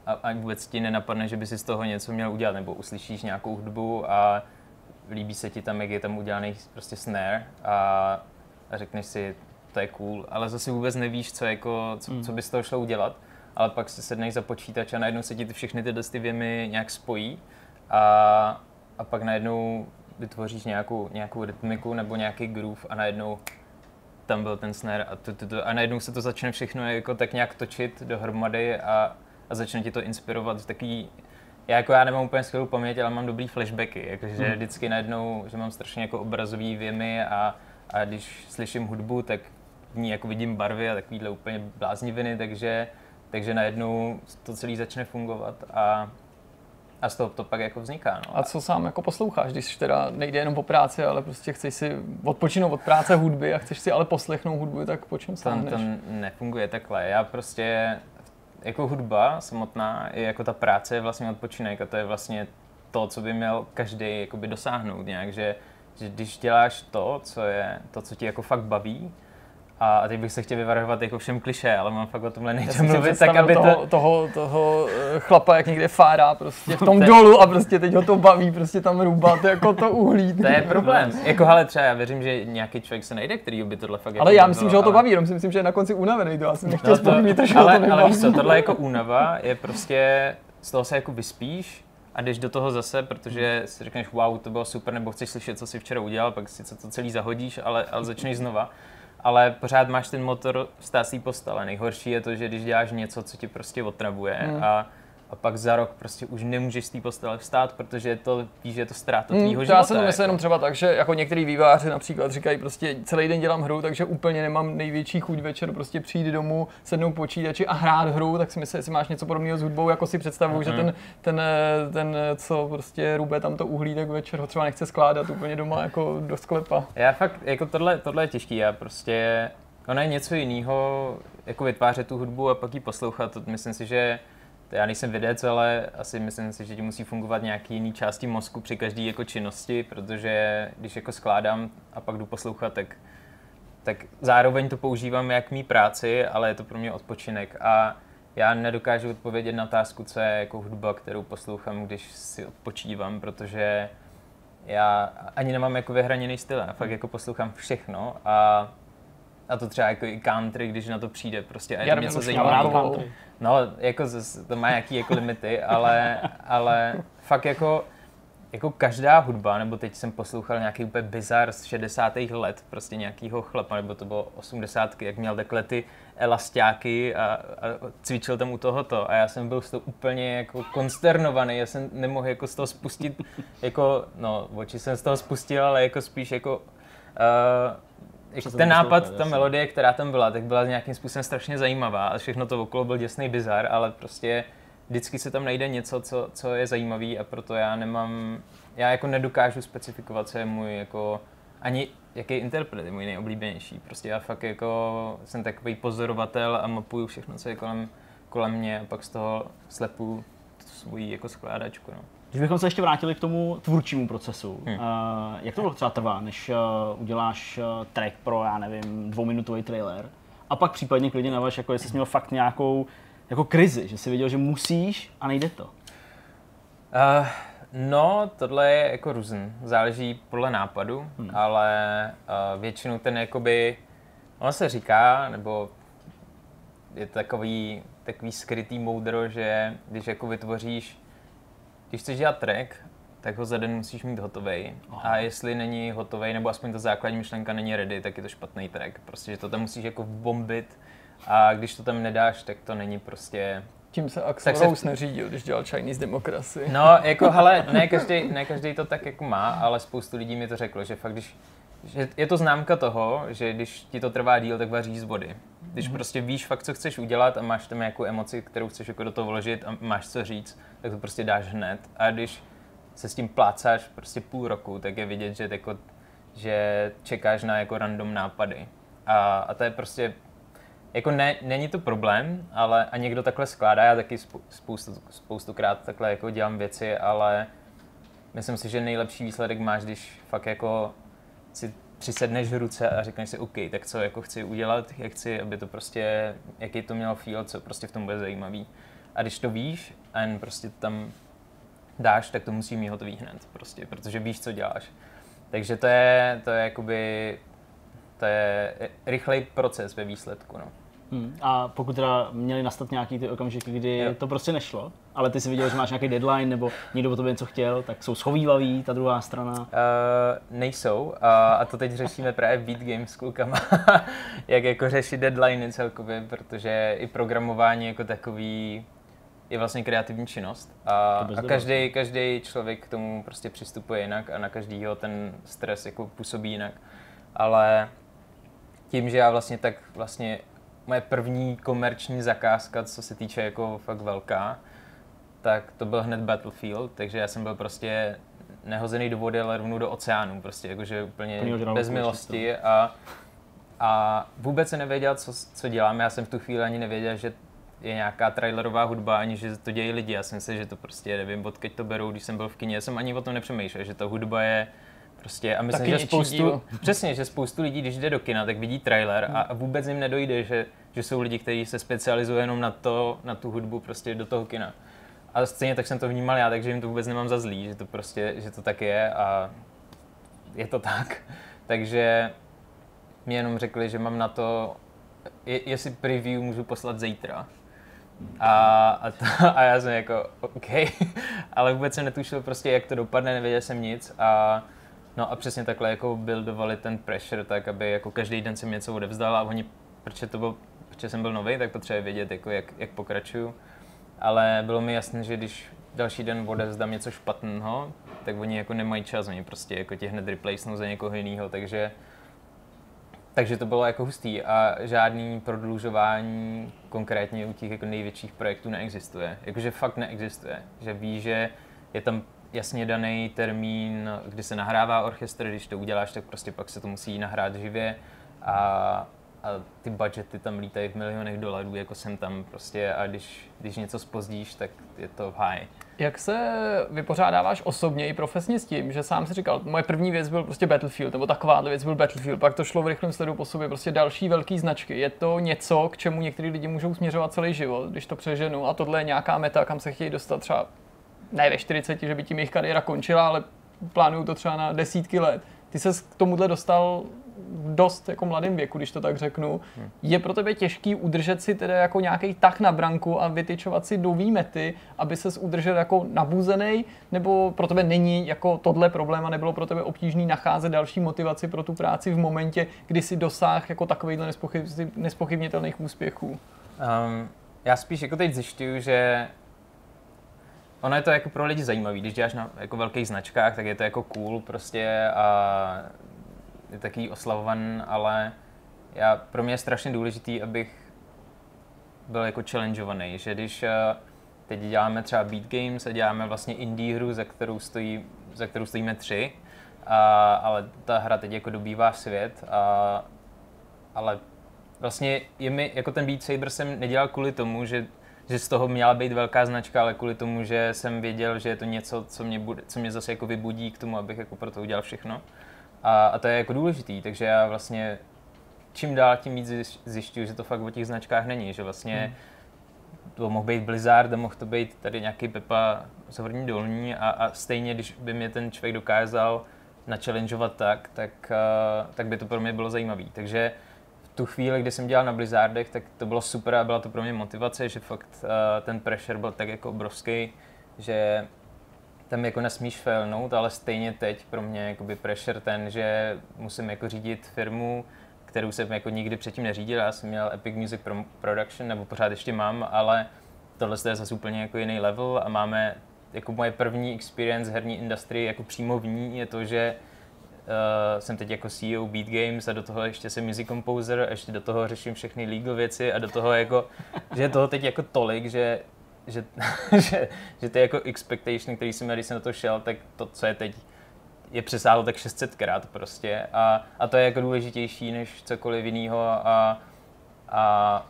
a, a vůbec ti nenapadne, že by si z toho něco měl udělat, nebo uslyšíš nějakou hudbu a líbí se ti tam, jak je tam udělaný prostě snare a, a řekneš si, to je cool, ale zase vůbec nevíš, co, jako, co, co by z toho šlo udělat ale pak si sedneš za počítač a najednou se ti ty všechny tyhle ty věmy nějak spojí a, a pak najednou vytvoříš nějakou, nějakou rytmiku nebo nějaký groove a najednou tam byl ten snare a, tu, tu, tu, a najednou se to začne všechno jako tak nějak točit dohromady a, a začne ti to inspirovat takový, já jako já nemám úplně skvělou paměť, ale mám dobrý flashbacky, jakože hmm. vždycky najednou, že mám strašně jako obrazový věmy a, a když slyším hudbu, tak v ní jako vidím barvy a takovýhle úplně blázniviny, takže takže najednou to celé začne fungovat a, a z toho to pak jako vzniká. No. A co sám jako posloucháš, když teda nejde jenom po práci, ale prostě chceš si odpočinout od práce hudby a chceš si ale poslechnout hudbu, tak po čem? To, to nefunguje takhle. Já prostě jako hudba samotná, i jako ta práce je vlastně odpočinek a to je vlastně to, co by měl každý jakoby dosáhnout nějak, že, že když děláš to, co je to, co ti jako fakt baví, a teď bych se chtěl vyvarovat jako všem kliše, ale mám fakt o tomhle nejde mluvit, tak aby toho, to... Toho, toho eh, chlapa, jak někde fárá prostě v tom dolu a prostě teď ho to baví prostě tam růbat jako to uhlí. To je problém. jako ale třeba já věřím, že nějaký člověk se najde, který by tohle fakt Ale jako já myslím, že ho to baví, jenom si myslím, že je na konci unavený, to já jsem nechtěl no to, že ale, to ale víš co, tohle jako únava je prostě, z toho se jako vyspíš, a jdeš do toho zase, protože si řekneš, wow, to bylo super, nebo chceš slyšet, co jsi včera udělal, pak si to celý zahodíš, ale, ale začneš znova ale pořád máš ten motor stásí postele. Nejhorší je to, že když děláš něco, co ti prostě otravuje hmm. a a pak za rok prostě už nemůžeš z té postele vstát, protože to víš, je to ztráta hmm, tvýho života. Já se to myslím jako. jenom třeba tak, že jako některý výváři například říkají prostě celý den dělám hru, takže úplně nemám největší chuť večer prostě přijít domů, sednout počítači a hrát hru, tak si myslím, jestli máš něco podobného s hudbou, jako si představuju, mm-hmm. že ten, ten, ten, co prostě rube tam to uhlí, tak večer ho třeba nechce skládat úplně doma jako do sklepa. Já fakt, jako tohle, tohle je těžký, já prostě, ono je něco jiného, jako vytvářet tu hudbu a pak ji poslouchat, myslím si, že já nejsem vědec, ale asi myslím si, že ti musí fungovat nějaký jiný části mozku při každé jako činnosti, protože když jako skládám a pak jdu poslouchat, tak, tak zároveň to používám jak mý práci, ale je to pro mě odpočinek. A já nedokážu odpovědět na otázku, co je jako hudba, kterou poslouchám, když si odpočívám, protože já ani nemám jako vyhraněný styl, já fakt jako poslouchám všechno a a to třeba jako i country, když na to přijde prostě a je to něco zajímavého. No, jako to má nějaký jako limity, ale, ale fakt jako, jako každá hudba, nebo teď jsem poslouchal nějaký úplně bizar z 60. let, prostě nějakýho chlapa, nebo to bylo 80. jak měl takhle ty elastiáky a, a cvičil tam u tohoto a já jsem byl z toho úplně jako konsternovaný, já jsem nemohl jako z toho spustit, jako, no, oči jsem z toho spustil, ale jako spíš jako uh, jako ten nápad, ta melodie, která tam byla, tak byla nějakým způsobem strašně zajímavá a všechno to okolo byl děsný bizar, ale prostě vždycky se tam najde něco, co, co je zajímavý a proto já nemám, já jako nedokážu specifikovat, co je můj jako, ani jaký interpret je můj nejoblíbenější. Prostě já fakt jako jsem takový pozorovatel a mapuju všechno, co je kolem, kolem mě a pak z toho slepu svůj jako skládačku. No. Když bychom se ještě vrátili k tomu tvůrčímu procesu, hmm. uh, jak to dlouho třeba trvá, než uh, uděláš uh, track pro, já nevím, dvouminutový trailer a pak případně klidně navaš, jako jestli jsi měl fakt nějakou jako krizi, že jsi viděl, že musíš a nejde to? Uh, no, tohle je jako různý. Záleží podle nápadu, hmm. ale uh, většinou ten jakoby, ono se říká, nebo je to takový, takový skrytý moudro, že když jako vytvoříš když chceš dělat track, tak ho za den musíš mít hotový. A jestli není hotový, nebo aspoň ta základní myšlenka není ready, tak je to špatný track. Prostě, že to tam musíš jako bombit a když to tam nedáš, tak to není prostě Tím se Axel Tak se- Rose neřídil, když dělal Chinese Democracy. No, jako, hele, ne každý, ne každý to tak jako má, ale spoustu lidí mi to řeklo, že fakt, když, že je to známka toho, že když ti to trvá díl, tak vaří z vody. Když prostě víš fakt, co chceš udělat a máš tam nějakou emoci, kterou chceš jako do toho vložit a máš co říct, tak to prostě dáš hned. A když se s tím plácáš prostě půl roku, tak je vidět, že, jako, že čekáš na jako random nápady. A, a to je prostě jako ne, není to problém, ale a někdo takhle skládá, já taky spou- spoustu, spoustukrát takhle jako dělám věci, ale myslím si, že nejlepší výsledek máš, když fakt jako si přisedneš v ruce a řekneš si, OK, tak co jako chci udělat, jak chci, aby to prostě, jaký to mělo feel, co prostě v tom bude zajímavý. A když to víš a jen prostě tam dáš, tak to musí mít hotový hned, prostě, protože víš, co děláš. Takže to je, to je jakoby, to je rychlej proces ve výsledku, no. Hmm. A pokud teda měli nastat nějaký ty okamžiky, kdy Jo. to prostě nešlo, ale ty si viděl, že máš nějaký deadline, nebo někdo po tobě něco chtěl, tak jsou schovývaví, ta druhá strana. Uh, nejsou a, a to teď řešíme právě Beat Games s klukama, jak jako řešit deadliny celkově, protože i programování jako takový je vlastně kreativní činnost a, a každý, každý člověk k tomu prostě přistupuje jinak a na každýho ten stres jako působí jinak. Ale tím, že já vlastně tak vlastně moje první komerční zakázka, co se týče jako fakt velká, tak to byl hned Battlefield, takže já jsem byl prostě nehozený do vody, ale rovnou do oceánu, prostě jakože úplně bez milosti a, a vůbec jsem nevěděl, co, co dělám, já jsem v tu chvíli ani nevěděl, že je nějaká trailerová hudba, ani že to dějí lidi, já jsem si, že to prostě, nevím, odkud to berou, když jsem byl v kině, já jsem ani o tom nepřemýšlel, že ta hudba je prostě, a myslím, Taky že spoustu, přesně, že spoustu lidí, když jde do kina, tak vidí trailer a, a vůbec jim nedojde, že, že jsou lidi, kteří se specializují jenom na to, na tu hudbu prostě do toho kina. A stejně tak jsem to vnímal já, takže jim to vůbec nemám za zlý, že to prostě, že to tak je a je to tak. Takže mi jenom řekli, že mám na to, je, jestli preview můžu poslat zítra. A, a, to, a já jsem jako, OK, ale vůbec jsem netušil prostě, jak to dopadne, nevěděl jsem nic a no a přesně takhle jako buildovali ten pressure, tak aby jako každý den jsem něco odevzdal a oni, protože to byl, protože jsem byl nový, tak potřebuje vědět, jako jak, jak pokračuju. Ale bylo mi jasné, že když další den odevzdám něco špatného, tak oni jako nemají čas, oni prostě jako tě hned replacenou za někoho jiného, takže takže to bylo jako hustý a žádný prodlužování konkrétně u těch jako největších projektů neexistuje. Jakože fakt neexistuje. Že ví, že je tam jasně daný termín, kdy se nahrává orchestr, když to uděláš, tak prostě pak se to musí nahrát živě a, a ty budgety tam lítají v milionech dolarů, jako jsem tam prostě a když, když něco spozdíš, tak je to v high. Jak se vypořádáváš osobně i profesně s tím, že sám si říkal, moje první věc byl prostě Battlefield, nebo takováhle věc byl Battlefield, pak to šlo v rychlém sledu po sobě, prostě další velký značky. Je to něco, k čemu některý lidi můžou směřovat celý život, když to přeženu a tohle je nějaká meta, kam se chtějí dostat třeba ne ve 40, že by tím jejich kariéra končila, ale plánují to třeba na desítky let. Ty se k tomuhle dostal v dost jako mladém věku, když to tak řeknu. Je pro tebe těžký udržet si teda jako nějaký tak na branku a vytyčovat si nový mety, aby ses udržel jako nabuzený, nebo pro tebe není jako tohle problém a nebylo pro tebe obtížný nacházet další motivaci pro tu práci v momentě, kdy si dosáh jako takovýchhle nespochyb- nespochybnitelných úspěchů? Um, já spíš jako teď zjišťuju, že ono je to jako pro lidi zajímavý, když děláš na jako velkých značkách, tak je to jako cool prostě a je takový oslavovan, ale já, pro mě je strašně důležitý, abych byl jako challengeovaný, že když eh, teď děláme třeba Beat Games a děláme vlastně indie hru, za kterou, stojí, za kterou stojíme tři, a, ale ta hra teď jako dobývá svět, a, ale vlastně je mi, jako ten Beat Saber jsem nedělal kvůli tomu, že, že z toho měla být velká značka, ale kvůli tomu, že jsem věděl, že je to něco, co mě, bude, co mě zase jako vybudí k tomu, abych jako pro to udělal všechno. A, a to je jako důležitý, takže já vlastně čím dál tím víc zjiš- zjišťuju, že to fakt o těch značkách není, že vlastně hmm. to mohl být Blizzard, a mohl to být tady nějaký Pepa z Horní Dolní a, a stejně, když by mě ten člověk dokázal nachallengeovat tak, tak, uh, tak by to pro mě bylo zajímavé. Takže tu chvíli, kdy jsem dělal na Blizzardech, tak to bylo super a byla to pro mě motivace, že fakt uh, ten pressure byl tak jako obrovský, že tam jako nesmíš failnout, ale stejně teď pro mě jakoby pressure ten, že musím jako řídit firmu, kterou jsem jako nikdy předtím neřídil. Já jsem měl Epic Music Pro- Production, nebo pořád ještě mám, ale tohle je zase úplně jako jiný level a máme jako moje první experience herní industry jako přímo v ní je to, že uh, jsem teď jako CEO Beat Games a do toho ještě jsem music composer a ještě do toho řeším všechny legal věci a do toho jako, že je toho teď jako tolik, že že, že, že ty jako expectation, který jsem měl, když jsem na to šel, tak to, co je teď, je přesáhlo tak 600 krát prostě a, a to je jako důležitější než cokoliv jiného a, a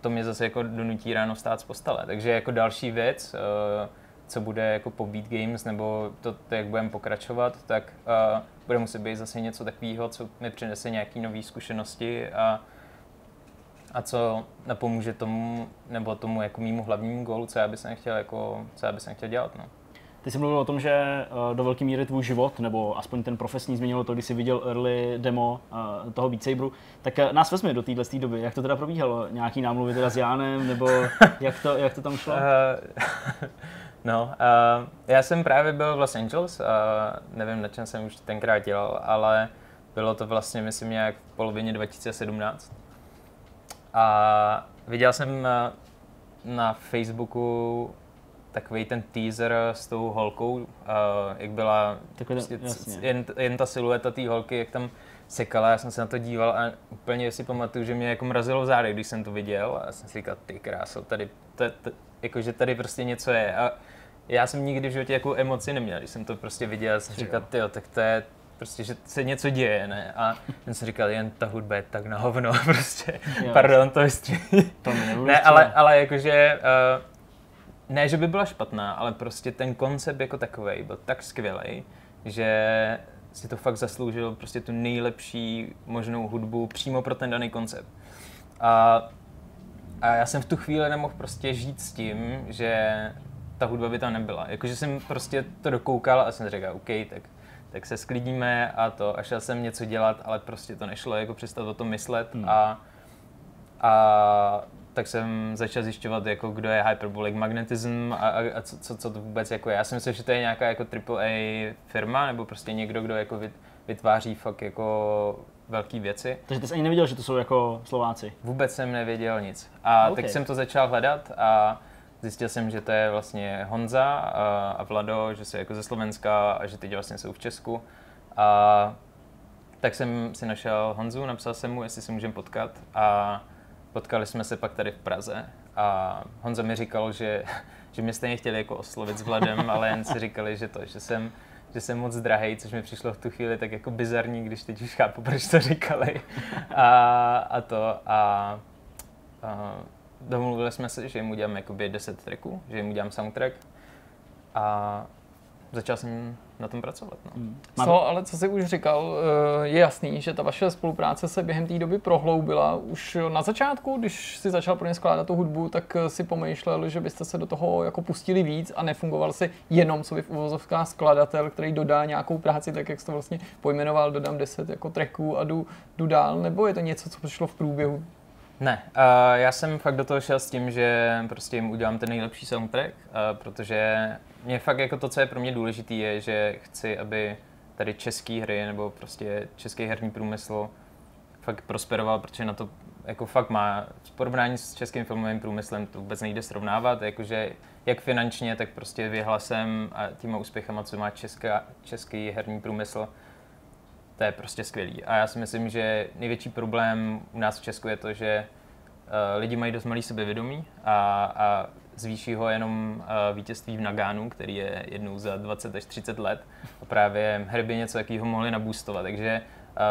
to mě zase jako donutí ráno stát z postele. Takže jako další věc, uh, co bude jako po Beat Games, nebo to, to jak budeme pokračovat, tak uh, bude muset být zase něco takového, co mi přinese nějaké nové zkušenosti a, a co napomůže tomu, nebo tomu jako mýmu hlavnímu gólu, co já bych chtěl, jako, co já bych chtěl dělat. No. Ty jsi mluvil o tom, že eh, do velké míry tvůj život, nebo aspoň ten profesní změnilo to, když jsi viděl early demo eh, toho Beat Saberu. Tak nás vezmi do téhle doby. Jak to teda probíhalo? Nějaký námluvy teda s Jánem, nebo jak to, jak to tam šlo? No, uh, já jsem právě byl v Los Angeles, uh, nevím, na čem jsem už tenkrát dělal, ale bylo to vlastně, myslím, nějak v polovině 2017. A viděl jsem na Facebooku takový ten teaser s tou holkou, uh, jak byla Takové, prostě jen, jen ta silueta té holky, jak tam sekala, já jsem se na to díval a úplně si pamatuju, že mě jako mrazilo v zádech, když jsem to viděl a já jsem si říkal, ty kráso, tady, to, to, jakože tady prostě něco je. A já jsem nikdy v životě jako emoci neměl, když jsem to prostě viděl, jsem říkal, ty tak to je, prostě, že se něco děje, ne? A jsem si říkal, jen ta hudba je tak na hovno, prostě, jo. pardon, to vystří. To ne, ale, ale jakože, uh, ne, že by byla špatná, ale prostě ten koncept jako takový byl tak skvělý, že si to fakt zasloužil prostě tu nejlepší možnou hudbu přímo pro ten daný koncept. A, a já jsem v tu chvíli nemohl prostě žít s tím, že ta hudba by tam nebyla. Jakože jsem prostě to dokoukal a jsem říkal, OK, tak, tak se sklidíme a to. A šel jsem něco dělat, ale prostě to nešlo jako přestat o tom myslet hmm. a, a tak jsem začal zjišťovat, jako kdo je Hyperbolic Magnetism a, a, a co, co, co to vůbec jako je. Já si myslím, že to je nějaká jako AAA firma, nebo prostě někdo, kdo jako vytváří fakt jako velké věci. Takže ty jsi ani nevěděl, že to jsou jako Slováci? Vůbec jsem nevěděl nic. A okay. tak jsem to začal hledat a zjistil jsem, že to je vlastně Honza a, a Vlado, že jsou jako ze Slovenska a že teď vlastně jsou v Česku. A tak jsem si našel Honzu, napsal jsem mu, jestli se můžeme potkat a Potkali jsme se pak tady v Praze a Honza mi říkal, že, že mě stejně chtěli jako oslovit s Vladem, ale jen si říkali, že to, že jsem, že jsem moc drahý, což mi přišlo v tu chvíli tak jako bizarní, když teď už chápu, proč to říkali. A, a to a, a domluvili jsme se, že jim udělám jakoby 10 tracků, že jim udělám soundtrack a začal jsem na tom pracovat. No. Hmm. Co, ale co jsi už říkal, eh, je jasný, že ta vaše spolupráce se během té doby prohloubila. Už na začátku, když si začal pro ně skládat tu hudbu, tak eh, si pomýšlel, že byste se do toho jako pustili víc a nefungoval si jenom co by v uvozovkách skladatel, který dodá nějakou práci, tak jak jsi to vlastně pojmenoval, dodám 10 jako tracků a jdu, jdu dál, nebo je to něco, co přišlo v průběhu? Ne, uh, já jsem fakt do toho šel s tím, že prostě jim udělám ten nejlepší soundtrack, uh, protože mě fakt jako to, co je pro mě důležité, je, že chci, aby tady české hry nebo prostě český herní průmysl fakt prosperoval, protože na to jako fakt má v porovnání s českým filmovým průmyslem to vůbec nejde srovnávat, jakože jak finančně, tak prostě vyhlasem a těma úspěchama, co má česká, český herní průmysl, to je prostě skvělý. A já si myslím, že největší problém u nás v Česku je to, že uh, lidi mají dost malý sebevědomí a, a zvýší ho jenom uh, vítězství v Nagánu, který je jednou za 20 až 30 let. A právě hry by něco takového mohli nabůstovat. Takže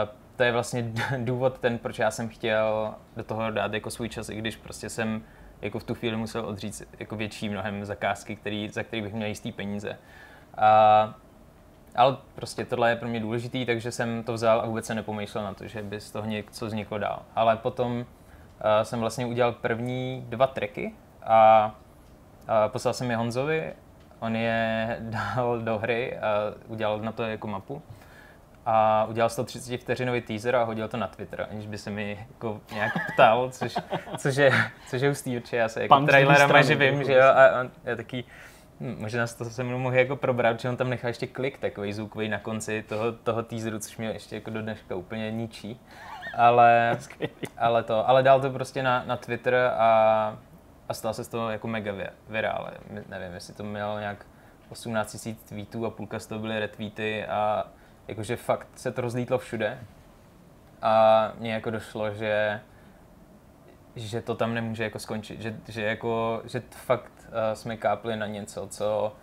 uh, to je vlastně důvod ten, proč já jsem chtěl do toho dát jako svůj čas, i když prostě jsem jako v tu chvíli musel odříct jako větší mnohem zakázky, který, za který bych měl jistý peníze. A ale prostě tohle je pro mě důležitý, takže jsem to vzal a vůbec se nepomýšlel na to, že by z toho něco vzniklo dál. Ale potom uh, jsem vlastně udělal první dva tracky a, uh, poslal jsem je Honzovi, on je dal do hry a udělal na to jako mapu. A udělal 130 vteřinový teaser a hodil to na Twitter, aniž by se mi jako nějak ptal, což, což, je, což je hustý, určitě já se jako trailerama živím, že jo, a on je taký, Hm, možná to se mnou mohl jako probrat, že on tam nechá ještě klik takový zvukový na konci toho, toho teaseru, což mě ještě jako do dneška úplně ničí. Ale, ale to, ale dal to prostě na, na Twitter a a stal se z toho jako mega virál. Nevím, jestli to mělo nějak 18 000 tweetů a půlka z toho byly retweety a jakože fakt se to rozlítlo všude. A mně jako došlo, že že to tam nemůže jako skončit, že, že, jako, že fakt jsme kápli na něco, co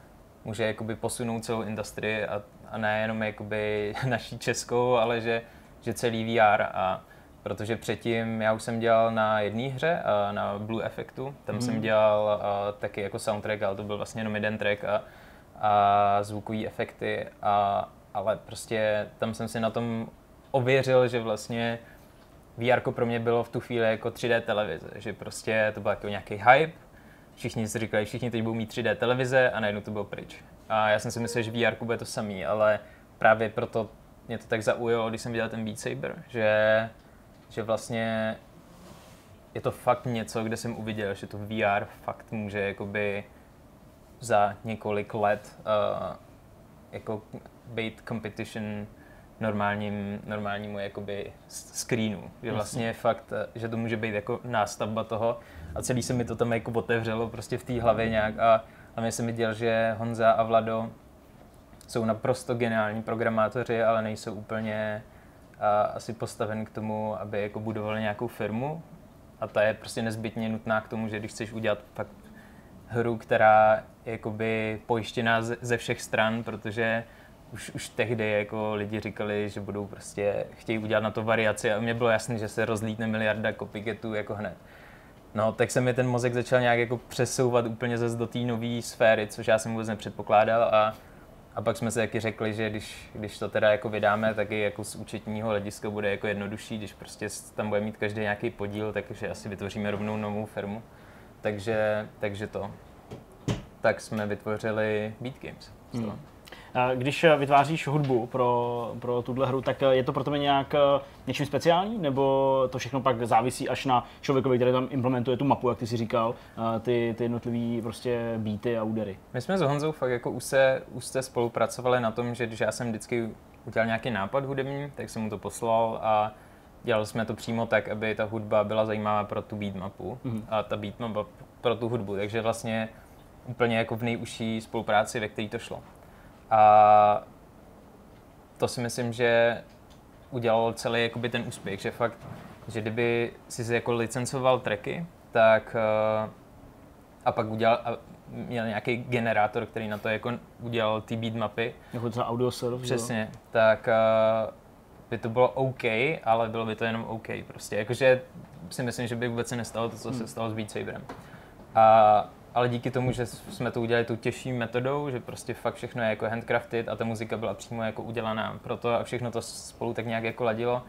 může jakoby posunout celou industrii a, a ne jenom jakoby naší českou, ale že, že celý VR a protože předtím já už jsem dělal na jedné hře, uh, na Blue Effectu, tam mm. jsem mhm. dělal uh, taky jako soundtrack, ale to byl vlastně jenom jeden track a, a zvukové efekty, a, ale prostě tam jsem si na tom ověřil, že vlastně VR pro mě bylo v tu chvíli jako 3D televize, že prostě to byl jako nějaký hype, všichni si říkali, všichni teď budou mít 3D televize a najednou to bylo pryč. A já jsem si myslel, že VR bude to samý, ale právě proto mě to tak zaujalo, když jsem viděl ten Beat Saber, že, že vlastně je to fakt něco, kde jsem uviděl, že to VR fakt může jakoby za několik let uh, jako být competition normálním, normálnímu jakoby screenu. Že vlastně je fakt, eh, že to může být jako nástavba toho a celý se mi to tam jako otevřelo prostě v té hlavě nějak a, a mě se mi děl, že Honza a Vlado jsou naprosto geniální programátoři, ale nejsou úplně a, asi postaven k tomu, aby jako budovali nějakou firmu a ta je prostě nezbytně nutná k tomu, že když chceš udělat fakt hru, která je jakoby pojištěná ze všech stran, protože už, už tehdy jako lidi říkali, že budou prostě, chtějí udělat na to variaci a mně bylo jasné, že se rozlítne miliarda copycatů jako hned. No, tak se mi ten mozek začal nějak jako přesouvat úplně zase do té nové sféry, což já jsem vůbec nepředpokládal a, a pak jsme si taky řekli, že když, když to teda jako vydáme, tak i jako z účetního hlediska bude jako jednodušší, když prostě tam bude mít každý nějaký podíl, takže asi vytvoříme rovnou novou firmu. Takže, takže to. Tak jsme vytvořili Beat Games. Hmm. Když vytváříš hudbu pro, pro tuhle hru, tak je to pro tebe nějak eh, něčím speciální, nebo to všechno pak závisí až na člověkovi, který tam implementuje tu mapu, jak ty si říkal, eh, ty, ty jednotlivé prostě beaty a údery? My jsme s Honzou fakt jako už se, už se spolupracovali na tom, že když já jsem vždycky udělal nějaký nápad hudební, tak jsem mu to poslal a dělali jsme to přímo tak, aby ta hudba byla zajímavá pro tu beatmapu mm-hmm. a ta beatmapa pro tu hudbu, takže vlastně úplně jako v nejužší spolupráci, ve které to šlo. A to si myslím, že udělal celý jakoby ten úspěch, že fakt, že kdyby si jako licencoval tracky, tak uh, a pak udělal, a měl nějaký generátor, který na to jako udělal ty beat mapy. Jako třeba audio surf, Přesně, jo? tak uh, by to bylo OK, ale bylo by to jenom OK prostě. Jakože si myslím, že by vůbec se nestalo to, co hmm. se stalo s Beat Saberem. A ale díky tomu, že jsme to udělali tu těžší metodou, že prostě fakt všechno je jako handcrafted a ta muzika byla přímo jako udělaná pro to a všechno to spolu tak nějak jako ladilo.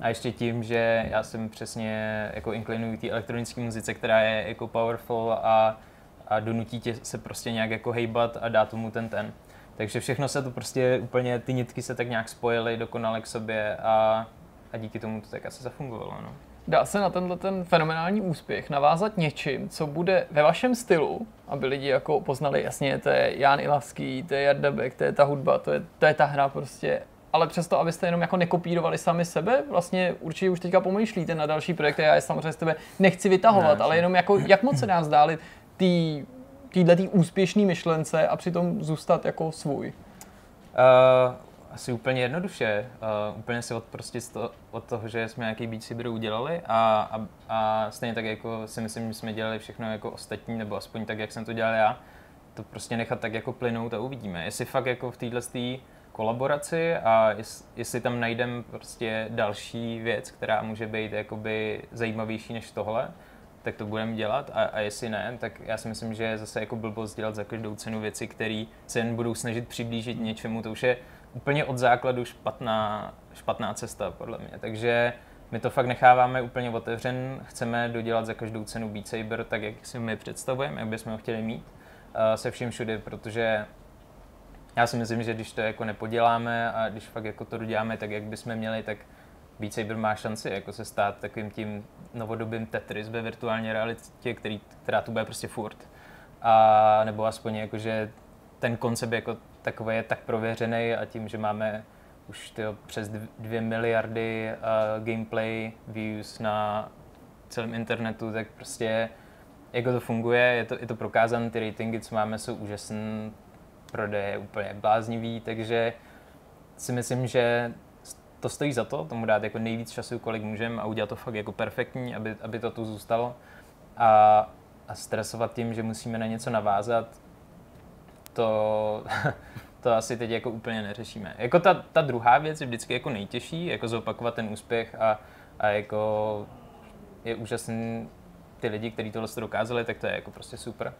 A ještě tím, že já jsem přesně jako inklinuji té elektronické muzice, která je jako powerful a, a donutí tě se prostě nějak jako hejbat a dá tomu ten ten. Takže všechno se to prostě úplně, ty nitky se tak nějak spojily dokonale k sobě a, a díky tomu to tak asi zafungovalo. No. Dá se na tenhle ten fenomenální úspěch navázat něčím, co bude ve vašem stylu, aby lidi jako poznali, jasně, to je Jan Ilavský, to je Jarda Beck, to je ta hudba, to je, to je ta hra prostě, ale přesto, abyste jenom jako nekopírovali sami sebe, vlastně určitě už teďka pomýšlíte na další projekty, já je samozřejmě z tebe nechci vytahovat, ne, ale jenom jako, jak moc se dá vzdálit tý, týhle tý úspěšný myšlence a přitom zůstat jako svůj? Uh, asi úplně jednoduše. Uh, úplně si od, prostě to, od toho, že jsme nějaký Beat Saber udělali a, a, a, stejně tak jako si myslím, že jsme dělali všechno jako ostatní, nebo aspoň tak, jak jsem to dělal já, to prostě nechat tak jako plynout a uvidíme. Jestli fakt jako v této kolaboraci a jestli tam najdeme prostě další věc, která může být jakoby zajímavější než tohle, tak to budeme dělat a, a jestli ne, tak já si myslím, že je zase jako blbost dělat za každou cenu věci, které se jen budou snažit přiblížit něčemu, to už je úplně od základu špatná, špatná cesta, podle mě. Takže my to fakt necháváme úplně otevřen, chceme dodělat za každou cenu Beat Saber tak, jak si my představujeme, jak bychom ho chtěli mít uh, se vším všude, protože já si myslím, že když to jako nepoděláme a když fakt jako to doděláme tak, jak bychom měli, tak Beat Saber má šanci jako se stát takovým tím novodobým Tetris ve virtuální realitě, který, která tu bude prostě furt. A nebo aspoň jako, že ten koncept jako takový je tak prověřený a tím, že máme už tyjo, přes dvě miliardy uh, gameplay views na celém internetu, tak prostě jako to funguje, je to, je to prokázané, ty ratingy, co máme, jsou úžasné, prodej je úplně bláznivý, takže si myslím, že to stojí za to, tomu dát jako nejvíc času, kolik můžeme a udělat to fakt jako perfektní, aby, aby to tu zůstalo. A, a stresovat tím, že musíme na něco navázat, to, to asi teď jako úplně neřešíme. Jako ta, ta druhá věc je vždycky jako nejtěžší, jako zopakovat ten úspěch a, a jako je úžasný ty lidi, kteří tohle dokázali, tak to je jako prostě super.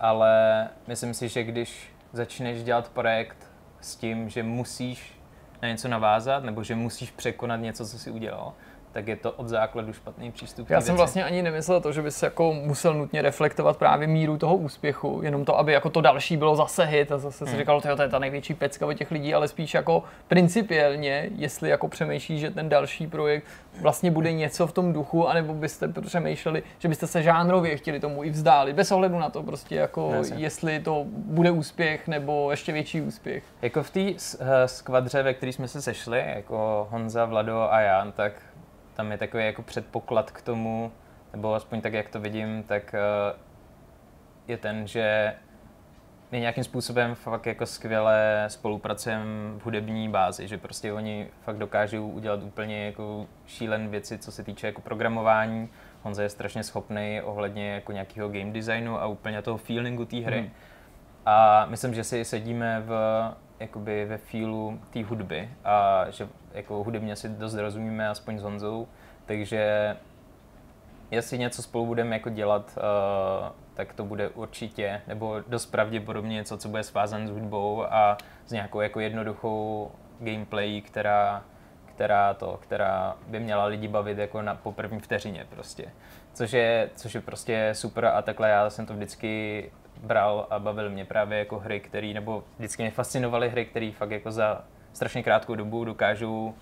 Ale myslím si, že když začneš dělat projekt s tím, že musíš na něco navázat, nebo že musíš překonat něco, co jsi udělal, tak je to od základu špatný přístup. Já jsem věci. vlastně ani nemyslel to, že bys jako musel nutně reflektovat právě míru toho úspěchu, jenom to, aby jako to další bylo zase hit a zase hmm. si říkalo, to je ta největší pecka od těch lidí, ale spíš jako principiálně, jestli jako přemýšlíš, že ten další projekt vlastně bude něco v tom duchu, anebo byste přemýšleli, že byste se žánrově chtěli tomu i vzdálit, bez ohledu na to prostě jako, Jasně. jestli to bude úspěch nebo ještě větší úspěch. Jako v té eh, skvadře, ve které jsme se sešli, jako Honza, Vlado a Jan, tak tam je takový jako předpoklad k tomu, nebo aspoň tak, jak to vidím, tak eh, je ten, že my nějakým způsobem fakt jako skvěle spolupracujeme v hudební bázi, že prostě oni fakt dokážou udělat úplně jako šílen věci, co se týče jako programování. Honza je strašně schopný ohledně jako nějakého game designu a úplně toho feelingu té hry. Hmm. A myslím, že si sedíme v jakoby ve feelu té hudby a že jako hudebně si dost rozumíme, aspoň s Honzou, takže jestli něco spolu budeme jako dělat, uh, tak to bude určitě, nebo dost pravděpodobně něco, co bude svázané s hudbou a s nějakou jako jednoduchou gameplay, která, která, to, která by měla lidi bavit jako na, po první vteřině prostě. Což je, což je prostě super a takhle já jsem to vždycky bral a bavil mě právě jako hry, které, nebo vždycky mě fascinovaly hry, které fakt jako za strašně krátkou dobu dokážou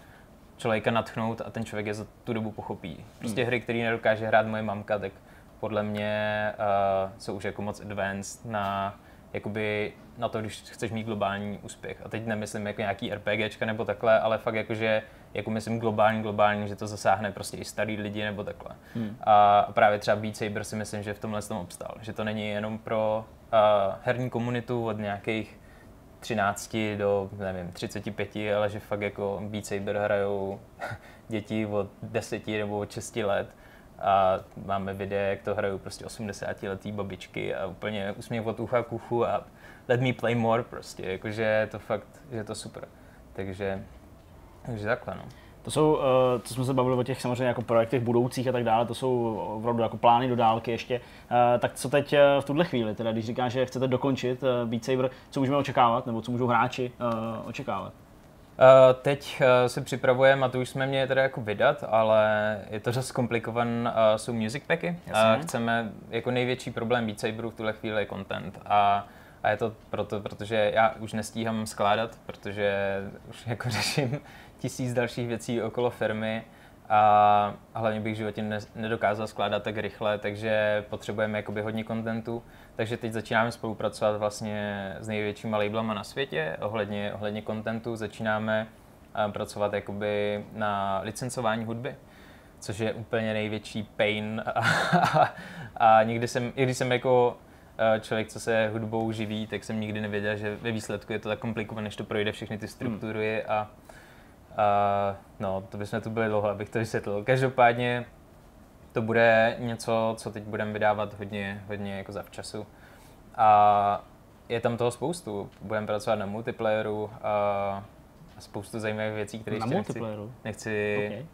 člověka natchnout a ten člověk je za tu dobu pochopí. Prostě hmm. hry, které nedokáže hrát moje mamka, tak podle mě uh, jsou už jako moc advanced na jakoby na to, když chceš mít globální úspěch. A teď nemyslím jako nějaký RPGčka nebo takhle, ale fakt jakože jako myslím globální, globální, že to zasáhne prostě i starý lidi nebo takhle. Hmm. A právě třeba Beat Saber si myslím, že v tomhle tom obstal. Že to není jenom pro uh, herní komunitu od nějakých 13 do, nevím, 35, ale že fakt jako Beat Saber hrajou děti od 10 nebo od 6 let a máme videa, jak to hrajou prostě 80 letý babičky a úplně úsměv od ucha k uchu a let me play more prostě, jakože je to fakt, že je to super. Takže, takže takhle no. To jsou, eh, to jsme se bavili o těch samozřejmě jako projektech budoucích a tak dále, to jsou opravdu jako plány do dálky ještě. Eh, tak co teď eh, v tuhle chvíli, teda když říkáš, že chcete dokončit Beat Saber, co můžeme očekávat, nebo co můžou hráči očekávat? Teď se připravujeme, a to už jsme měli teda jako vydat, ale je to dost komplikované, uh, jsou music packy. Uh, chceme, jako největší problém Beat Saberu v tuhle chvíli je content. A, a je to proto, protože já už nestíhám skládat, protože už jako řeším tisíc dalších věcí okolo firmy a hlavně bych v životě ne, nedokázal skládat tak rychle, takže potřebujeme jakoby hodně kontentu. Takže teď začínáme spolupracovat vlastně s největšíma labelama na světě ohledně, ohledně kontentu. Začínáme pracovat jakoby na licencování hudby, což je úplně největší pain. A, a, a nikdy jsem, i když jsem jako člověk, co se hudbou živí, tak jsem nikdy nevěděl, že ve výsledku je to tak komplikované, než to projde všechny ty struktury hmm. a a no, to bychom tu byli dlouho, abych to vysvětlil. Každopádně to bude něco, co teď budeme vydávat hodně, hodně jako zavčasu. A je tam toho spoustu. Budeme pracovat na multiplayeru a spoustu zajímavých věcí, které ještě multiplayeru? nechci, okay.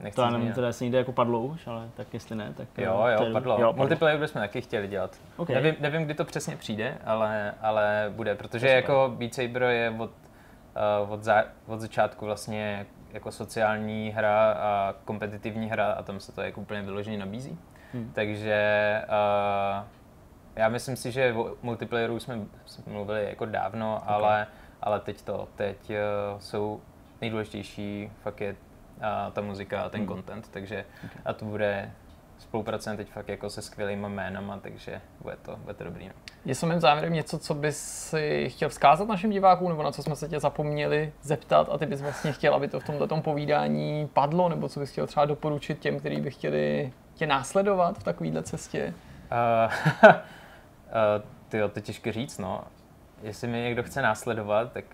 nechci To já nevím, teda jestli někde jako padlo už, ale tak jestli ne, tak... Jo, jo, padlo. padlo. Jo, Multiplayer bychom taky chtěli dělat. Okay. Nevím, nevím, kdy to přesně přijde, ale, ale bude, protože jako Beat Saber je od uh, od, za, od začátku vlastně jako sociální hra a kompetitivní hra a tam se to jako úplně vyloženě nabízí. Hmm. Takže uh, já myslím si, že o multiplayeru jsme mluvili jako dávno, okay. ale, ale teď to, teď uh, jsou nejdůležitější fakt je uh, ta muzika a ten hmm. content, takže okay. a to bude spolupracujeme teď fakt jako se skvělými jménama, takže bude to, bude to dobrý. No. Je mým závěrem něco, co bys si chtěl vzkázat našim divákům, nebo na co jsme se tě zapomněli zeptat a ty bys vlastně chtěl, aby to v tomto povídání padlo, nebo co bys chtěl třeba doporučit těm, kteří by chtěli tě následovat v takovéhle cestě? Uh, uh, tyjo, to těžké říct, no. Jestli mě někdo chce následovat, tak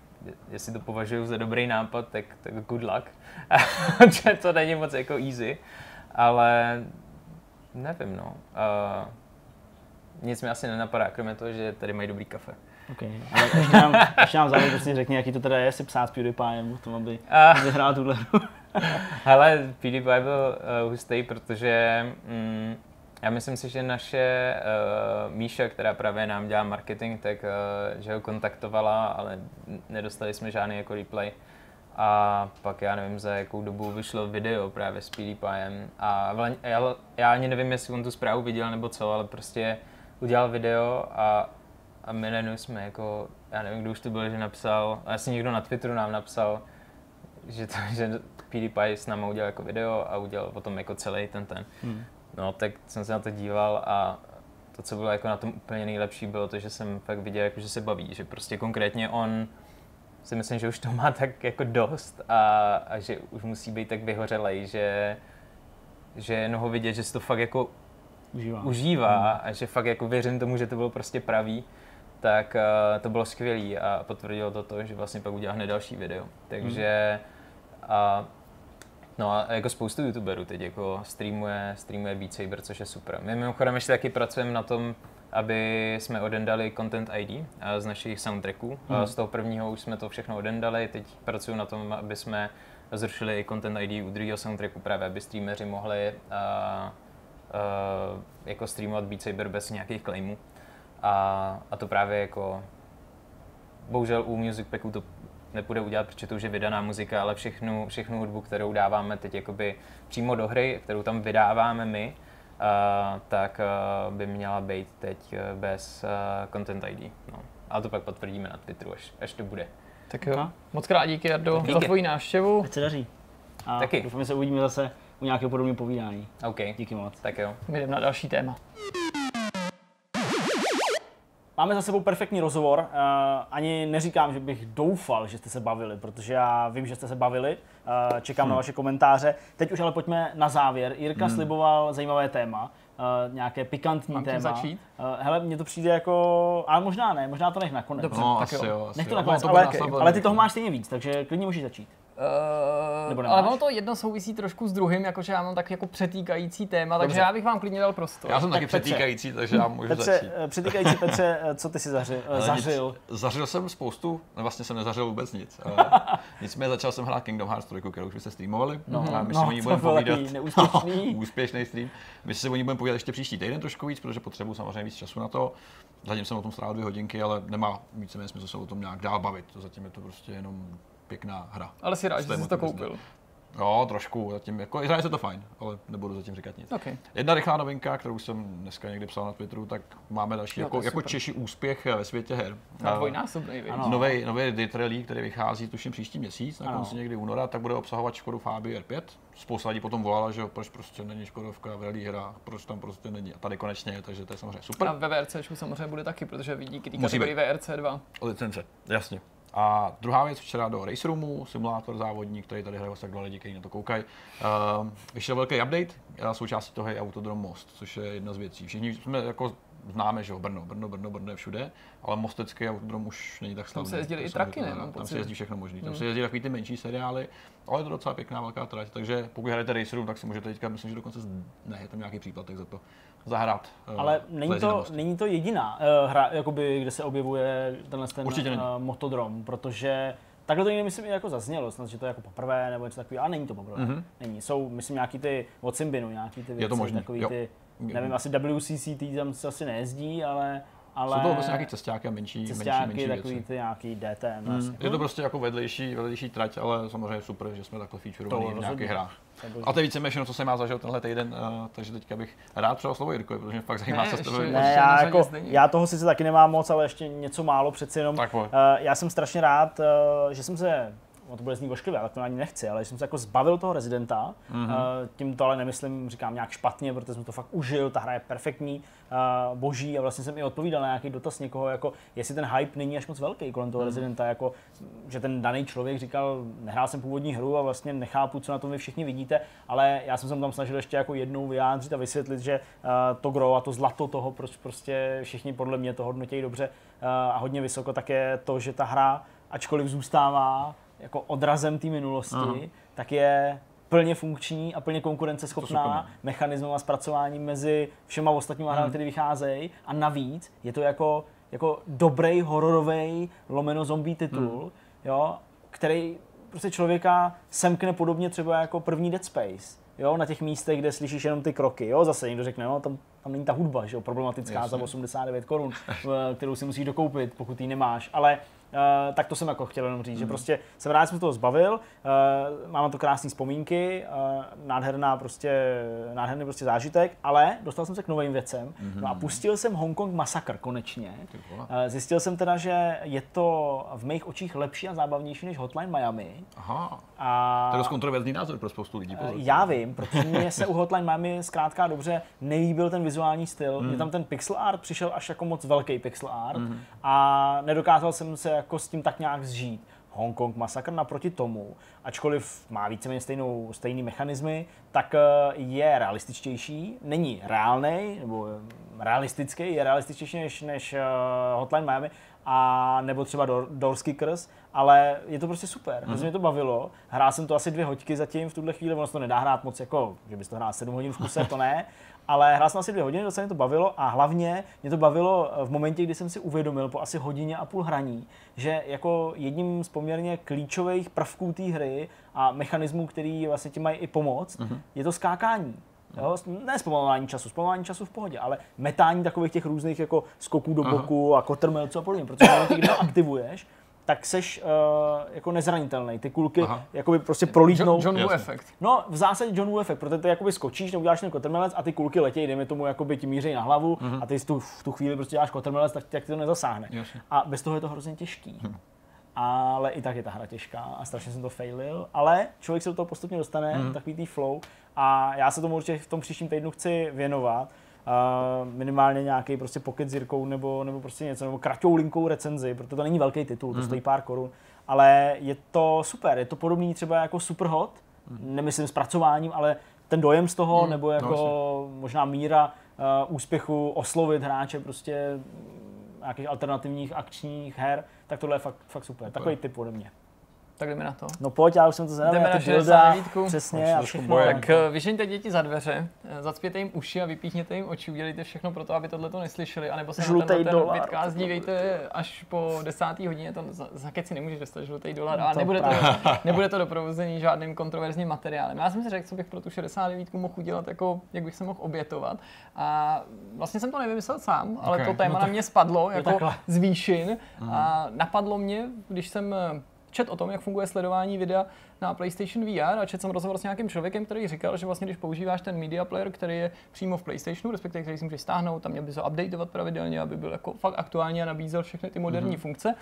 jestli to považuji za dobrý nápad, tak, tak good luck. To není moc jako easy, ale nevím, no. Uh, nic mi asi nenapadá, kromě toho, že tady mají dobrý kafe. Okay. Ale ještě nám, ještě nám závěr prostě řekni, jaký to teda je si psát s PewDiePiem o tom, aby Uh, vyhrál tuhle hru. Hele, PewDiePie byl uh, hustý, protože mm, já myslím si, že naše uh, Míša, která právě nám dělá marketing, tak uh, že ho kontaktovala, ale nedostali jsme žádný jako replay. A pak já nevím, za jakou dobu vyšlo video právě s PewDiePiem. A já, já ani nevím, jestli on tu zprávu viděl nebo co, ale prostě udělal video a, a my najednou jsme jako, já nevím, kdo už to byl, že napsal, asi někdo na Twitteru nám napsal, že, to, že PewDiePie s námi udělal jako video a udělal potom jako celý ten ten. Hmm. No, tak jsem se na to díval a to, co bylo jako na tom úplně nejlepší, bylo to, že jsem fakt viděl, jako, že se baví, že prostě konkrétně on si myslím, že už to má tak jako dost a, a že už musí být tak vyhořelej, že, že jenom ho vidět, že si to fakt jako Užívá. užívá a že fakt jako věřím tomu, že to bylo prostě pravý, tak uh, to bylo skvělý a potvrdilo to to, že vlastně pak udělá hned další video. Takže a, no a jako spoustu youtuberů teď jako streamuje, streamuje Beat Saber, což je super. My mimochodem ještě taky pracujeme na tom, aby jsme odendali Content ID eh, z našich soundtracků. Hmm. Z toho prvního už jsme to všechno odendali, teď pracuji na tom, aby jsme zrušili i Content ID u druhého soundtracku právě, aby streameři mohli uh, uh, jako streamovat Beat Saber bez nějakých claimů. A, a to právě jako bohužel u Music Packu to nepůjde udělat, protože to už je vydaná muzika, ale všechnu, všechnu hudbu, kterou dáváme teď jakoby přímo do hry, kterou tam vydáváme my, tak by měla být teď uh, bez uh, Content ID. No. A to pak potvrdíme na Twitteru, až, až to bude. Tak jo, Aha. moc krát díky, Jardo, Díky. za tvoji návštěvu. Ať se daří. A Taky. doufám, že se uvidíme zase u nějakého podobného povídání. OK, Díky moc. tak jo. My jdeme na další téma. Máme za sebou perfektní rozhovor. Uh, ani neříkám, že bych doufal, že jste se bavili, protože já vím, že jste se bavili. Uh, čekám Hm. na vaše komentáře. Teď už ale pojďme na závěr. Jirka sliboval zajímavé téma, uh, nějaké pikantní Mám téma. začít? Uh, hele, mně to přijde jako, ale možná ne, možná to nech nakonec. Dobře. No, tak asi jo. Nech to jo. nakonec, No, ale, následovat ale ty toho máš stejně víc, takže klidně můžeš začít. Nebo Uh, nemáš? ale ono to jedno souvisí trošku s druhým, jakože já mám tak jako přetýkající téma, takže Dobře. já bych vám klidně dal prostor. Já jsem Tak taky Petře. přetýkající, takže já můžu Petře, začít. eh, přetýkající Petře, eh, co ty si zaři, eh, zařil? Nic, zařil jsem spoustu, no vlastně jsem nezařil vůbec nic. Nicméně začal jsem hrát Kingdom Hearts 3, kterou už byste streamovali. No, a my no, si o ní budeme povídat. neúspěšný. No, úspěšný stream. My si o ní budeme povídat ještě příští týden trošku víc, protože potřebuji samozřejmě víc času na to. Zatím jsem o tom strávil dvě hodinky, ale nemá víceméně smysl se o tom nějak dál bavit. To zatím je to prostě jenom pěkná hra. Ale si rád, že jsi to koupil. Jo, trošku, zatím, jako, hraje se to fajn, ale nebudu zatím říkat nic. Okay. Jedna rychlá novinka, kterou jsem dneska někdy psal na Twitteru, tak máme další to jako, jako. Češi úspěch ve světě her. Na A- dvojnásobný. Nový, nový Detrelí, který vychází tuším příští měsíc, na konci někdy února, tak bude obsahovat Škodu Fabia R5. Spousta lidí potom volala, že proč prostě není Škodovka v rally hrách, proč tam prostě není. A tady konečně je, takže to je samozřejmě super. A ve VRCčku samozřejmě bude taky, protože Musí kategorii VRC 2. Licence, jasně. A druhá věc, včera do Race Roomu, simulátor závodní, který tady hraje tak dva lidi, kteří na to koukají. Uh, vyšel velký update, a součástí toho je Autodrom Most, což je jedna z věcí. Všichni jsme jako známe, že jo, Brno, Brno, Brno, Brno je všude, ale Mostecký autodrom už není tak slavný. se jezdily To i jsem traky, ne? Tam pocit. se jezdí všechno možný. Tam Hmm. se jezdí takový ty menší seriály, ale je to docela pěkná velká trať, takže pokud hrajete Race Room, tak si můžete teďka, myslím, že dokonce z- ne, je tam nějaký příplatek za to, zahrát. eh, Ale není to, není to jediná uh, hra, jakoby, kde se objevuje tenhle ten uh, motodrom, protože takhle to někdy myslím i jako zaznělo, snad, že to je jako poprvé nebo něco takového, ale není to poprvé. Mhm. Není, jsou myslím nějaký ty od Simbinu, nějaký ty věci, to možný, takový jo. ty, nevím, asi WCCT tam se asi nejezdí, ale, ale Jsou to vlastně nějaký cestáky a menší, menší, cestáky, menší takový věci. ty nějaký DTM. Mm. vlastně. Je to prostě jako vedlejší, vedlejší trať, ale samozřejmě super, že jsme takhle featurovaný To v nějakých hrách. A to je víceméně všechno, co jsem má zažil tenhle týden, uh, takže teďka bych rád předal slovo Jirkovi, protože mě fakt zajímá, Ne, co jste Ne, na já, jako, já toho sice taky nemám moc, ale ještě něco málo přeci jenom. Tak pojď. Uh, já jsem strašně rád, uh, že jsem se to bude znít ošklivě, tak to ani nechci, ale jsem se jako zbavil toho rezidenta, mm-hmm. tím to ale nemyslím, říkám nějak špatně, protože jsem to fakt užil, ta hra je perfektní, uh, boží a vlastně jsem i odpovídal na nějaký dotaz někoho, jako jestli ten hype není až moc velký kolem toho mm-hmm. rezidenta, jako že ten daný člověk říkal, nehrál jsem původní hru a vlastně nechápu, co na tom vy všichni vidíte, ale já jsem se tam snažil ještě jako jednou vyjádřit a vysvětlit, že uh, to gro a to zlato toho, proč prostě všichni podle mě to hodnotí dobře uh, a hodně vysoko, tak je to, že ta hra, ačkoliv zůstává jako odrazem té minulosti, Aha. tak je plně funkční a plně konkurenceschopná mechanismem a zpracování mezi všema ostatními hrami, hmm. které vycházejí a navíc je to jako, jako dobrý hororový lomeno zombie titul, hmm. jo, který prostě člověka semkne podobně třeba jako první Dead Space. Jo, na těch místech, kde slyšíš jenom ty kroky. Jo, zase někdo řekne, no, tam, tam není ta hudba, že jo, problematická Jasně. za 89 korun, kterou si musíš dokoupit, pokud ji nemáš. Ale Uh, tak to jsem jako chtěl jenom říct, mm. že prostě jsem rád, že jsem toho zbavil, uh, mám na to krásné vzpomínky, uh, nádherná prostě, nádherný prostě zážitek, ale dostal jsem se k novým věcem mm-hmm. no a pustil jsem Hongkong Massacre konečně. Uh, zjistil jsem teda, že je to v mých očích lepší a zábavnější než Hotline Miami. Aha. A... To je dost kontroverzní názor pro spoustu lidí. Pozor. Já vím, protože mě se u Hotline Miami zkrátka dobře nelíbil ten vizuální styl. Mm. Mně tam ten pixel art přišel až jako moc velký pixel art mm. a nedokázal jsem se jako s tím tak nějak zžít. Hongkong Massacre naproti tomu, ačkoliv má víceméně stejnou, stejný mechanismy, tak eh, je realističtější, není reálný, nebo eh, realistický, je realističtější než, než eh, Hotline Miami, a nebo třeba Doorskickers, ale je to prostě super, mm. mě to bavilo. Hrál jsem to asi dvě hoďky zatím v tuhle chvíli, ono se to nedá hrát moc jako, že bys to hrál 7 hodin v kuse, to ne, ale hrál jsem asi dvě hodiny, docela mě to bavilo a hlavně mě to bavilo v momentě, kdy jsem si uvědomil po asi hodině a půl hraní, že jako jedním z poměrně klíčových prvků té hry a mechanismů, který vlastně ti mají i pomoct, mm-hmm. je to skákání. Jo? Ne zpomalování času, zpomalování času v pohodě, ale metání takových těch různých jako skoků do boku Aha. a kotrmelců a podobně. Protože když to aktivuješ, tak seš uh, jako nezranitelný. Ty kulky Aha. jakoby prostě prolítnou. John, John efekt. No, v zásadě John Woo efekt, protože ty jakoby skočíš, neuděláš ten kotrmelec a ty kulky letějí, dejme tomu, jakoby ti míří na hlavu uh-huh. a ty tu, v tu chvíli prostě děláš kotrmelec, tak, tak ty to nezasáhne. Jasně. A bez toho je to hrozně těžký. Uh-huh. Ale i tak je ta hra těžká a strašně jsem to failil. Ale člověk se do toho postupně dostane, uh-huh. takový tý flow. A já se tomu určitě v tom příštím týdnu chci věnovat uh, minimálně nějaký prostě pocket s Jirkou nebo, nebo prostě něco, nebo kratou linkou recenzi, protože to není velký titul, to mm-hmm. stojí pár korun, ale je to super, je to podobný třeba jako Superhot, mm-hmm. nemyslím zpracováním, ale ten dojem z toho, mm, nebo jako no, možná míra uh, úspěchu oslovit hráče prostě nějakých alternativních akčních her, tak tohle je fakt, fakt super. Takový typ ode mě. Tak jdeme na to. No pojď, já už jsem to zvedal. Jdeme na 69. Přesně a všechno. Tak uh, vyžeňte děti za dveře, eh, zacpěte jim uši a vypíchněte jim oči, udělejte všechno pro to, aby tohle to neslyšeli, anebo se na ten podcast dívejte až po desáté hodině, to za, za si nemůžeš dostat žlutý dolar, a nebude to, nebude to doprovození žádným kontroverzním materiálem. Já jsem si řekl, co bych pro tu 69 mohl udělat, jako, jak bych se mohl obětovat. A vlastně jsem to nevymyslel sám, ale okay. to téma no to, na mě spadlo jako z výšin. Mm. A napadlo mě, když jsem čet o tom, jak funguje sledování videa na PlayStation VR a čet jsem rozhovor s nějakým člověkem, který říkal, že vlastně když používáš ten media player, který je přímo v PlayStationu, respektive který si můžeš stáhnout, tam měl by se updateovat pravidelně, aby byl jako fakt aktuální a nabízel všechny ty moderní mm-hmm. funkce,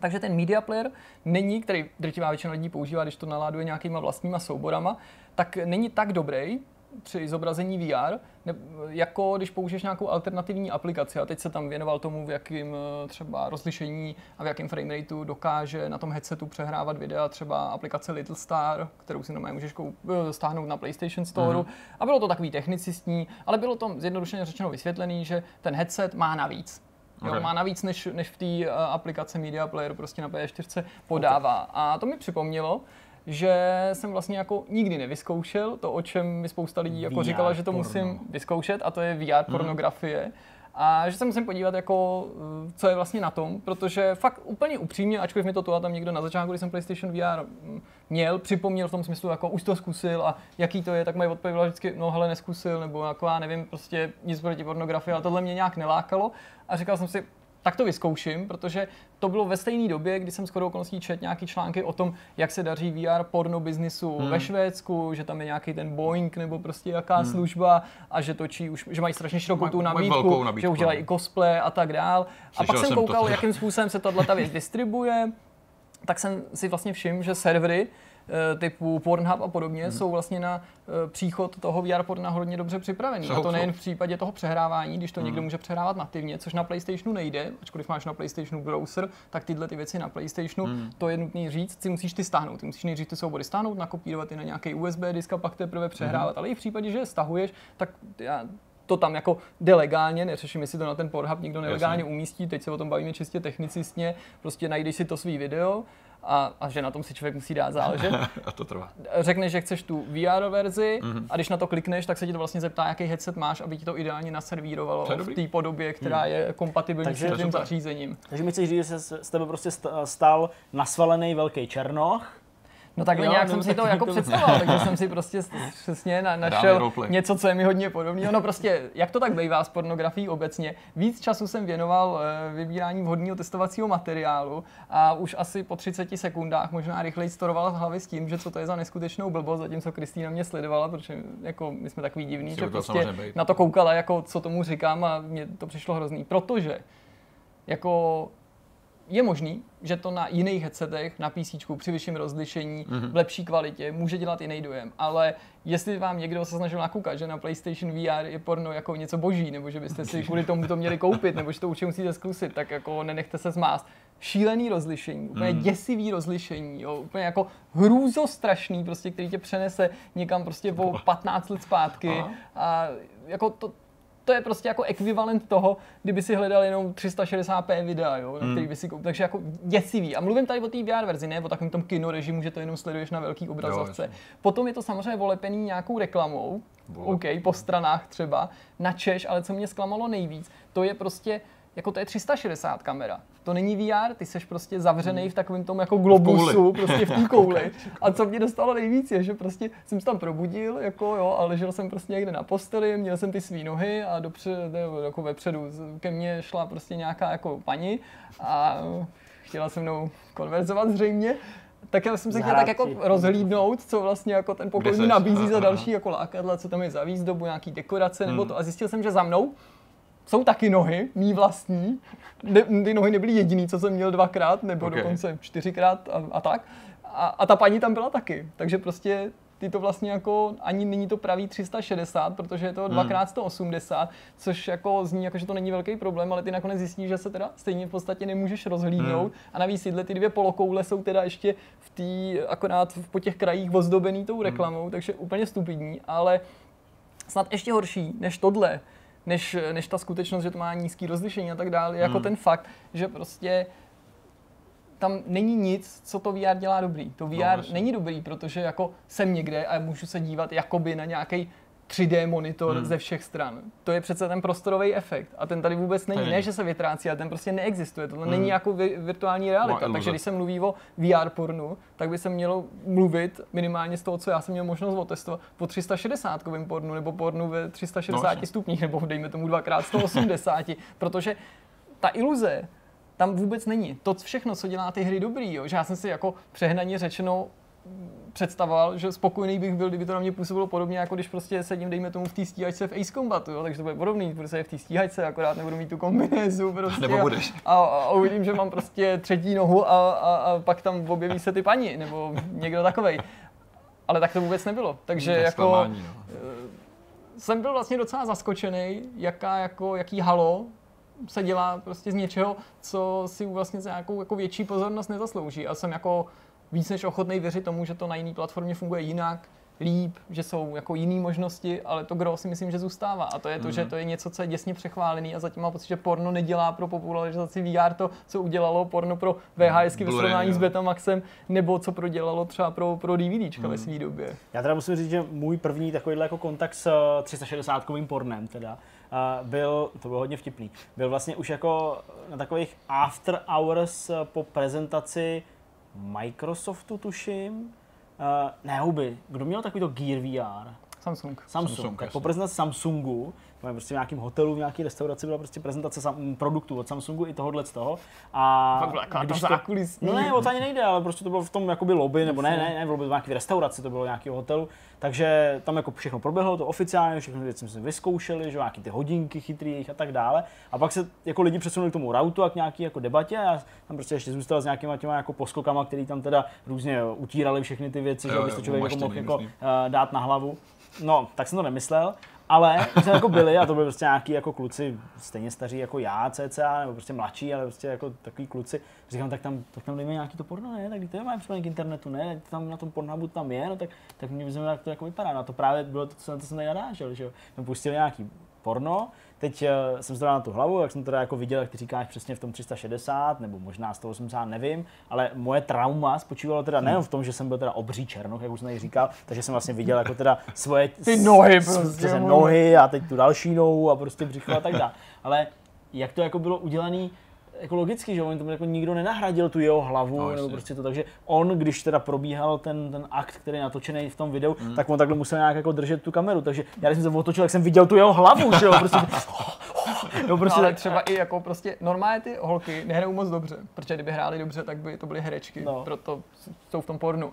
takže ten media player není, který drtivá většina lidí používá, když to naláduje nějakýma vlastníma souborama, tak není tak dobrý, při zobrazení VR, ne, jako když použiješ nějakou alternativní aplikaci. A teď se tam věnoval tomu, v jakém eh, třeba rozlišení a v jakém framerateu dokáže na tom headsetu přehrávat videa třeba aplikace Little Star, kterou si normálně můžeš eh, stáhnout na PlayStation Store. Mm-hmm. A bylo to takový technicistní, ale bylo to zjednodušeně řečeno vysvětlený, že ten headset má navíc. Jo, okay. Má navíc, než, než v té uh, aplikace Media Player prostě na P4 podává. Okay. A to mi připomnělo, že jsem vlastně jako nikdy nevyzkoušel to, o čem mi spousta lidí jako VR říkala, že to porno. musím vyzkoušet a to je VR mhm. pornografie. Hmm. A že se musím podívat, jako, eh, co je vlastně na tom, protože fakt úplně upřímně, ačkoliv mi to tu a tam někdo na začátku, když jsem PlayStation VR mm, měl, připomněl v tom smyslu, jako už to zkusil a jaký to je, tak mají odpověděla vždycky, no hele, neskusil, nebo jako já nevím, prostě nic proti pornografii, ale tohle mě nějak nelákalo. A říkal jsem si, tak to vyzkouším, protože to bylo ve stejné době, kdy jsem skoro okolností čet nějaký články o tom, jak se daří VR porno biznisu hmm. ve Švédsku, že tam je nějaký ten Boeing nebo prostě jaká hmm. služba a že točí už, že mají strašně širokou tu nabídku, nabídku, že už dělají i cosplay a tak dál. A pak jsem koukal, jakým způsobem se tato věc distribuje tak jsem si vlastně všiml, že servery typu Pornhub a podobně hmm. jsou vlastně na eh, příchod toho VR porna hodně dobře připravený. Jsou, a to nejen v případě toho přehrávání, když to hmm. někdo může přehrávat nativně, což na PlayStationu nejde, ačkoliv máš na PlayStationu browser, tak tyhle ty věci na PlayStationu, hmm. to je nutný říct, si musíš ty stáhnout. Ty musíš nejdřív ty soubory stáhnout, nakopírovat je na nějaký USB disk a pak teprve přehrávat. Hmm. Ale i v případě, že je stahuješ, tak já to tam jako jde legálně, neřeším, jestli to na ten Pornhub někdo nelegálně Jasně. umístí, teď se o tom bavíme čistě technicistně, prostě najdeš si to svý video a, a že na tom si člověk musí dát záležet. A to trvá. Řekneš, že chceš tu VR verzi Mhm. mm-hmm. a když na to klikneš, tak se ti to vlastně zeptá, jaký headset máš, aby ti to ideálně naservírovalo To v té podobě, která je kompatibilní Takže- s tím zařízením. Takže mi chceš říct, že se z tebe prostě sta- stal nasvalený velký černoch, No takhle Jo, nějak no, jsem si to jako představoval, takže jsem si prostě přesně na, našel něco, co je mi hodně podobné. No prostě, jak to tak bývá s pornografií obecně, víc času jsem věnoval eh, vybírání vhodného testovacího materiálu a už asi po 30 sekundách možná rychleji storoval v hlavě s tím, že co to je za neskutečnou blbost, zatímco Kristýna mě sledovala, protože jako my jsme takový divný, Musí že to prostě na to koukala, jako co tomu říkám a mně to přišlo hrozný, protože jako je možný, že to na jiných headsetech, na PC při vyšším rozlišení, Mhm. mm-hmm. v lepší kvalitě může dělat jiný dojem. Ale jestli vám někdo se snažil nakoukat, že na PlayStation VR je porno jako něco boží, nebo že byste si kvůli tomu to měli koupit, nebo že to určitě musíte zkusit, tak jako nenechte se zmást. Šílený rozlišení, úplně mm. děsivý rozlišení, jo, úplně jako hrůzostrašný, prostě, který tě přenese někam prostě o 15 let zpátky. A jako to, to je prostě jako ekvivalent toho, kdyby si hledal jenom 360p videa, jo, na který by si koupil. Takže jako děsivý. A mluvím tady o té VR verzi, ne o takovém tom kino režimu, že to jenom sleduješ na velký obrazovce. jasně. Potom je to samozřejmě volepený nějakou reklamou, Vole. OK, po stranách třeba, na Češ, ale co mě zklamalo nejvíc, to je prostě, jako to je 360 kamera. To není VR, ty seš prostě zavřený v takovém tom jako globusu, prostě v té kouli. A co mě dostalo nejvíc je, že prostě jsem se tam probudil, jako jo, a ležel jsem prostě někde na posteli, měl jsem ty svý nohy a dopředu, nebo jako vepředu ke mně šla prostě nějaká jako paní a chtěla se mnou konverzovat zřejmě. Tak já jsem se chtěl tak jako rozhlídnout, co vlastně jako ten pokoj nabízí za další jako lákadla, co tam je za výzdobu, nějaký dekorace nebo Hmm. to. A zjistil jsem, že za mnou jsou taky nohy, mý vlastní. Ne, ty nohy nebyly jediný, co jsem měl dvakrát, nebo Ok. okay. dokonce čtyřikrát a, a tak. A, a ta paní tam byla taky. Takže prostě ty to vlastně jako, ani není to pravý 360, protože je to dvakrát 180, což jako zní jako, že to není velký problém, ale ty nakonec zjistíš, že se teda stejně v podstatě nemůžeš rozhlídnout. A navíc tyhle ty dvě polokoule jsou teda ještě v té, akorát v- po těch krajích ozdobený tou reklamou, takže úplně stupidní, ale snad ještě horší než tohle, než, než ta skutečnost, že to má nízký rozlišení a tak dále, jako Hmm. ten fakt, že prostě tam není nic, co to VR dělá dobrý. To VR jasně. není dobrý, protože jako jsem někde a můžu se dívat jakoby na nějaký 3D monitor Hmm. ze všech stran. To je přece ten prostorový efekt. A ten tady vůbec není. není. Ne, že se vytrácí, ale ten prostě neexistuje. Tohle Hmm. není jako vi- virtuální realita. Takže když se mluví o VR pornu, tak by se mělo mluvit minimálně z toho, co já jsem měl možnost otestovat, po 360 pornu nebo pornu ve 360 No, stupních, nebo dejme tomu dvakrát 180, protože ta iluze tam vůbec není. To všechno, co dělá ty hry dobrý, jo, že já jsem si jako přehnaně řečeno představoval, že spokojený bych byl, kdyby to na mě působilo podobně, jako když prostě sedím, dejme tomu, v té stíhačce v Ace Combatu, jo, takže to bude podobný, se v té stíhačce, akorát nebudu mít tu kombinézu prostě. Nebo a- budeš. A, a, uvidím, že mám prostě třetí nohu a, a, a pak tam objeví se ty paní, nebo někdo takovej. Ale tak to vůbec nebylo. Takže Tak jako zklamání, no. jsem byl vlastně docela zaskočený, jaká, jako, jaký halo se dělá prostě z něčeho, co si vlastně za nějakou jako větší pozornost nezaslouží. A jsem jako víc než ochotný věřit tomu, že to na jiné platformě funguje jinak, líp, že jsou jako jiné možnosti, ale to gro si myslím, že zůstává. A to je to, že to je něco, co je děsně přechválený a zatím mám pocit, že porno nedělá pro popularizaci VR to, co udělalo porno pro VHSky ve srovnání s. Betamaxem, nebo co prodělalo třeba pro, pro DVDčka ve své době. Já teda musím říct, že můj první takovýhle jako kontakt s eh, 360 kovým pornem teda, eh, byl, to bylo hodně vtipný, byl vlastně už jako na takových after hours eh, po prezentaci Microsoftu tuším, Uh, ne huby, kdo měl takovýto Gear VR? Samsung. Samsung. Samsung, tak po jasně. prezentaci Samsungu, prostě v nějakém hotelu, v nějaké restauraci byla prostě prezentace sam, produktů od Samsungu i tohohle z toho. A Fakt byla když to, zákulisní. No ne, o to ani nejde, ale prostě to bylo v tom jakoby lobby, nebo ne, ne, ne, v lobby v nějaké restauraci, to bylo nějakého hotelu. Takže tam jako všechno proběhlo, to oficiálně, všechny věci jsme vyzkoušeli, že nějaký ty hodinky chytrý jejich a tak dále. A pak se jako lidi přesunuli k tomu routu a k nějaký jako debatě a já tam prostě ještě zůstal s nějakýma těma jako poskokama, který tam teda různě utírali všechny ty věci, že Jo, aby jo, to člověk jako mohl omaštěný jako uh, dát na hlavu. No, tak jsem to nemyslel. Ale my jsme jako byli, a to byli prostě nějaký jako kluci stejně staří jako já, cca, nebo prostě mladší, ale prostě jako takový kluci. Říkám, tak tam, tak tam dejme nějaký to porno, ne? Tak to máme připojený k internetu, ne? Tam na tom Pornhubu tam je, no tak, tak mě vyzveme, jak to jako vypadá. No a to právě bylo to, co na to jsem tady narážel, že jo. Jsme pustili nějaký porno, teď uh, jsem se dal na tu hlavu, jak jsem teda jako viděl, jak ty říkáš přesně v tom 360, nebo možná 180, nevím, ale moje trauma spočívalo teda nejen v tom, že jsem byl teda obří černoch, jak už jsem tady říkal, takže jsem vlastně viděl jako teda svoje Ty nohy prostě, vole. nohy a teď tu další nohu a prostě břicho a tak dále. Ale jak to jako bylo udělané, jako logicky, že on tomu jako nikdo nenahradil tu jeho hlavu, No, nebo prostě to, takže on, když teda probíhal ten, ten akt, který je natočený v tom videu, Hmm. mm. tak on takhle musel nějak jako držet tu kameru, takže já když jsem se otočil, tak jsem viděl tu jeho hlavu, že jo, prostě, No, prostě ale tak, třeba i jako prostě normálně ty holky nehrajou moc dobře, protože kdyby hrály dobře, tak by to byly herečky, No. no. proto jsou v tom pornu.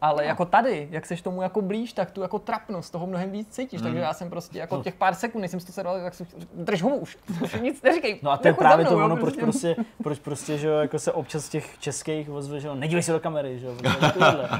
Ale jako tady, jak seš tomu jako blíž, tak tu jako trapnost toho mnohem víc cítíš. Takže já jsem prostě jako těch pár sekund, než jsem to sledoval, tak jsem drž hubu už, nic neříkej. No a to je za právě mnou, to ono, proč prostě, proč prostě, že jo, jako se občas z těch českých ozve, že jo, nedívej se do kamery, že jo,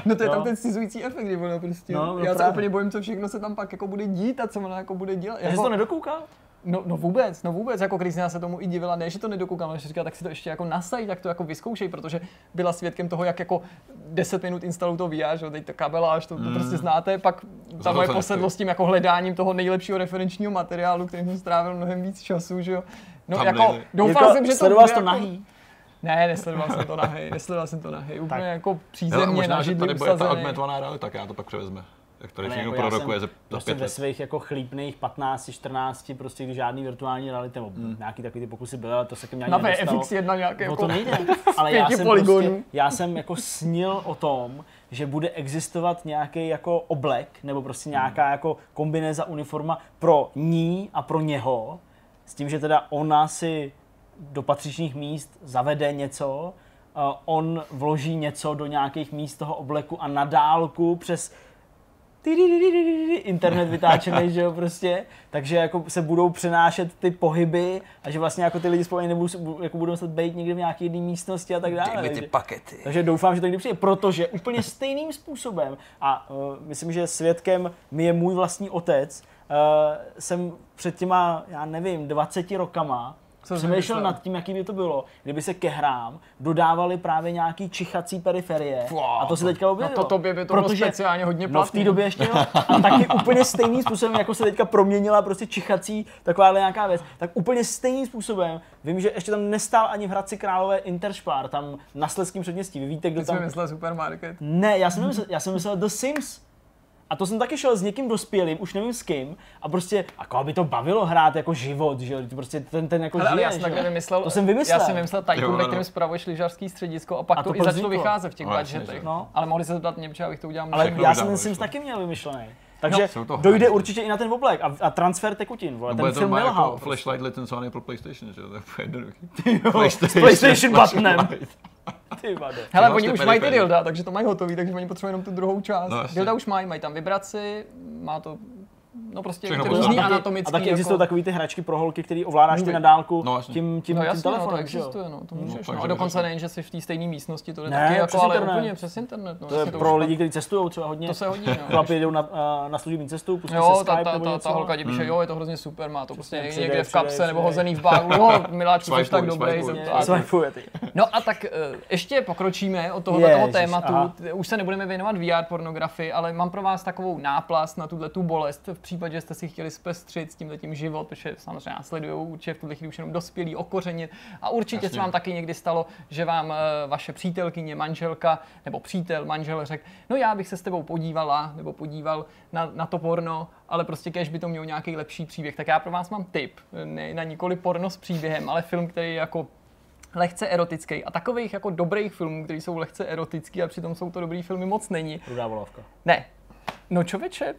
No to je jo. tam ten scizující efekt, kdy ono prostě, No, no já se právě. úplně bojím, co všechno se tam pak jako bude dít a co ona jako bude dělat. Takže jsi Jako, to nedokoukal? No, no vůbec, no vůbec, jako Kristina se tomu i divila, ne, že to nedokoukám, ale že říká, tak si to ještě jako nasaď, tak to jako vyzkoušej, protože byla svědkem toho, jak jako 10 minut instalují to VR, že jo, teď to kabeláž, to, to prostě znáte, pak ta moje se posedlost s tím jako hledáním toho nejlepšího referenčního materiálu, kterým jsem strávil mnohem víc času, že jo. No Tam jako, nejde. doufal jako, jsem, že to sledoval bude to jako... nahý? Ne, nesledoval jsem to nahej, nesledoval jsem to nahej, úplně Tak. jako Hele, přízemně možná, na že židli tady bude ta augmentovaná realita, tak já to pak převezme. Jak všechno jako prorokuje za, za prostě pět ve svých jako chlípných 15, 14, prostě když žádný virtuální reality, nebo nějaký takový ty pokusy byly, ale to se ke mně ani Na nedostalo. VFX1 nějaké No jako... to nejde, ale já jsem, polygonů. prostě, já jsem jako snil o tom, že bude existovat nějaký jako oblek, nebo prostě nějaká jako kombinéza uniforma pro ní a pro něho, s tím, že teda ona si do patřičných míst zavede něco, uh, on vloží něco do nějakých míst toho obleku a na dálku přes internet vytáčený, že jo, prostě, takže jako se budou přenášet ty pohyby a že vlastně jako ty lidi spolu nebudou, jako budou muset být někde v nějaké jedné místnosti a tak dále. Dej mi ty takže- pakety. takže doufám, že to kdy přijde, protože úplně stejným způsobem, a uh, myslím, že svědkem mi je můj vlastní otec, uh, jsem před těma, já nevím, 20 rokama Co jsi přemýšlel nad tím, jaký by to bylo, kdyby se ke hrám dodávali právě nějaký čichací periferie. Fua, a to se teďka objevilo. no to tobě by to bylo Protože, speciálně hodně No v té platný. době ještě jo. A taky úplně stejným způsobem, jako se teďka proměnila prostě čichací takováhle nějaká věc, tak úplně stejným způsobem, vím, že ještě tam nestál ani v Hradci Králové Interspar, tam na Slezském předměstí. Vy víte, kdo Teď tam... jsme myslel supermarket. Ne, já jsem, myslel, já jsem myslel The Sims. A to jsem taky šel s někým dospělým, už nevím s kým, a prostě, jako aby to bavilo hrát jako život, že jo, prostě ten, ten jako Hele, žije, já jsem takhle vymyslel, To jsem vymyslel. Já jsem vymyslel Tycoon, ve kterém spravuješ lyžařský středisko a pak A to, to i začalo vycházet v těch No, budgetech. že jo. Ale mohli se zeptat mě, protože abych to udělal Ale já jsem ten Sims taky měl vymyšlený. Takže to dojde hajzli. určitě i na ten oblek a, a transfer tekutin, vole, No, ten film nelhal. jako flashlight licencovaný pro PlayStation, že? To je jednoduchý. s PlayStation buttonem. Ty vado. Hele, oni už mají ty dilda, takže to mají hotový, takže oni potřebují jenom tu druhou část. No, dilda už mají, mají tam vibraci, má to, no prostě Všechno ty pořád. různý anatomický. a taky jako... existují takový ty hračky pro holky, který ovládáš ty na dálku No, tím, tím, No tím jasně, no, to telefonem, existuje, no, to No, můžeš. takže No, a dokonce nejen, že jsi v té stejné místnosti, to jde Ne, taky jako, ale internet. úplně přes internet. No, To je pro lidi, kteří cestují třeba hodně. To se hodí, no. Chlapi jdou na, na služební cestu, pustí Jo, se ta, Skype ta, nebo ta, něco. ta holka ti píše, jo, je to hrozně super, má to prostě někde v kapse nebo hozený v bágu, jo, miláčku, jsi tak dobrý. No a tak eh, ještě pokročíme od tohoto tématu. Už se nebudeme věnovat VR pornografii, ale mám pro vás takovou náplast na tuhle tu bolest v případě, že jste si chtěli zpestřit s tímhle tím život, protože samozřejmě následují určitě v tuhle chvíli už jenom dospělí, okořenit. A určitě Jasně. se vám taky někdy stalo, že vám eh, vaše přítelkyně, manželka nebo přítel, manžel řekl, no já bych se s tebou podívala nebo podíval na, na to porno, ale prostě kež by to měl nějaký lepší příběh. Tak já pro vás mám tip, ne na nikoli porno s příběhem, ale film, který je jako lehce erotický. A takových jako dobrých filmů, které jsou lehce erotický a přitom jsou to dobrý filmy, moc není. Rudá volavka. Ne. No čověče,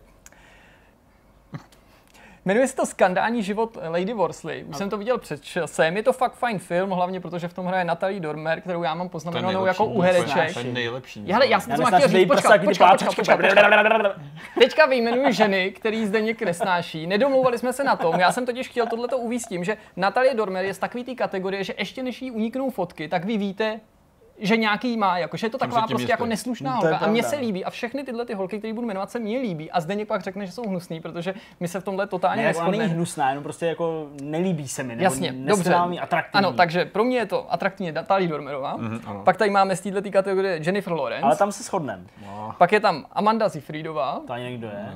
Jmenuje se to Skandální život Lady Worsley. Už jsem to viděl před časem. Je to fakt fajn film, hlavně protože v tom hraje Natalie Dormer, kterou já mám poznamenanou jako u hereček. To je nejlepší. Hele, já jsem to chtěl říct, počkat, počkat, počkat. Teďka vyjmenuji ženy, který Zdeněk nesnáší. Nedomlouvali jsme se na tom. Já jsem totiž chtěl tohleto uvíct tím, že Natalie Dormer je z takový té kategorie, že ještě než jí uniknou fotky, tak vy víte, že nějaký má, jakože je to taková prostě jako neslušná No, holka. A mně se líbí. A všechny tyhle ty holky, které budu jmenovat, se mně líbí. A Zdeněk pak řekne, že jsou hnusný, protože my se v tomhle totálně Ne, ona není neschodneme. hnusná, jenom prostě jako nelíbí se mi, nebo Jasně, dobře. atraktivní. Ano, takže pro mě je to atraktivní Natalie Dormerová. Mhm, ano. Pak tady máme z této kategorie Jennifer Lawrence. Ale tam se shodneme. Pak je tam Amanda Seyfriedová, To ani někdo je.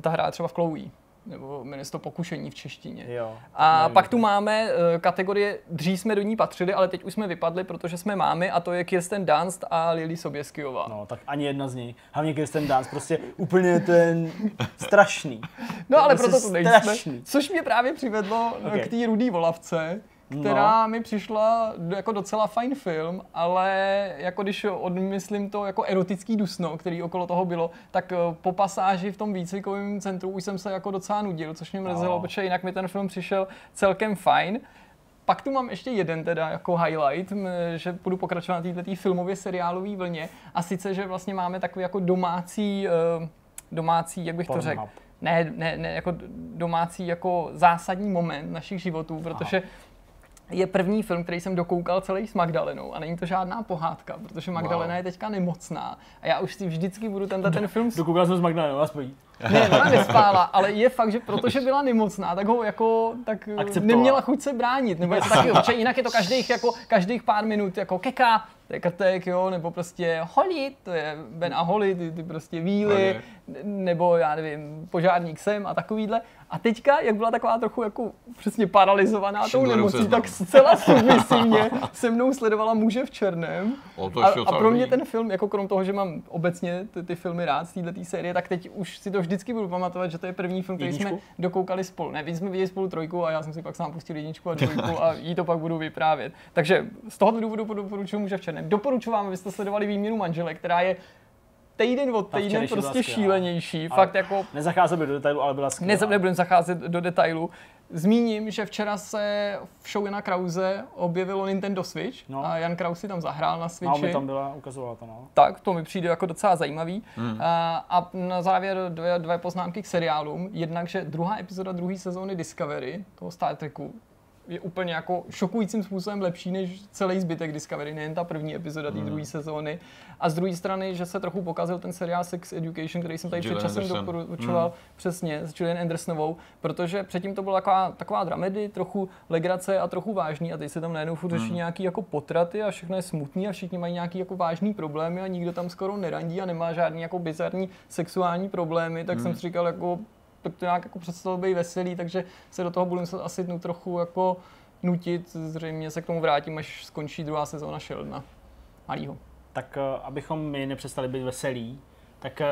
ta hrála třeba v Chloe, nebo jmenuje se to Pokušení v češtině. Jo. A Nevím. pak tu máme uh, kategorie, dřív jsme do ní patřili, ale teď už jsme vypadli, protože jsme mámy, a to je Kirsten Dunst a Lily Soběskyová. No, tak ani jedna z nich. Hlavně Kirsten Dance, prostě úplně ten strašný. No ale Prostě proto tu nejsme. strašný. Což mě právě přivedlo okay. Ok. k té rudý volavce, která No. mi přišla jako docela fajn film, ale jako když odmyslím to jako erotický dusno, který okolo toho bylo, tak eh, po pasáži v tom výcvikovém centru už jsem se jako docela nudil, což mě mrzelo, No. protože jinak mi ten film přišel celkem fajn. Pak tu mám ještě jeden teda jako highlight, že budu pokračovat na této filmově seriálové vlně a sice, že vlastně máme takový jako domácí, eh, domácí, jak bych to Pornhub. řekl, ne, ne, ne, jako domácí jako zásadní moment našich životů, protože je první film, který jsem dokoukal celý s Magdalenou a není to žádná pohádka, protože Magdalena Wow. je teďka nemocná a já už si vždycky budu tenhle ten film s- Dokoukal jsem s Magdalenou, aspoň. ne, ona nespála, ale je fakt, že protože byla nemocná, tak ho jako, tak Akceptovala. neměla chuť se bránit, nebo něco takového, protože jinak je to každých, jako, každých pár minut jako keka, to je krtek, jo, nebo prostě Holly, to je Ben a Holly, ty, ty prostě víly, nebo já nevím, požárník sem a takovýhle. A teďka, jak byla taková trochu jako přesně paralizovaná tou nemocí, tak zcela submisivně se mnou sledovala muže v černém. O, to A, a pro mě ten film, jako krom toho, že mám obecně ty, ty filmy rád z této série, tak teď už si to vždycky budu pamatovat, že to je první film, který jsme Jedničku? dokoukali spolu. Ne, my jsme viděli spolu trojku a já jsem si pak sám pustil jedničku a dvojku a jí to pak budu vyprávět. Takže z tohoto důvodu doporučuji muže v černém. Doporučuji vám, abyste sledovali výměnu manželek, která je týden od týdne byla prostě skvělá. šílenější. Ale- Fakt jako Nezacházel by do detailu, ale byla skvělá. ne, nebudeme zacházet do detailu. Zmíním, že včera se v show Jana Krause objevilo Nintendo Switch No. a Jan Kraus si tam zahrál na Switchi. Naomi tam byla, ukazovala to, no. Tak, to mi přijde jako docela zajímavý. Hmm. A, a na závěr dvě, dvě poznámky k seriálům. Jednak, že druhá epizoda druhé sezóny Discovery, toho Star Treku, je úplně jako šokujícím způsobem lepší než celý zbytek Discovery, nejen ta první epizoda té druhé sezóny. A z druhé strany, že se trochu pokazil ten seriál Sex Education, který jsem tady před časem Anderson. doporučoval Hmm. přesně s Julian Andersonovou, protože předtím to byla taková, taková dramedy, trochu legrace a trochu vážný a teď se tam najednou furt řeší nějaký jako potraty a všechno je smutný a všichni mají nějaký jako vážný problémy a nikdo tam skoro nerandí a nemá žádný jako bizarní sexuální problémy, tak jsem si říkal jako to nějak jako přestalo být veselý, takže se do toho budu muset asi nu trochu jako nutit, zřejmě se k tomu vrátím, až skončí druhá sezóna Sheldona. Malýho. Tak eh, abychom my nepřestali být veselí, tak eh,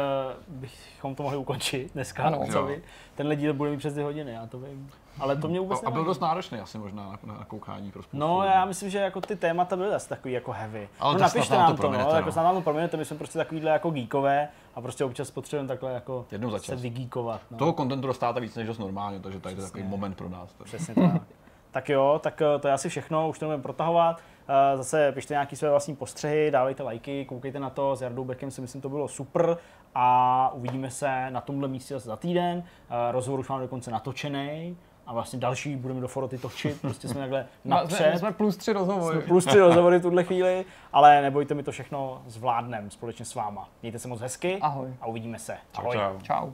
bychom to mohli ukončit dneska. Ano. co vy? Tenhle díl bude mít přes dvě hodiny, já to vím. Ale to mě vůbec A, a byl dost náročný asi možná na, na koukání pro spoustu No, já myslím, že jako ty témata byly asi takový jako heavy. Ale no, napište nám to no, jako no. snad nám to prominete, my jsme prostě takovýhle jako geekové a prostě občas potřebujeme takhle jako Jednou za se vygíkovat. No. Toho kontentu dostáváte víc než dost normálně, takže tady je takový moment pro nás. Tak. Přesně tak. tak jo, tak eh, to je asi všechno, už to nebudeme protahovat. Eh, Zase pište nějaké své vlastní postřehy, dávejte lajky, koukejte na to, s Jardou Beckem si myslím, to bylo super a uvidíme se na tomhle místě zase za týden. Eh, Rozhovor už máme dokonce natočený a vlastně další budeme do Foroty točit, prostě jsme takhle napřed. jsme, jsme plus tři rozhovory. Jsme plus tři rozhovory v tuhle chvíli, ale nebojte, my to všechno zvládneme společně s váma. Mějte se moc hezky Ahoj. a uvidíme se. Čau, Ahoj. čau. Čau.